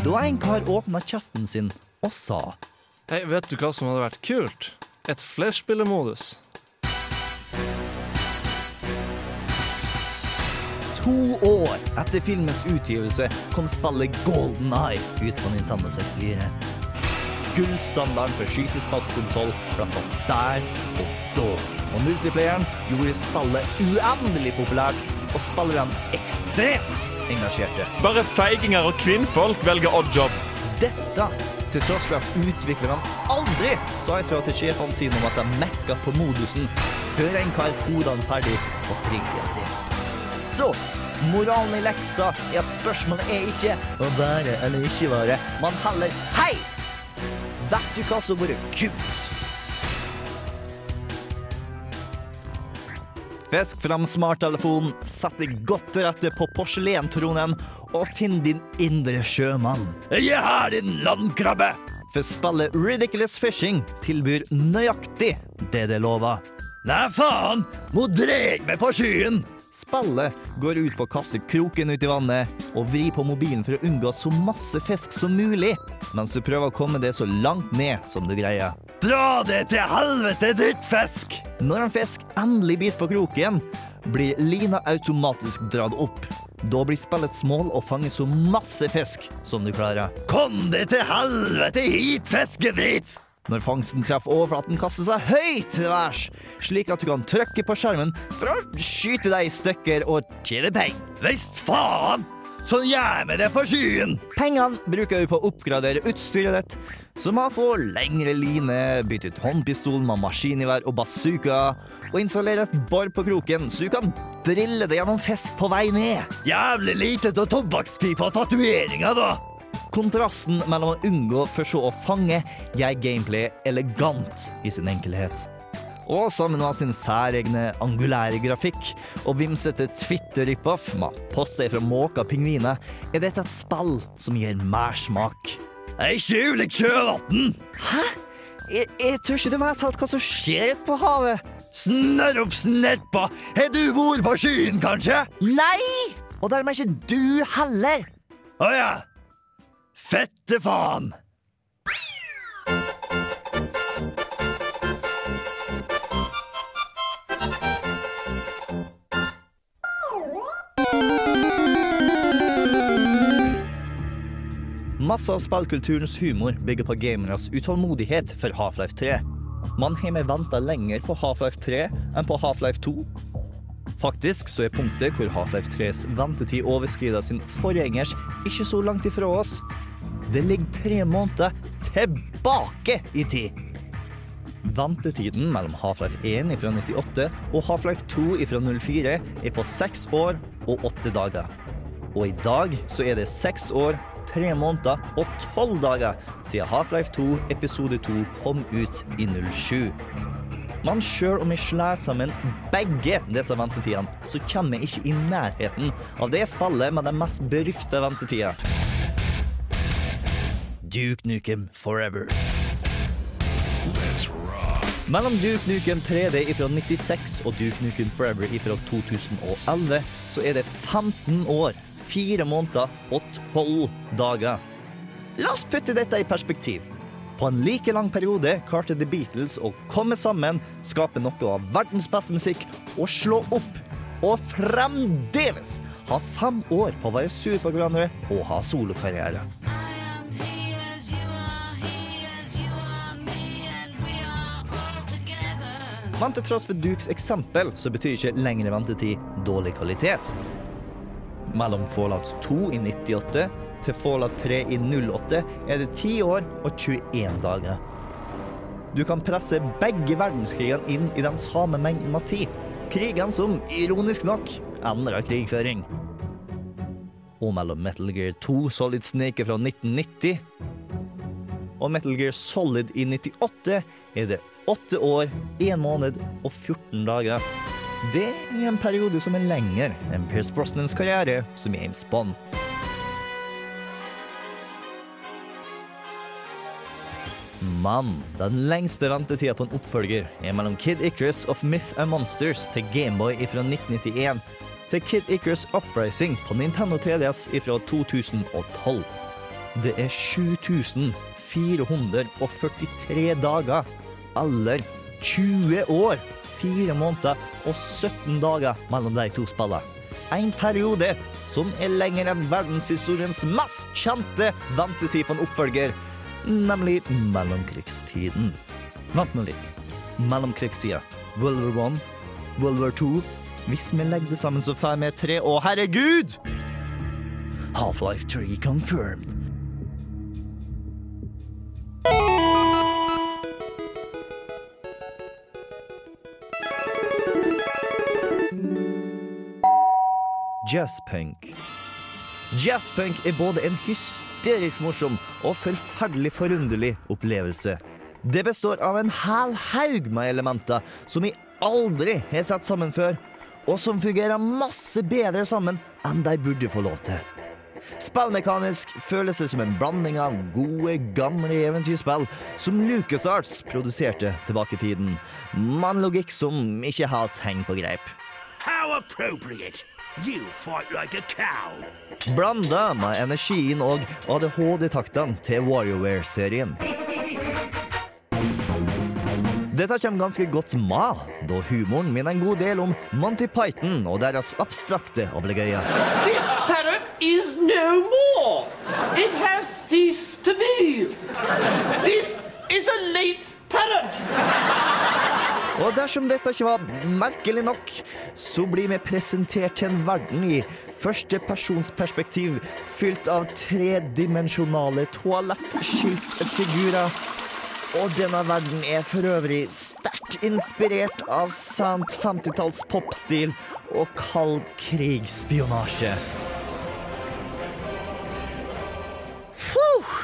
[SPEAKER 5] da en kar åpna kjeften sin og sa
[SPEAKER 19] Hei, vet du hva som hadde vært kult? Et flerspillermodus.
[SPEAKER 5] To år etter filmens utgivelse kom spillet Golden Eye ut på Nintendo 64. Gullstandarden for skytespillkonsoll ble satt der og da. Og multiplayeren gjorde spillet uendelig populært, og spillerne ekstremt engasjerte.
[SPEAKER 19] Bare feiginger og kvinnfolk velger oddjob.
[SPEAKER 5] Dette Til tross for at utviklerne aldri sa ifra til sjefene sine om at de mekka på modusen før en kalte hodene ferdig på fritida si. Så moralen i leksa er at spørsmålet er ikke å være eller ikke være, men heller hei! Vet du hva som har vært kult? Fisk fram smarttelefonen, sett deg godt til rette på porselentronen og finn din indre sjømann. Jeg har din landkrabbe! For spillet Ridiculous Fishing tilbyr nøyaktig det det lover. Nei, faen! Nå dreg meg på skyen! Spillet går ut på å kaste kroken ut i vannet og vri på mobilen for å unngå så masse fisk som mulig, mens du prøver å komme det så langt ned som du greier. Dra det til helvete, drittfisk! Når en fisk endelig biter på kroken, blir lina automatisk dratt opp. Da blir spillets mål å fange så masse fisk som du klarer. Kom deg til helvete hit, fiskedritt! Når fangsten treffer overflaten, kaster seg høyt til værs, slik at du kan trykke på skjermen for å skyte deg i stykker og tjene penger. Visst faen! Sånn gjør vi det på skyen! Pengene bruker du på å oppgradere utstyret ditt, som å få lengre line, bytte ut håndpistol med maskingevær og bazooka, og installere et bor på kroken, så du kan drille det gjennom fisk på vei ned. Jævlig lite av tobakkspipa og tatoveringer, da! Kontrasten mellom å unngå for så å fange gjør gameplay elegant i sin enkelhet. Og sammen med sin særegne angulære grafikk og vimsete Twitter-rip-off med poster fra måka pingviner, er dette et spill som gir mersmak. Ei skjulig sjøvann! Hæ? Jeg, jeg tror ikke du vet helt hva som skjer ute på havet. Snørr opp snørpa! Har du vært på skyen, kanskje? Nei! Og dermed ikke du heller. Å ja. Fette faen! Masse av spillkulturens humor bygger på gameres utålmodighet for Half-Life 3. Man har med venta lenger på Half-Life 3 enn på Half-Life 2. Faktisk så er punktet hvor Half-Life 3s ventetid overskrider sin forgjengers, ikke så langt ifra oss. Det ligger tre måneder tilbake i tid. Ventetiden mellom Half-Life 1 fra 98 og Half-Life 2 fra 04 er på seks år og åtte dager. Og i dag så er det seks år, tre måneder og tolv dager siden Half-Life 2 episode 2 kom ut i 07. Men sjøl om vi slår sammen begge disse ventetidene, så kommer vi ikke i nærheten av det spillet med den mest berykta ventetida. Duke Nukem Forever. Mellom Duke Nukem 3D fra 96 og Duke Nukem Forever fra 2011 så er det 15 år, 4 måneder og 12 dager. La oss putte dette i perspektiv. På en like lang periode klarte The Beatles å komme sammen, skape noe av verdens beste musikk og slå opp. Og fremdeles ha fem år på å være sur på hverandre og ha solokarriere. Men til tross for Dukes eksempel, så betyr ikke lengre ventetid dårlig kvalitet. Mellom Fallout 2 i 98 til Fallout 3 i 08 er det 10 år og 21 dager. Du kan presse begge verdenskrigene inn i den samme mengden av tid. Krigen som, ironisk nok, endrer krigføring. Og mellom Metal Gear 2 Solid Snake fra 1990 og Metal Gear Solid i 98 er det 8 år, én måned og 14 dager. Det er en periode som er lengre enn Pierce Brosnans karriere som James Bond. Men den lengste ventetida på en oppfølger er mellom Kid Icarus of Myth and Monsters til Gameboy fra 1991 til Kid Icarus Uprising på Nintendo 3DS fra 2012. Det er 7443 dager, eller 20 år, 4 måneder og 17 dager mellom de to spillene. En periode som er lenger enn verdenshistoriens mest kjente ventetid på en oppfølger, nemlig mellomkrigstiden. Vent nå litt. Mellomkrigstida. World War One, World War Two. Hvis vi legger det sammen, så får vi tre Å, herregud! Half-Life 3 confirmed. Jazzpunk. Jazzpunk er både en hysterisk morsom og forferdelig forunderlig opplevelse. Det består av en hel haug med elementer som vi aldri har sett sammen før, og som fungerer masse bedre sammen enn de burde få lov til. Spillmekanisk føles det som en blanding av gode, gamle eventyrspill som LucasArts produserte tilbake i tiden, med en logikk som ikke helt henger på greip.
[SPEAKER 20] How appropriate! You fight like a cow.
[SPEAKER 5] Blanda med energien og ADHD-taktene til WarioWare-serien. Dette kommer ganske godt med, da humoren minner en god del om Monty Python og deres abstrakte obligøyer.
[SPEAKER 21] This parrot is no more. It has ceased to be. This is a late parrot.
[SPEAKER 5] Og dersom dette ikke var merkelig nok, så blir vi presentert til en verden i førstepersonsperspektiv fylt av tredimensjonale toalettskiltfigurer. Og denne verden er for øvrig sterkt inspirert av sant 50-talls popstil og kald krigsspionasje.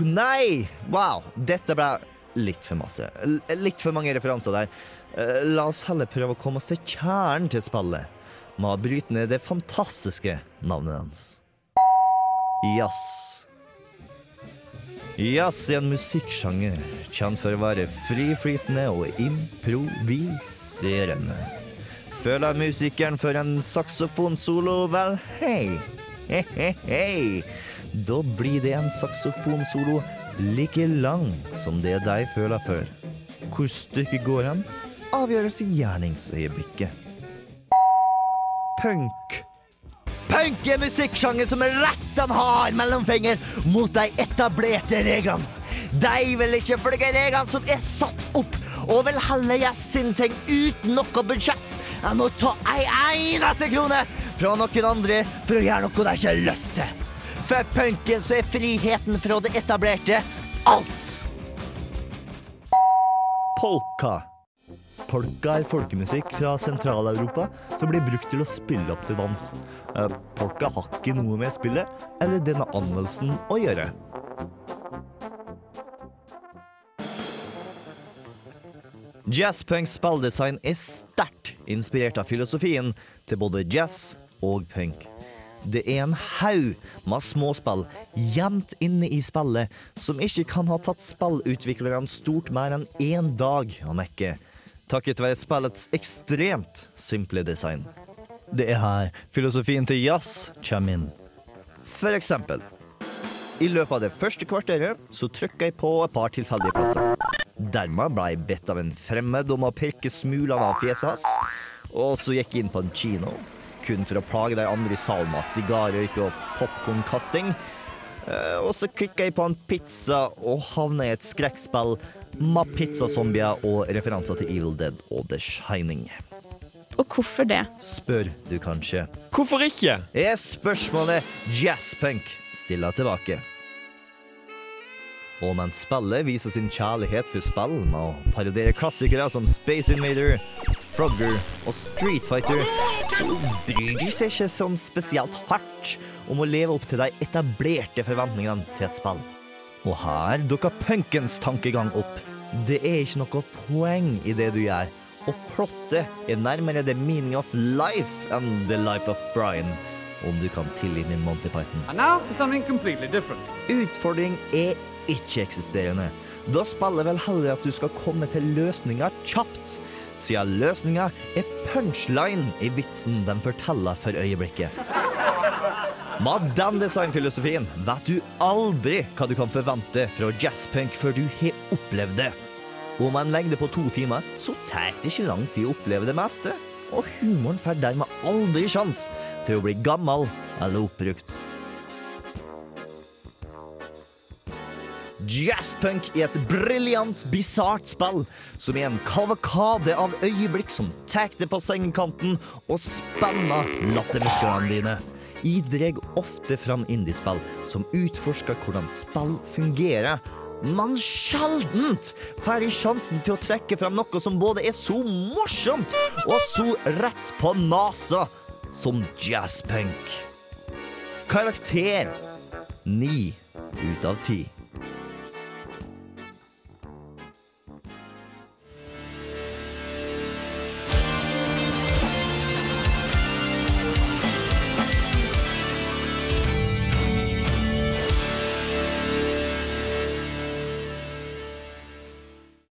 [SPEAKER 5] Nei! Wow, dette ble litt for masse. L litt for mange referanser der. Eh, La oss heller prøve å komme oss til kjernen til spillet, med å bryte ned det fantastiske navnet hans. Jazz. Jazz er en musikksjanger kjent for å være friflytende og improviserende. Føler musikeren for en saksofonsolo? Vel, hei. Hei, hei, hei. Da blir det en saksofonsolo like lang som det de føler for. Hvor stykket går hen, avgjøres i gjerningsøyeblikket. Punk. Punk er musikksjanger som er rett han har mellomfinger mot de etablerte reglene. De vil ikke følge reglene som er satt opp, og vil heller gjøre sin ting uten noe budsjett enn å ta ei eneste krone fra noen andre for å gjøre noe de ikke har lyst til. For punken så er friheten fra det etablerte alt. Polka. Polka er folkemusikk fra Sentral-Europa som blir brukt til å spille opp til dans. Eh, Polka har ikke noe med spillet eller denne anmeldelsen å gjøre. Jazzpunks spilldesign er sterkt inspirert av filosofien til både jazz og punk. Det er en haug med småspill gjemt inne i spillet som ikke kan ha tatt spillutviklerne stort mer enn én dag å mekke, takket være spillets ekstremt simple design. Det er her filosofien til jazz kommer inn. For eksempel. I løpet av det første kvarteret så trykka jeg på et par tilfeldige plasser. Dermed ble jeg bedt av en fremmed om å pirke smulene av fjeset hans. Og så gikk jeg inn på en kino, kun for å plage de andre i salen med sigarrøyk og popkornkasting. Eh, Og så klikka jeg på en pizza og havna i et skrekkspill med pizzazombier og referanser til Evil Dead og The Shining.
[SPEAKER 18] Og hvorfor det?
[SPEAKER 5] Spør du kanskje.
[SPEAKER 10] Hvorfor ikke?
[SPEAKER 5] Er spørsmålet jazzpunk stiller tilbake. Og mens spillet viser sin kjærlighet for spill med å parodiere klassikere som Space Invader, Frogger og Street Fighter, så bryr de seg ikke sånn spesielt hardt om å leve opp til de etablerte forventningene til et spill. Og her dukker punkens tankegang opp. Det er ikke noe poeng i det du gjør, og plottet er nærmere the meaning of life enn the life of Brian, om du kan tilgi min Monty Python. Utfordring er ikke-eksisterende. Da spiller vel heller at du skal komme til løsninger kjapt, siden løsninga er punchline i vitsen de forteller for øyeblikket. Med den designfilosofien vet du aldri hva du kan forvente fra jazzpunk før du har opplevd det. Og med en lengde på to timer så tar det ikke lang tid å oppleve det meste, og humoren får dermed aldri sjans til å bli gammel eller oppbrukt. Jazzpunk er et briljant, bisart spill som er en kavakade av øyeblikk som tar deg på sengekanten og spenner lattermusklene dine. Jeg drar ofte fram indiespill som utforsker hvordan spill fungerer, men sjeldent får jeg sjansen til å trekke fram noe som både er så morsomt og så rett på nesa som jazzpunk. Karakter 9 ut av 10.